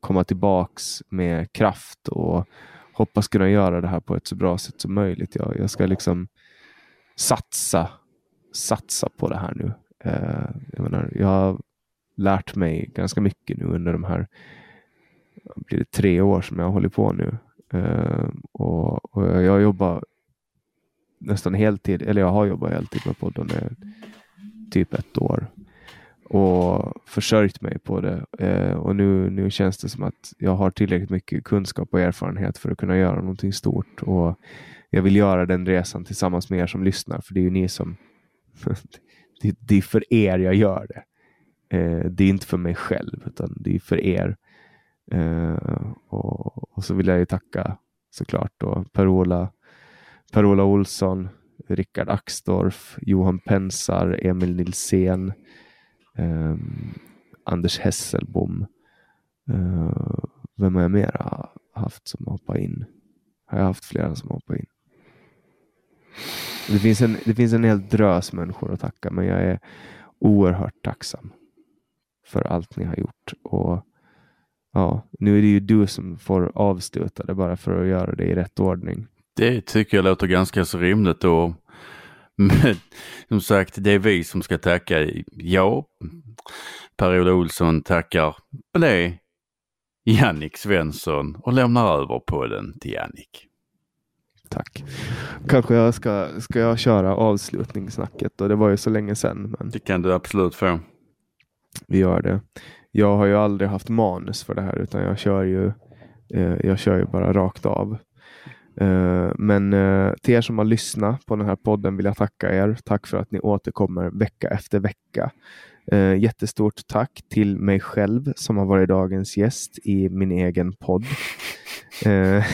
Speaker 2: komma tillbaks med kraft och hoppas kunna göra det här på ett så bra sätt som möjligt. Jag, jag ska liksom satsa, satsa på det här nu. Uh, jag, menar, jag har lärt mig ganska mycket nu under de här blir det tre år som jag har hållit på nu. Uh, och, och, jag jobbar nästan heltid, eller jag har jobbat heltid med podden i typ ett år och försörjt mig på det. Eh, och nu, nu känns det som att jag har tillräckligt mycket kunskap och erfarenhet för att kunna göra någonting stort. Och jag vill göra den resan tillsammans med er som lyssnar, för det är ju ni som det, det är för er jag gör det. Eh, det är inte för mig själv, utan det är för er. Eh, och, och, så vill jag ju tacka såklart då Per-Ola per Olsson, Rickard Axdorff, Johan Pensar, Emil Nilsén, eh, Anders Hesselbom. Eh, vem har jag mer haft som hoppat in? Har jag haft flera som hoppat in? Det finns, en, det finns en hel drös människor att tacka, men jag är oerhört tacksam för allt ni har gjort. Och ja, Nu är det ju du som får avsluta det bara för att göra det i rätt ordning.
Speaker 1: Det tycker jag låter ganska så rimligt och men, som sagt, det är vi som ska tacka. Ja, Per-Ola Olsson tackar det Jannik Svensson och lämnar över podden till Jannik.
Speaker 2: Tack. Kanske jag ska, ska jag köra avslutningssnacket och det var ju så länge sedan. Men
Speaker 1: Det kan du absolut få.
Speaker 2: vi gör det. Jag har ju aldrig haft manus för det här utan jag kör ju, eh, jag kör ju bara rakt av. Eh, men eh, till er som har lyssnat på den här podden vill jag tacka er. Tack för att ni återkommer vecka efter vecka. Eh, jättestort tack till mig själv som har varit dagens gäst i min egen podd.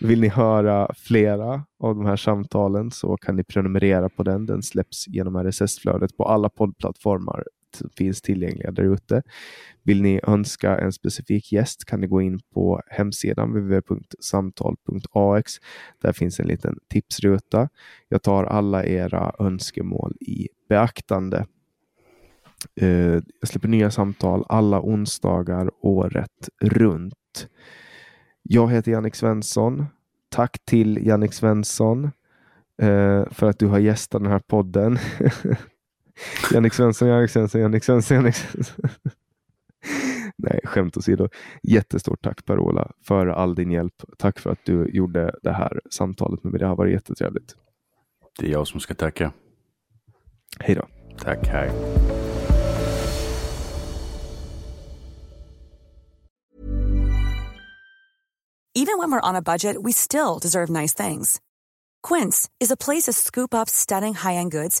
Speaker 2: Vill ni höra flera av de här samtalen så kan ni prenumerera på den. Den släpps genom RSS-flödet på alla poddplattformar som finns tillgängliga där ute. Vill ni önska en specifik gäst kan ni gå in på hemsidan www.samtal.ax. Där finns en liten tipsruta. Jag tar alla era önskemål i beaktande. Eh, jag släpper nya samtal alla onsdagar året runt. Jag heter Jannik Svensson. Tack till Jannik Svensson eh, för att du har gästat den här podden. Jannik Svensson, Jannik Svensson, Jannik Svensson, Jannik Svensson. Nej, skämt åsido. Jättestort tack Per-Ola för all din hjälp. Tack för att du gjorde det här samtalet med mig. Det har varit jättetrevligt.
Speaker 1: Det är jag som ska tacka.
Speaker 2: Hej då.
Speaker 1: Tack, hej.
Speaker 3: Even when we're on a budget, we still deserve nice things. Quince is a place to scoop up stunning high-end goods